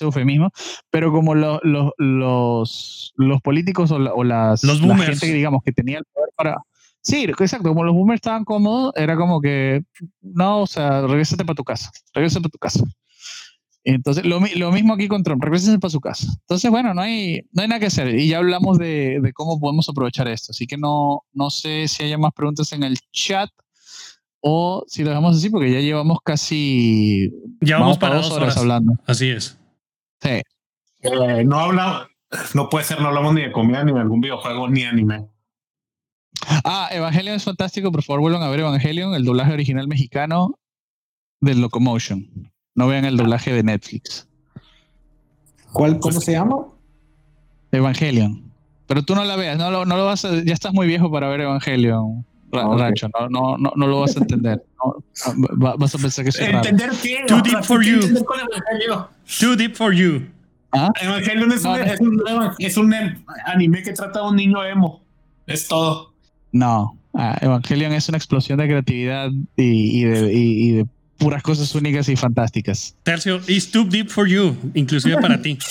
eufemismo, pero como los, los políticos o, las, los la gente digamos que tenía el poder para... Sí, exacto, como los boomers estaban cómodos, era como que, no, o sea, regrésate para tu casa, regrésate para tu casa. Entonces, lo, lo, mismo aquí con Trump, regresen para su casa. Entonces, bueno, no hay, no hay nada que hacer. Y ya hablamos de, de, cómo podemos aprovechar esto. Así que no, no sé si hay más preguntas en el chat o si lo dejamos así, porque ya llevamos casi. Ya vamos, para dos horas, hablando. Así es. Sí. Eh, no hablamos, no puede ser, no hablamos ni de comida, ni de algún videojuego, ni anime. Ah, Evangelion es fantástico. Por favor, vuelvan a ver Evangelion, el doblaje original mexicano del Locomotion. No vean el doblaje de Netflix. ¿Cuál, ¿Cómo se llama? Evangelion. Pero tú no la veas, no lo, no lo vas ya estás muy viejo para ver Evangelion. Rancho, no, no, no, no, lo vas a entender. vas a pensar que es ¿Entender qué? Too deep for you. Too deep for you. ¿Ah? Evangelion es, un, es, un, es, un, anime que trata a un niño emo. Es todo. No. Ah, Evangelion es una explosión de creatividad y, y, de, y, de, puras cosas únicas y fantásticas. Tercio, it's too deep for you, inclusive para ti.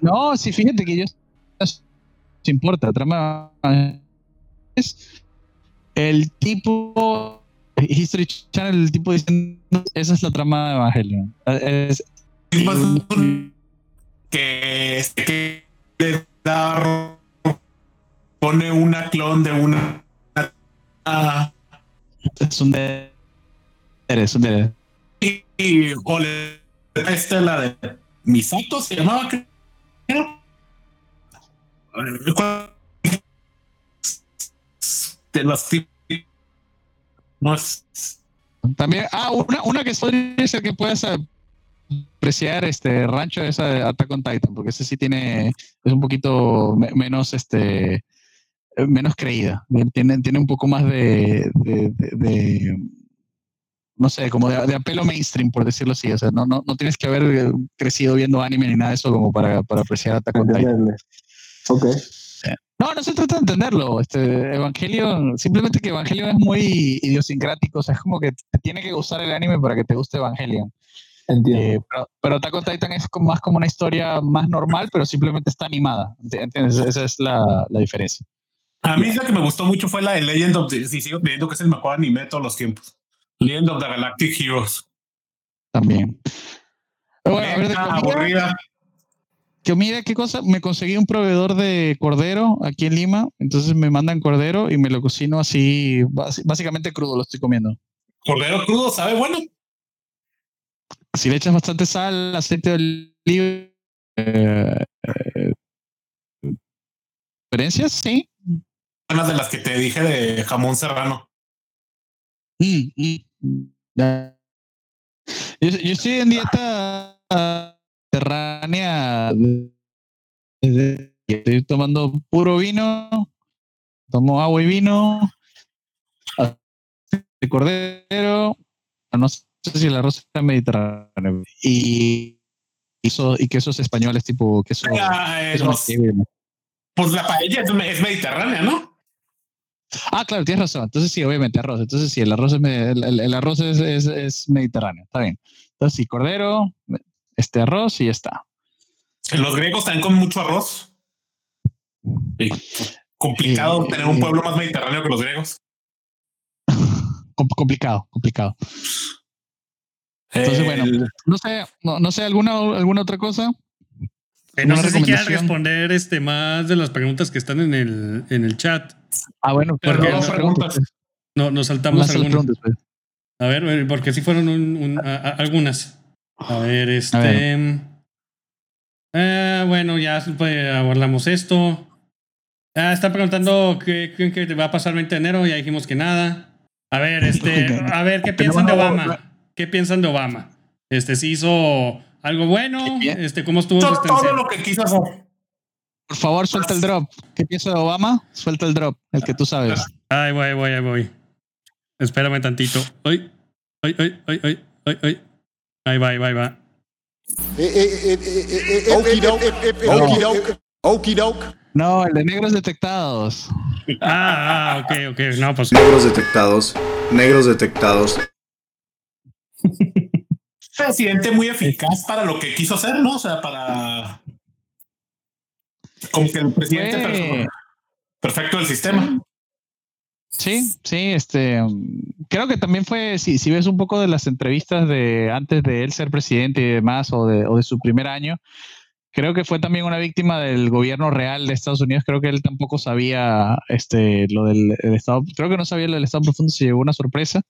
No, sí, fíjate que yo no importa, trama es el tipo History Channel, el tipo diciendo esa es la trama de Evangelion. Es, que, que le da pone una clon de una es un de es un de y, y o le esta la de Misato se llamaba de los También, ah, una, una que podría ser que puedas apreciar este rancho esa de Attack on Titan, porque ese sí tiene, es un poquito menos, este, menos creída. Tiene, tiene un poco más de, de, no sé, como de, apelo mainstream, por decirlo así. O sea, no, no, no tienes que haber crecido viendo anime ni nada de eso como para, para apreciar Attack on Titan. Ok. No, no se trata de entenderlo. Este Evangelio, simplemente que Evangelio es muy idiosincrático. O sea, es como que te tiene que gustar el anime para que te guste Evangelio. Entiendo. Eh, pero, pero Attack on Titan es más como una historia más normal, pero simplemente está animada. ¿Entiendes? Esa es la, la diferencia. A mí la que me gustó mucho fue la de Legend of the... Si sigo creyendo que es el mejor anime de todos los tiempos. Legend of the Galactic Heroes. También. Bueno, a ver, de aburrida que mira qué cosa, me conseguí un proveedor de cordero aquí en Lima, entonces me mandan cordero y me lo cocino así, básicamente crudo lo estoy comiendo. ¿Cordero crudo sabe bueno? Si le echas bastante sal, aceite de oliva, eh, ¿Experiencias? Sí. Una de las que te dije de jamón serrano. Mm, mm, yo, yo estoy en dieta mediterránea. Estoy tomando puro vino, tomo agua y vino, de cordero, no sé si el arroz es mediterráneo, y, queso, y quesos españoles tipo queso. Eh, pues la paella es mediterránea, ¿no? Ah, claro, tienes razón. Entonces sí, obviamente arroz. Entonces sí, el arroz es, el, arroz es, es, mediterráneo. Está bien. Entonces sí, cordero, este arroz y ya está. Los griegos también con mucho arroz. Complicado tener un pueblo más mediterráneo que los griegos. complicado, complicado. Entonces, bueno, no sé, no, sé, ¿alguna, alguna otra cosa? Eh, no sé si quieran responder este, más de las preguntas que están en el, en el chat. Ah, bueno, porque no, preguntas. No, nos saltamos algunas. Pues. A ver, porque sí fueron un, algunas. A ver, este. Eh, bueno, ya abordamos esto. Ah, está preguntando qué, qué, te va a pasar el 20 de enero. Ya dijimos que nada. A ver, este, a ver, ¿qué piensan de Obama? ¿Qué piensan de Obama? Este, sí hizo algo bueno. Este, ¿Cómo estuvo todo, todo lo que quiso hacer. Por favor, suelta el drop. ¿Qué piensa de Obama? Suelta el drop, el que tú sabes. Ahí voy, ahí voy, ahí voy. Espérame tantito. Ay, ay, ay, ay, ay, ay, ay. Ahí va, ahí va, ahí va. Okidoke. No, el de negros detectados. Ah, ah, ok, ok. No, pues. Negros detectados. Negros detectados. Presidente muy eficaz para lo que quiso hacer, ¿no? O sea, para. Como que el presidente perfecto del sistema. Sí, sí, este, creo que también fue, si, si ves un poco de las entrevistas de antes de él ser presidente y demás, o de, o de su primer año, creo que fue también una víctima del gobierno real de Estados Unidos. Creo que él tampoco sabía este, lo del Estado, creo que no sabía lo del Estado profundo, se llevó una sorpresa.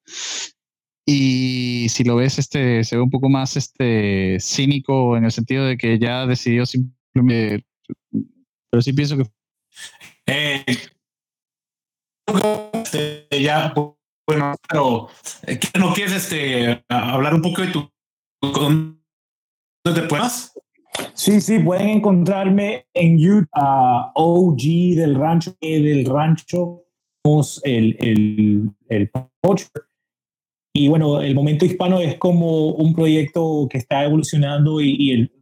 Y si lo ves, este, se ve un poco más este, cínico en el sentido de que ya decidió simplemente, pero sí pienso que... Eh, ya, bueno, pero eh, ¿no quieres este, hablar un poco de tu... ¿Dónde te puedas? Sí, sí, pueden encontrarme en YouTube a OG del rancho, del rancho, el, el, el Y bueno, el momento hispano es como un proyecto que está evolucionando y, el,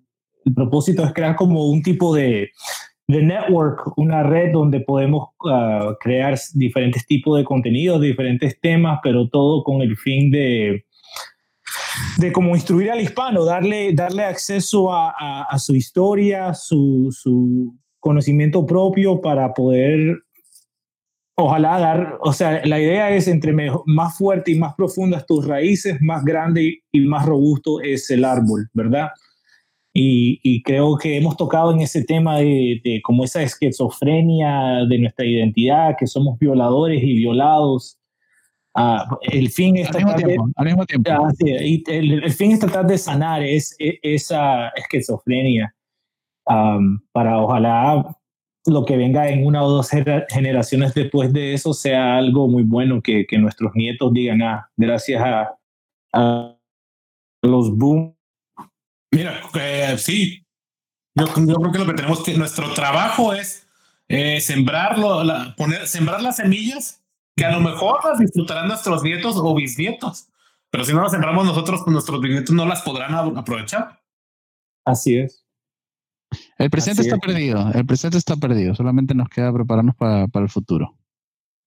propósito es crear como un tipo de, network, una red donde podemos ah, crear diferentes tipos de contenidos, diferentes temas, pero todo con el fin de de cómo instruir al hispano, darle, darle acceso a, a, su historia, su, su, conocimiento propio para poder, ojalá dar, o sea, la idea es entre más fuerte y más profundas tus raíces, más grande y más robusto es el árbol, ¿verdad? Y, y, creo que hemos tocado en ese tema de, de, como esa esquizofrenia de nuestra identidad, que somos violadores y violados, Ah, el fin es al mismo tiempo, ah, el, fin es tratar de sanar es, e, esa esquizofrenia. Para ojalá lo que venga en una o dos generaciones después de eso sea algo muy bueno que, que nuestros nietos digan ah, gracias a, a los boom mira eh, sí yo, creo que lo que tenemos que nuestro trabajo es eh, sembrarlo poner sembrar las semillas que a lo mejor las disfrutarán nuestros nietos o bisnietos, pero si no las sembramos nosotros, pues nuestros bisnietos no las podrán aprovechar. Así es. El presente está perdido, el presente está perdido, solamente nos queda prepararnos para, para el futuro.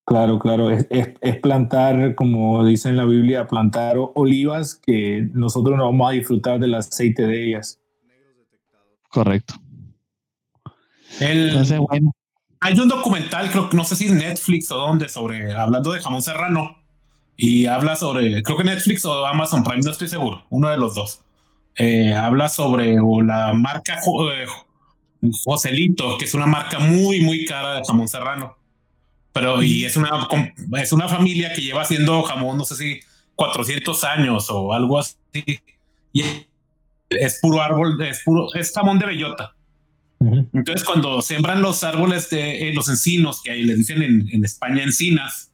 Claro, claro, es, es, plantar, como dice en la Biblia, plantar olivas que nosotros no vamos a disfrutar del aceite de ellas. Correcto. El, Entonces, bueno. Hay un documental, creo que no sé si Netflix o dónde, sobre hablando de jamón serrano. Y habla sobre, creo que Netflix o Amazon Prime, no estoy seguro, uno de los dos. Eh, habla sobre la marca eh, Joselito, que es una marca muy, muy cara de jamón serrano. Pero, y es una, es una familia que lleva haciendo jamón, no sé si 400 años o algo así. Y es puro árbol, es puro, es jamón de bellota. Entonces, cuando sembran los árboles de eh, los encinos, que ahí le dicen en, España encinas,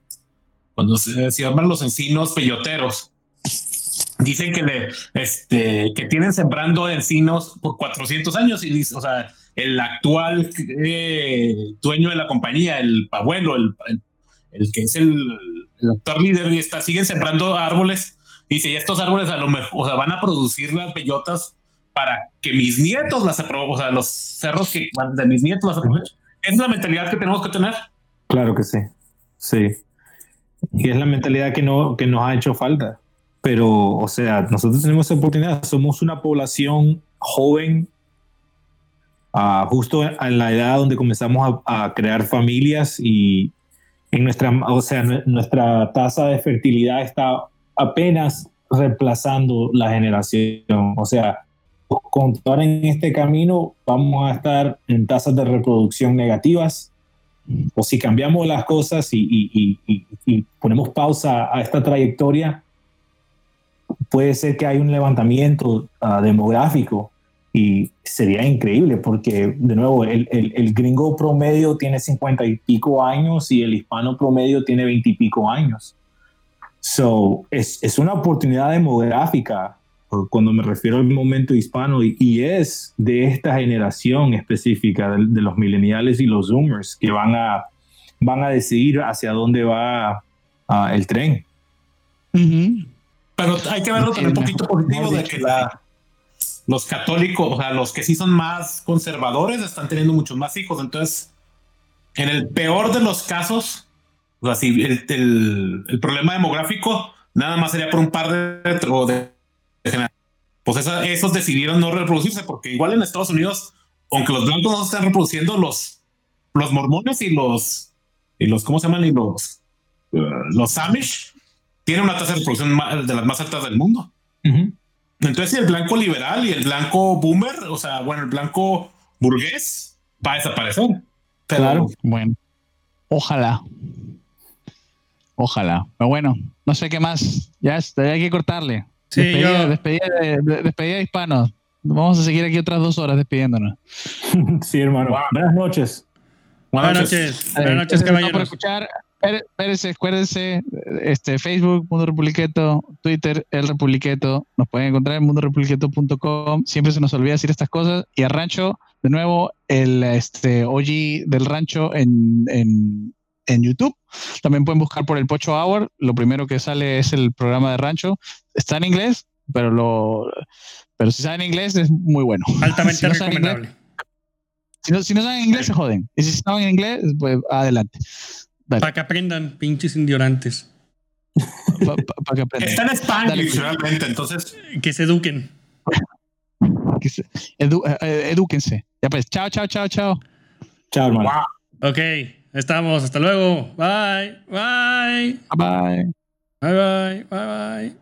cuando se siembran los encinos peyoteros, dicen que le, este, que tienen sembrando encinos por 400 años y o sea, el actual eh, dueño de la compañía, el abuelo, el, el, que es el, el, actual líder, y está, siguen sembrando árboles. Dice, y estos árboles a lo mejor, o sea, van a producir las peyotas para que mis nietos las aprovechen, o sea, los cerros que de mis nietos las aprovechen. Es la mentalidad que tenemos que tener. Claro que sí, sí. Y es la mentalidad que, no, que nos ha hecho falta. Pero, o sea, nosotros tenemos esa oportunidad. Somos una población joven, justo en la edad donde comenzamos a, crear familias y en nuestra, o sea, nuestra tasa de fertilidad está apenas reemplazando la generación. O sea, continuar en este camino, vamos a estar en tasas de reproducción negativas. O si cambiamos las cosas y, ponemos pausa a esta trayectoria, puede ser que hay un levantamiento uh, demográfico y sería increíble porque, de nuevo, el, el, gringo promedio tiene cincuenta y pico años y el hispano promedio tiene veinte y pico años. So, es, es una oportunidad demográfica cuando me refiero al momento hispano y, es de esta generación específica de, los millennials y los zoomers que van a, van a decidir hacia dónde va ah, el tren. Pero hay que verlo también un poquito positivo de que la, los católicos, o sea, los que sí son más conservadores están teniendo muchos más hijos. Entonces, en el peor de los casos, o el, problema demográfico nada más sería por un par de, de, pues esos decidieron no reproducirse porque igual en Estados Unidos, aunque los blancos no se están reproduciendo, los, los mormones y los, y los, ¿cómo se llaman? Y los, uh, los Amish tienen una tasa de reproducción de las más altas del mundo. Entonces, el blanco liberal y el blanco boomer, o sea, bueno, el blanco burgués va a desaparecer. Claro. Bueno, ojalá. Ojalá. Pero bueno, no sé qué más. Ya hay que cortarle. Sí, despedida, despedida, despedida, de hispanos. Vamos a seguir aquí otras dos horas despidiéndonos. sí, hermano. Buenas noches. Buenas, noches. Buenas noches, caballeros. por escuchar. Espérense, acuérdense, este, Facebook, Mundo Republiqueto, Twitter, El Republiqueto. Nos pueden encontrar en mundorepubliqueto.com. Siempre se nos olvida decir estas cosas. Y a Rancho, de nuevo, el este, OG del Rancho en, en, en YouTube. También pueden buscar por el Pocho Hour. Lo primero que sale es el programa de Rancho. Está en inglés, pero lo pero si saben inglés es muy bueno. Altamente recomendable. si, no, si no saben inglés, se joden. Y si saben inglés, pues adelante. Para que aprendan, pinches indiorantes. Para que aprendan. Está en Spanglish realmente, entonces. Que se eduquen. edu, eh, eh, edúquense. Ya pues, chao, chao, chao, chao. Chao, hermano. Ok, estamos. Hasta luego. Bye. Bye. Bye. Bye, bye. Bye, bye.